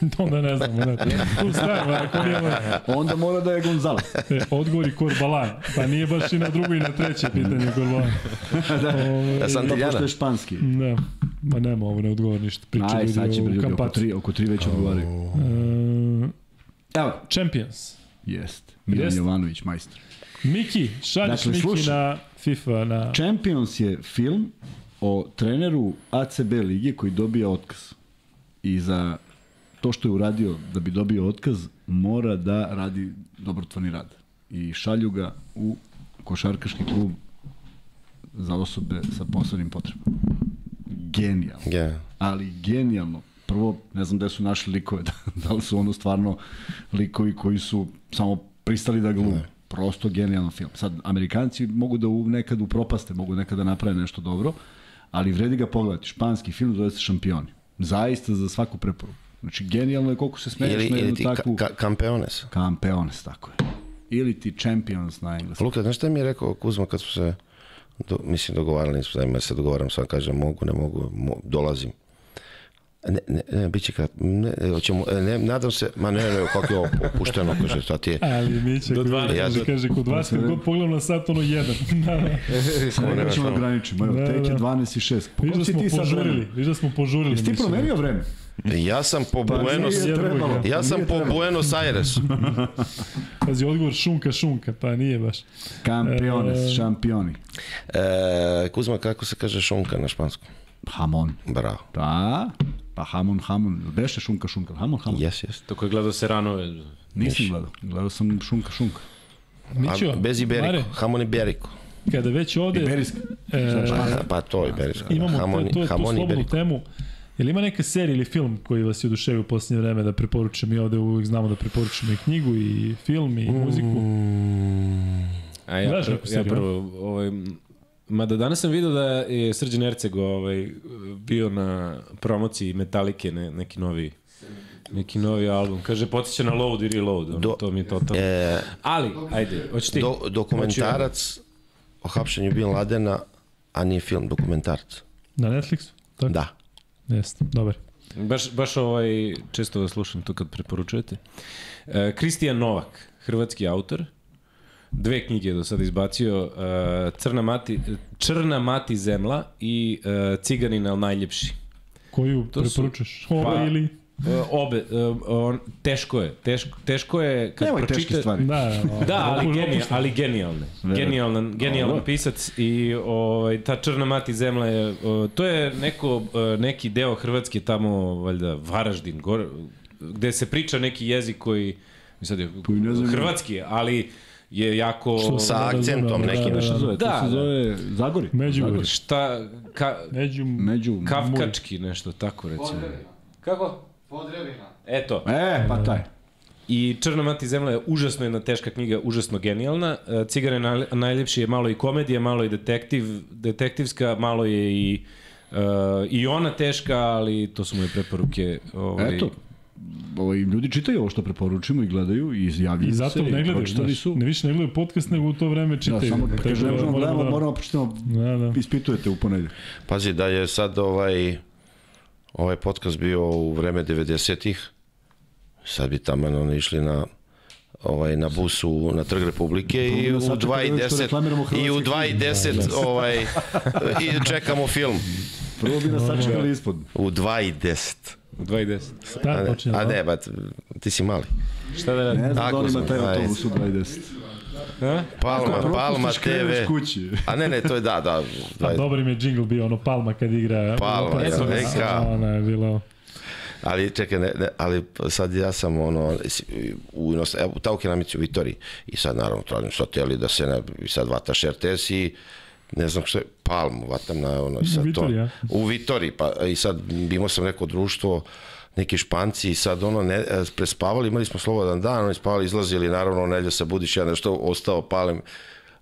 Onda ne znamo. Ne. Tu stavimo, ako nije Onda mora da je Gonzalo. e, odgovori Korbalan. Pa nije baš i na drugo i na treće pitanje Korbalan. Ove, Ja sam Da, Tiljana. pošto je španski. Da, ma nema ovo, ne odgovor ništa. Priča Aj, sad će ljudi oko tri, oko tri već odgovaraju. E, Evo, Champions. jest. Milan Jest. Jovanović, majstor. Miki, šalješ Dakle, Miki slušaj. na FIFA, na... Champions je film o treneru ACB lige koji dobija otkaz. I za to što je uradio da bi dobio otkaz, mora da radi dobrotvorni rad. I šalju ga u košarkaški klub za osobe sa posebnim potrebama. Genijalno. Ja. ali genijalno. Prvo, ne znam gde su našli likove, da, da li su ono stvarno likovi koji su samo pristali da glume. Prosto genijalan film. Sad, Amerikanci mogu da u, nekad upropaste, mogu nekad da naprave nešto dobro, ali vredi ga pogledati. Španski film zove se Šampioni. Zaista za svaku preporuku. Znači, genijalno je koliko se smeješ Ili, na ili jednu ti takvu... ka, ka, Campeones. Campeones, tako je. Ili ti Champions na engleskom. Luka, znaš šta mi je rekao Kuzma kad smo se, do, mislim, dogovarali, nismo da se dogovaram, sam kažem mogu, ne mogu, mo, dolazim. Ne, ne, ne, bit će kad, ne, ne, hoćemo, ne, nadam se, ma ne, ne, kako je ovo opušteno, kaže, šta ti je, Ali Miće, Do do 12. kaže, kaže, kod vas kad god pogledam na sat, ono jedan. da, da. Samo nema ne ćemo šta. ograničimo. Evo, Da, tek je da. 12 i 6. Po Viš kom da smo požurili, viš da smo požurili. Jesi ti promenio vreme? ja sam po Pa Buenos, trebalo. ja sam Nije po. Buenos Airesu. Pazi, odgovor šunka, šunka, pa nije baš. Campeones, E, šampioni. E, Kuzma, kako se kaže šunka na španskom? Hamon. Bravo. Da, pa hamon, hamon. Beše šunka, šunka. Hamon, hamon. Jes, jes. To ko je gledao Seranove. Nisam gledao. Gledao sam šunka, šunka. Mićo, A, bez Iberico, Mare, Hamon Iberico. kada već ode, Iberiska. e, Pa, pa to Iberico. imamo Hamon, to, to, tu Hamon slobodnu Iberico. temu. Je li ima neka serija ili film koji vas je oduševio u posljednje vreme da preporučam? Mi ovde uvijek znamo da preporučimo i knjigu, i film, i muziku. A ja, Gledaš neku ja prvo, ovaj, Mada danas sam vidio da je Srđan Erceg ovaj, bio na promociji Metalike, ne, neki novi neki novi album. Kaže, potiče na Load i Reload. Ono, Do- to mi je totalno. E, Ali, ajde, hoćeš ti? do, dokumentarac o hapšenju Bin Ladena, a nije film, dokumentarac. Na Netflixu? Tako? Da. Jeste, dobar. Baš, baš ovaj, često vas slušam to kad preporučujete. E, Kristijan Novak, hrvatski autor, dve knjige je do sada izbacio, e, Crna mati, Črna mati zemla i e, Ciganin al najljepši. Koju To su- preporučaš? Ovo Pa- ili... E, obe, e, on, teško je, teško, teško je kad Nemoj pročita... teške stvari. Da, ovo, Da, ali, ovo- genija, ali genijalne. Genijalan, genijalan Dobro. pisac i ovaj, ta Črna mati zemlja je, o, to je neko, neki deo Hrvatske tamo, valjda, Varaždin, gore, gde se priča neki jezik koji, sad je, Koji ne znam- hrvatski je, ali je jako... Što Sa Da, da, akcentom da, da, nekim. da, se zove? Da, to se da. zove Zagori. Međugorje. Zagori. Šta, ka, Među... Među... kafkački nešto, tako recimo. Kako? Podrevina. Eto. E, pa taj. I Črna mati zemlja je užasno jedna teška knjiga, užasno genijalna. E, Cigare naj, najljepši je malo i komedija, malo i detektiv, detektivska, malo je i uh, i ona teška, ali to su moje preporuke. Ovaj, Eto, ovaj, ljudi čitaju ovo što preporučimo i gledaju i izjavljuju I zato se. ne i gledaju, znaš, su. ne više ne gledaju podcast, nego u to vreme Da, čitaju. samo Tako kaže, ne možemo moramo gledamo, da- moramo počitamo, Da, da. ispitujete u ponedje. Pazi da je sad ovaj ovaj podcast bio u vreme 90-ih. Sad bi tamo ono išli na ovaj na busu na Trg Republike i Prvo u 2010. 2.10. Šta je počinje? A da. ne, bat, ti si mali. Šta da radim? Ne znam da li ima taj autobus u 2.10. Ha? Palma, Ako Palma TV. Kući. A ne, ne, to je da, da. da je... dobar im je džingl bio, ono Palma kad igra. Palma, ja, neka. Ona je bilo... Ali čekaj, ne, ne, ali sad ja sam ono, u, u, u Taukenamici u Vitori i sad naravno tražim soteli da se ne, i sad vataš RTS i ne znam što je, palmu vatam na ono, sad to, u Vitori, pa i sad imao sam neko društvo, neki španci i sad ono ne, prespavali, imali smo slobodan dan, oni spavali, izlazili, naravno, nelja se budiš, ja nešto ostao palim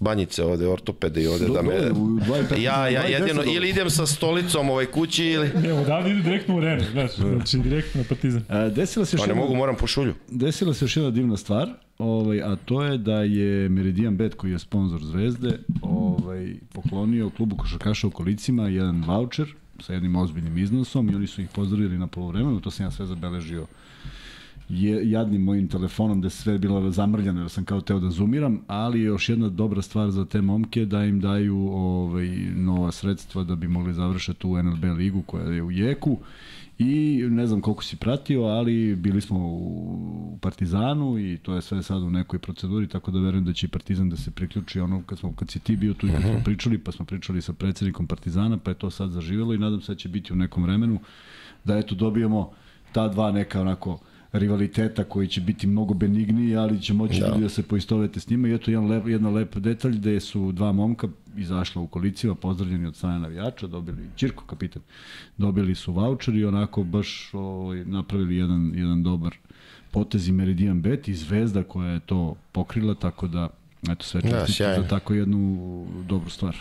banjice ovde, ortopede i ovde do, da me... Ja, ja jedino, ili idem sa stolicom ovaj kući ili... Evo, odavde ide direktno u Renu, da. znači direktno na Partizan. A, desila se još pa ne mogu, moram po šulju. Desila se još jedna divna stvar, ovaj, a to je da je Meridian Bet, koji je sponsor Zvezde, ovaj, poklonio klubu košarkaša u kolicima jedan voucher sa jednim ozbiljnim iznosom i oni su ih pozdravili na polovremenu, to sam ja sve zabeležio je jadnim mojim telefonom da sve je bilo zamrljano, jer sam kao teo da zoomiram, ali još jedna dobra stvar za te momke da im daju ovaj, nova sredstva da bi mogli završati tu NLB ligu koja je u jeku. I ne znam koliko si pratio, ali bili smo u Partizanu i to je sve sad u nekoj proceduri, tako da verujem da će Partizan da se priključi. Ono kad, smo, kad si ti bio tu i kad smo mhm. pričali, pa smo pričali sa predsednikom Partizana, pa je to sad zaživelo i nadam se da će biti u nekom vremenu da eto dobijemo ta dva neka onako uh, rivaliteta koji će biti mnogo benigniji, ali će moći da. ljudi da se poistovete s njima. I eto jedan lep, jedna lep detalj gde su dva momka izašla u kolicima, pozdravljeni od strane navijača, dobili, Čirko kapitan, dobili su voucher i onako baš ovaj, napravili jedan, jedan dobar potez i Meridian Bet i Zvezda koja je to pokrila, tako da eto sve čestite da, za tako jednu dobru stvar.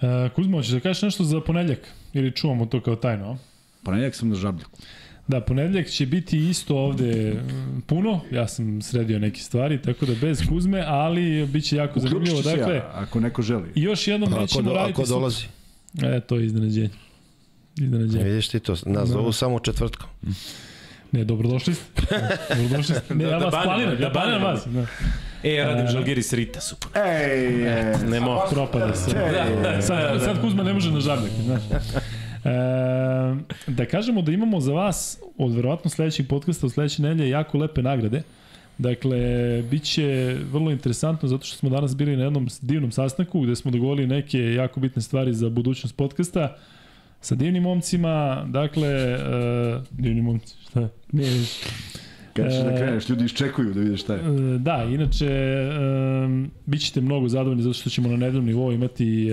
E, Kuzmo, hoćeš da kažeš nešto za ponedljak? Ili čuvamo to kao tajno? Ponedljak sam na žabljaku. Da, ponedljak će biti isto ovde mm, puno, ja sam sredio neke stvari, tako da bez Kuzme, ali bit će jako Uključit zanimljivo. Dakle, ja, ako neko želi. I još jednom pa, nećemo raditi... Ako dolazi. E, to je iznenađenje. Iznenađenje. Vidiš ti to, nas da. zovu da. samo četvrtku. Ne, dobrodošli ste. Dobrodošli ste. Ne, da, ja da vas da planiram, da ja planiram vas. Da. E, ja radim e. žalgiri s Rita, super. Ej, ne, ne mogu. Propada se. Da, da, sad, sad Kuzma ne može na žabljak, znaš. E, da kažemo da imamo za vas od verovatno sledećeg podcasta u sledeće nedelje jako lepe nagrade. Dakle, bit će vrlo interesantno zato što smo danas bili na jednom divnom sastanku gde smo dogovorili neke jako bitne stvari za budućnost podcasta sa divnim momcima, dakle, e, divni momci, šta? Nije, nije. Kad ćeš da ehm, kreneš, ljudi iščekuju da vidiš šta je. Da, inače, um, bit ćete mnogo zadovoljni zato što ćemo na nedeljnom nivou imati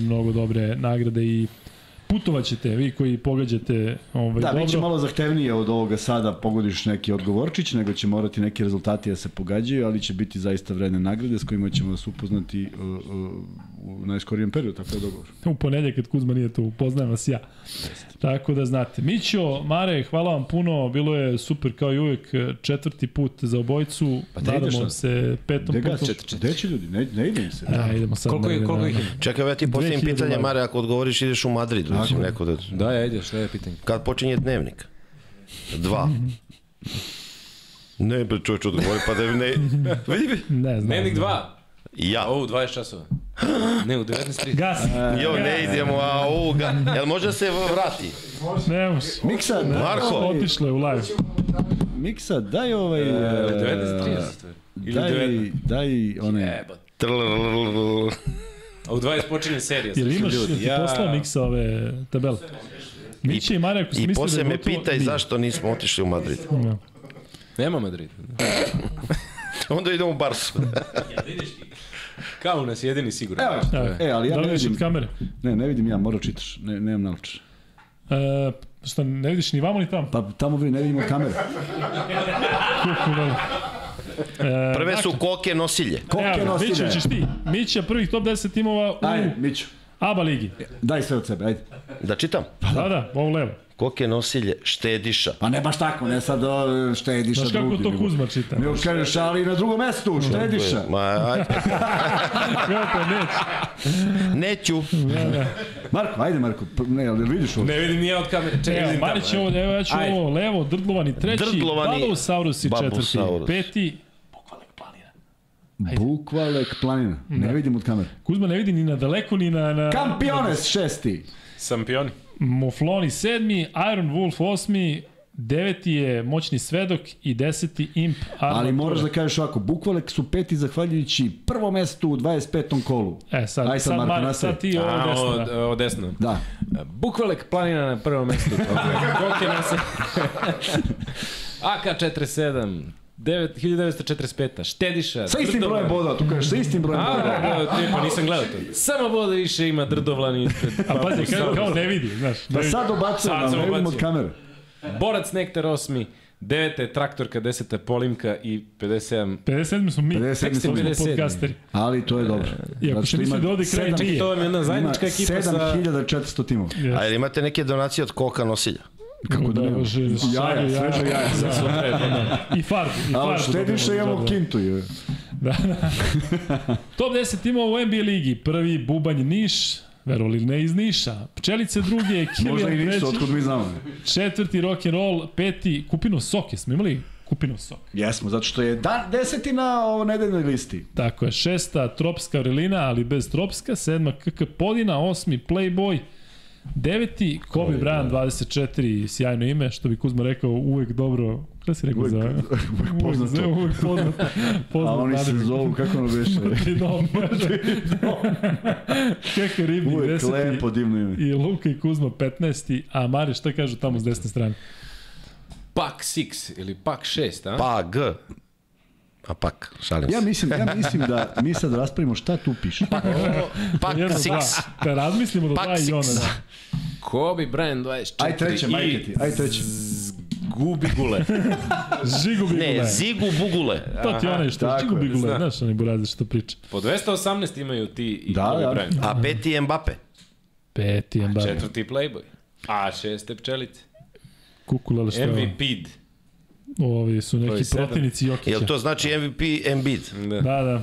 mnogo dobre nagrade i uh, putovaćete vi koji pogađate ovaj, da, dobro. Da, biće malo zahtevnije od ovoga sada pogodiš neki odgovorčić, nego će morati neki rezultati da se pogađaju, ali će biti zaista vredne nagrade s kojima ćemo vas upoznati uh, uh, u najskorijem periodu, tako je dogovor. U ponedje kad Kuzma nije tu, upoznajem vas ja. Jeste. Tako da znate. Mićo, Mare, hvala vam puno, bilo je super kao i uvek, četvrti put za obojicu, pa da nadamo ideš, se petom Dega, putom. Čet, čet. Deći će ljudi, ne, ne idem se. Da, idemo sad. Koliko, je, koliko ih je? Čekaj, ja ti postavim pitanje, Mare, ako odgovoriš ideš u Madrid, Tako. mislim, neko da... Da, ja ideš, šta je pitanje? Kad počinje dnevnik? Dva. ne, čovječ, odgovori, pa da ne... Vidi bi. Ne znam. Dnevnik dva? Ja. O, 20 časova. Ne, u 19.30. Gas. Jo, ne idemo, a u, ga, jel može da se vrati? Ne, može. Miksa, ne. Marko. Ovaj- Otišlo je u live. Miksa, daj ovaj... E, e 19.30. Daj, daj one... A u 20 počinje serija. Jel imaš, ljudi. ja ti poslao Miksa ove tabele? Miće i Marija, ako I da posle me pitaj zašto nismo otišli u Madrid. Nema Madrid. Onda idemo u Barsu. Ja, vidiš ti. Kao nas jedini sigurno. Evo. E, ali ja da ne vidim, kamere? ne, ne vidim ja, mora čitaš, ne, nemam naočar. E, šta, ne vidiš ni vamo ni tamo? Pa tamo vi ne vidimo kamere. Kuku. E, Prve su koke nosilje. Koke Evo, nosilje. Mića, ćeš ti. Mića prvih top 10 timova u, Ajde, Miću. Aba ligi. Daj sve od sebe, ajde. Da čitam. Da, da, ovo levo. Koke nosilje štediša. Pa ne baš tako, ne sad o, štediša Znaš kako drugi. to nego- Kuzma čita? Nego kaže šali na drugom mestu, štediša. Ma, aj, Kako neće? neću. Marko, ajde Marko, ne, ali vidiš ovo? Ne vidim nije od kamere. Čekaj, vidim Marić tamo, ovo, evo ja ću Ajde. ovo levo, drdlovani treći, Drdlovani Babousaurus i četvrti, peti. Bukvalek planina. Ne vidim od kamere. Kuzma ne vidi ni na daleko, ni na... na Kampiones šesti. Sampioni. Mufloni sedmi, Iron Wolf osmi, deveti je moćni svedok i deseti imp Armatura. Ali moraš da kažeš ovako, Bukvalek su peti zahvaljujući prvom mestu u 25. kolu. E, sad, Aj sad, sad, Marko, Mar, nastavi. sad ti ovo desno. od, Da. od desno. Da. Bukvalek planina na prvom mestu. Koliko je nas... AK-47, 9, 1945. Štediša. Sa istim brojem bodova, tu kažeš, sa istim brojem A, bodova. da, da, ne, pa nisam gledao to. Samo boda više ima drdovlani ispred. A pazi, kao, kao ne vidi, znaš. Da sad ali sam ne vidim od kamere. Borac Nektar 8. Deveta je traktorka, deseta je Polimka i 57. 57 smo mi, 57 tek smo 57. podcasteri. Ali to je dobro. I ako Zato se misli da ovde kraj nije. To vam je jedna zajednička ekipa sa... 7400 timova. A jel imate neke donacije od koka nosilja? Kako da nema? može, Jaja, šalju sveže jaja. I farbu. I Ali farbu štediša dobijemo, imamo da, da. kintu. je. Da, da. Top 10 timova u NBA ligi. Prvi Bubanj Niš, verovali ne iz Niša. Pčelice druge, Možda i Kilijan treći, otkud mi znamo. četvrti rock and roll, peti Kupino Soke. Smo imali Kupino Sok. Jesmo, zato što je dan, deseti na ovo nedeljnoj listi. Tako je, šesta Tropska Vrelina, ali bez Tropska, sedma KK Podina, osmi Playboy, deveti Kobe Bryant 24, sjajno ime, što bi Kuzma rekao, uvek dobro, kada si rekao Uvek- za... uvek poznato. Uvek, uvek poznato. A poznato oni se zovu, kako ono beše? Dom, KK Ribnik Uvek 10. lepo, divno ime. I Luka i Kuzma 15. A Mari, šta kažu tamo s desne strane? Pak 6 ili Pak 6, a? Pa, G. A pak, šalim se. Ja mislim, ja mislim da mi sad raspravimo šta tu piše. Pak Jedno, dva. 6. Da razmislimo do Pak dva i ona. six. Da. Kobe Bryant 24 Aj treće, majke ti, aj treće. Gubi gule. Žigu Bigule. Ne, Zigu Bugule. To ti onaj što tako Žigu Bigule, znam. znaš, onaj burazer što priča. Po 218 imaju ti i Da, Kobe da. Bryant. A peti je Mbappe. Peti Mbappe. Četvrti Playboy. A šeste pčelice. Kukulele što je? MVP. Ovi su neki protivnici Jokića. Jel to znači MVP Embiid? Da. Da, da.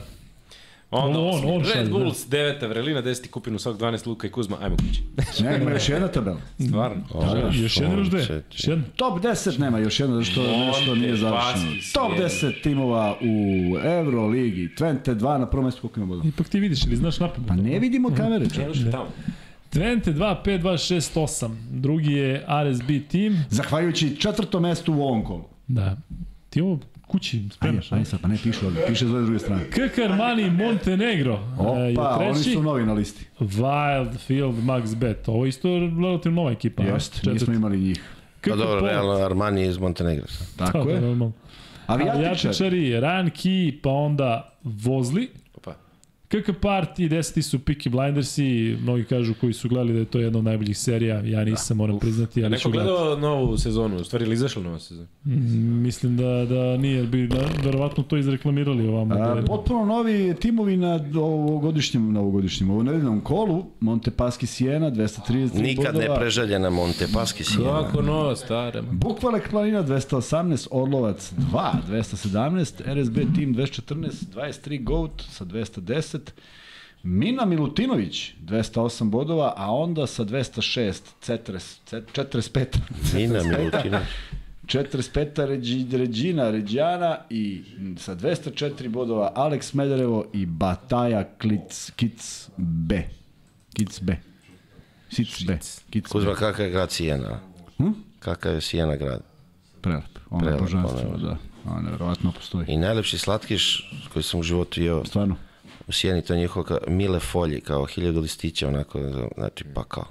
Onda On- on- on Red da. Bulls, deveta Vrelina, deseti Kupinu, Sok, 12 Luka i Kuzma. Ajmo kući. Ne, ima još jedna tabela. Stvarno. I još jedna još dve. Još jedna. Top 10 nema još jedna, što nešto nije završeno. Top svijet. 10 timova u Euroligi. Twente 2 na prvom mjestu koliko ima bodova. Ipak ti vidiš ili znaš napamet. Pa ne vidimo kamere. čovječe. Još tamo. Twente 2, 5, 2, 6, 8. Drugi je RSB tim. Zahvaljujući četvrtom mestu u ovom kolu. Da. Ti ovo kući Ajde, spremaš. ajde sad, pa ne piše ovdje, piše s ove druge strane. KK Armani Montenegro. e, je Opa, oni treći. su novi na listi. Wildfield Max Bet. Ovo je isto relativno nova ekipa. Jeste, nismo imali njih. KK Pa dobro, Port. realno Armani iz Montenegra. Tako Da, je. normalno. Avijatičar. Avijatičari, Ryan Key, pa onda Vozli. KK Party, deseti su Peaky Blindersi, mnogi kažu koji su gledali da je to jedna od najboljih serija, ja nisam, moram priznati, Ja ali ću neko gledati. gledao novu sezonu, u stvari ili izašla nova sezona? Mm, Mislim da, da nije, bi da, verovatno to izreklamirali ovamo. A, da, potpuno novi timovi na ovogodišnjem, novogodišnjem, ovo nedeljnom kolu, Montepaschi Siena, 233 Nikad bodova. ne preželjena Montepaski Sijena. Kako nova, stara. Bukvalek planina 218, Orlovac 2, 217, RSB Team 214, 23 Goat sa 210, Mina Milutinović 208 bodova, a onda sa 206 Cetres, Cet- 45 Mina Milutina. 45 Regi, Regina Ređana i sa 204 bodova Alex Mederevo i Bataja Klic, Kic B. Kic B. Sic B. Kic. Kuzma, kakav je grad Sijena? Hm? Kakav je Sijena grad? Prelep. Ono je božanstvo, je. da. Ono nevjerovatno postoji. I najlepši slatkiš koji sam u životu jeo Stvarno. U Sijeni, to je njihovo kao mile folji, kao hiljadu listića, onako, znači pa kao.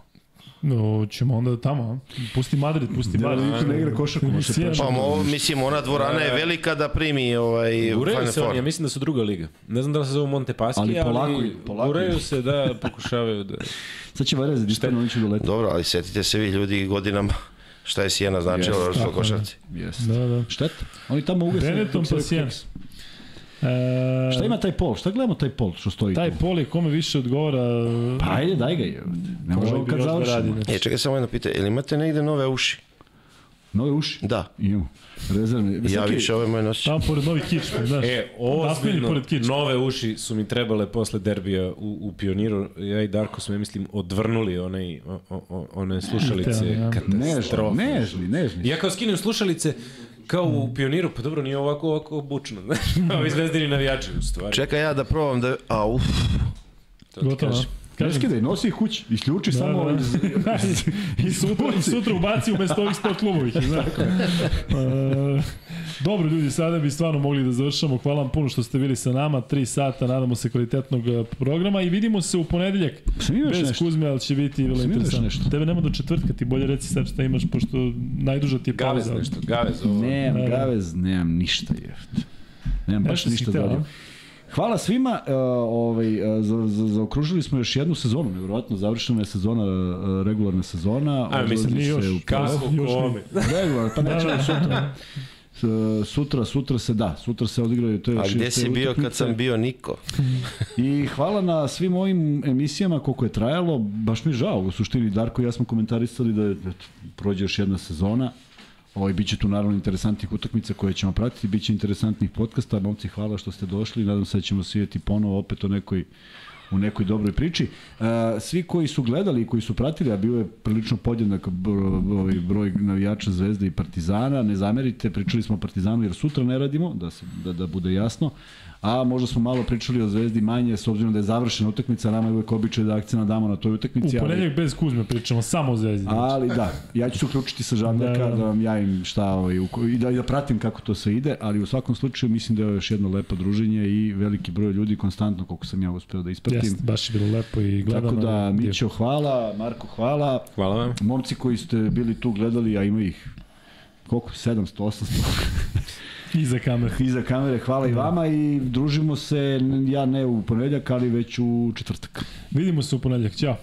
No, ćemo onda tamo, pusti Madrid, pusti Da, Bar. niko ne igra košarku, može se. Pa mo, mislim, ona dvorana je velika da primi ovaj Final se oni, ja mislim da su druga liga. Ne znam da li se zovu Montepaski, Ali ali, polako, polako. uraju se da pokušavaju da... Sad će Varese disparno, oni će doleti. Dobro, ali setite se vi ljudi godinama šta je Sijena značila yes, u košarci. Yes. Da, da. Šteta. Oni tamo ugase. Benetton pa Sijena. E, Šta ima taj pol? Šta gledamo taj pol što stoji Taj tu? pol je kome više odgovara... Pa ajde, daj ga je. Ne možemo kad da završimo. E, čekaj samo jedno pitanje, jel imate negde nove uši? Nove uši? Da. Imamo. Rezervne. Ja više ove moje nosim. Tamo pored novih kičme, znaš. E, ozbiljno, pored nove uši su mi trebale posle derbija u, u Pioniru. Ja i Darko smo, ja mislim, odvrnuli onaj, o, o, one slušalice. Nežni, Katastrofa. nežni, nežni. Ja kao skinem slušalice, kao u Pioniru, pa dobro, nije ovako, ovako bučno, znaš, ovi zvezdini navijači u stvari. Čekaj ja da probam da... A, uf. to ti Gotovo. kažem. Kažem, skidaj, nosi ih kući, isključi Da, samo da. iz... I sutra, i sutra ubaci umesto ovih sport klubovih. Znaš. E, dobro ljudi, sada bi stvarno mogli da završamo. Hvala vam puno što ste bili sa nama. Tri sata, nadamo se kvalitetnog e, programa i vidimo se u ponedeljak. Bez nešto? Kuzme, ali će biti vrlo interesantno. nešto? Tebe nema do četvrtka, ti bolje reci sad šta imaš, pošto najduža ti je Gavez pauza. nešto, Gavez ovo. Nemam Da, da. gavez, nemam ništa je. Nemam baš ništa da a? Hvala svima, uh, ovaj, uh, za, za, zaokružili smo još jednu sezonu, nevjerojatno, završena je sezona, uh, regularna sezona. A, mislim, nije se još. Kako, kome? Regularno, pa nećemo sutra. S- Sutra, sutra se da, sutra se odigraju to je A još gde si bio kad sam bio Niko? I hvala na svim ovim emisijama koliko je trajalo, baš mi je žao, u suštini Darko i ja smo komentarisali da je, prođe još jedna sezona, Ovaj, biće tu naravno interesantnih utakmica koje ćemo pratiti, biće interesantnih podcasta, momci hvala što ste došli, nadam se da ćemo se vidjeti ponovo opet o nekoj u nekoj dobroj priči. E, svi koji su gledali i koji su pratili, a bio je prilično podjednak bro- ovaj broj navijača Zvezde i Partizana, ne zamerite, pričali smo o Partizanu jer sutra ne radimo, da, se, da, da bude jasno, a možda smo malo pričali o Zvezdi manje, s obzirom da je završena utakmica, nama je uvek običaj da akcija damo na toj U utakmici. ali- bez Kuzme pričamo, samo o Zvezdi. Ali da, ja ću se uključiti sa Žabljaka Da, da, da. vam javim šta ovaj, i da, da pratim kako to sve ide, ali u svakom slučaju mislim da je još jedno lepo druženje i veliki broj ljudi konstantno koliko sam ja uspeo da ispratim. Jeste, baš je bilo lepo i gledano. Tako da, Mićo, hvala, Marko, hvala. Hvala vam. Momci koji ste bili tu gledali, a ima ih koliko, 700, 800 Iza kamere. iza kamere, hvala i vama i družimo se, ja ne u ponedeljak, ali već u četvrtak. Vidimo se u ponedeljak. Ćao.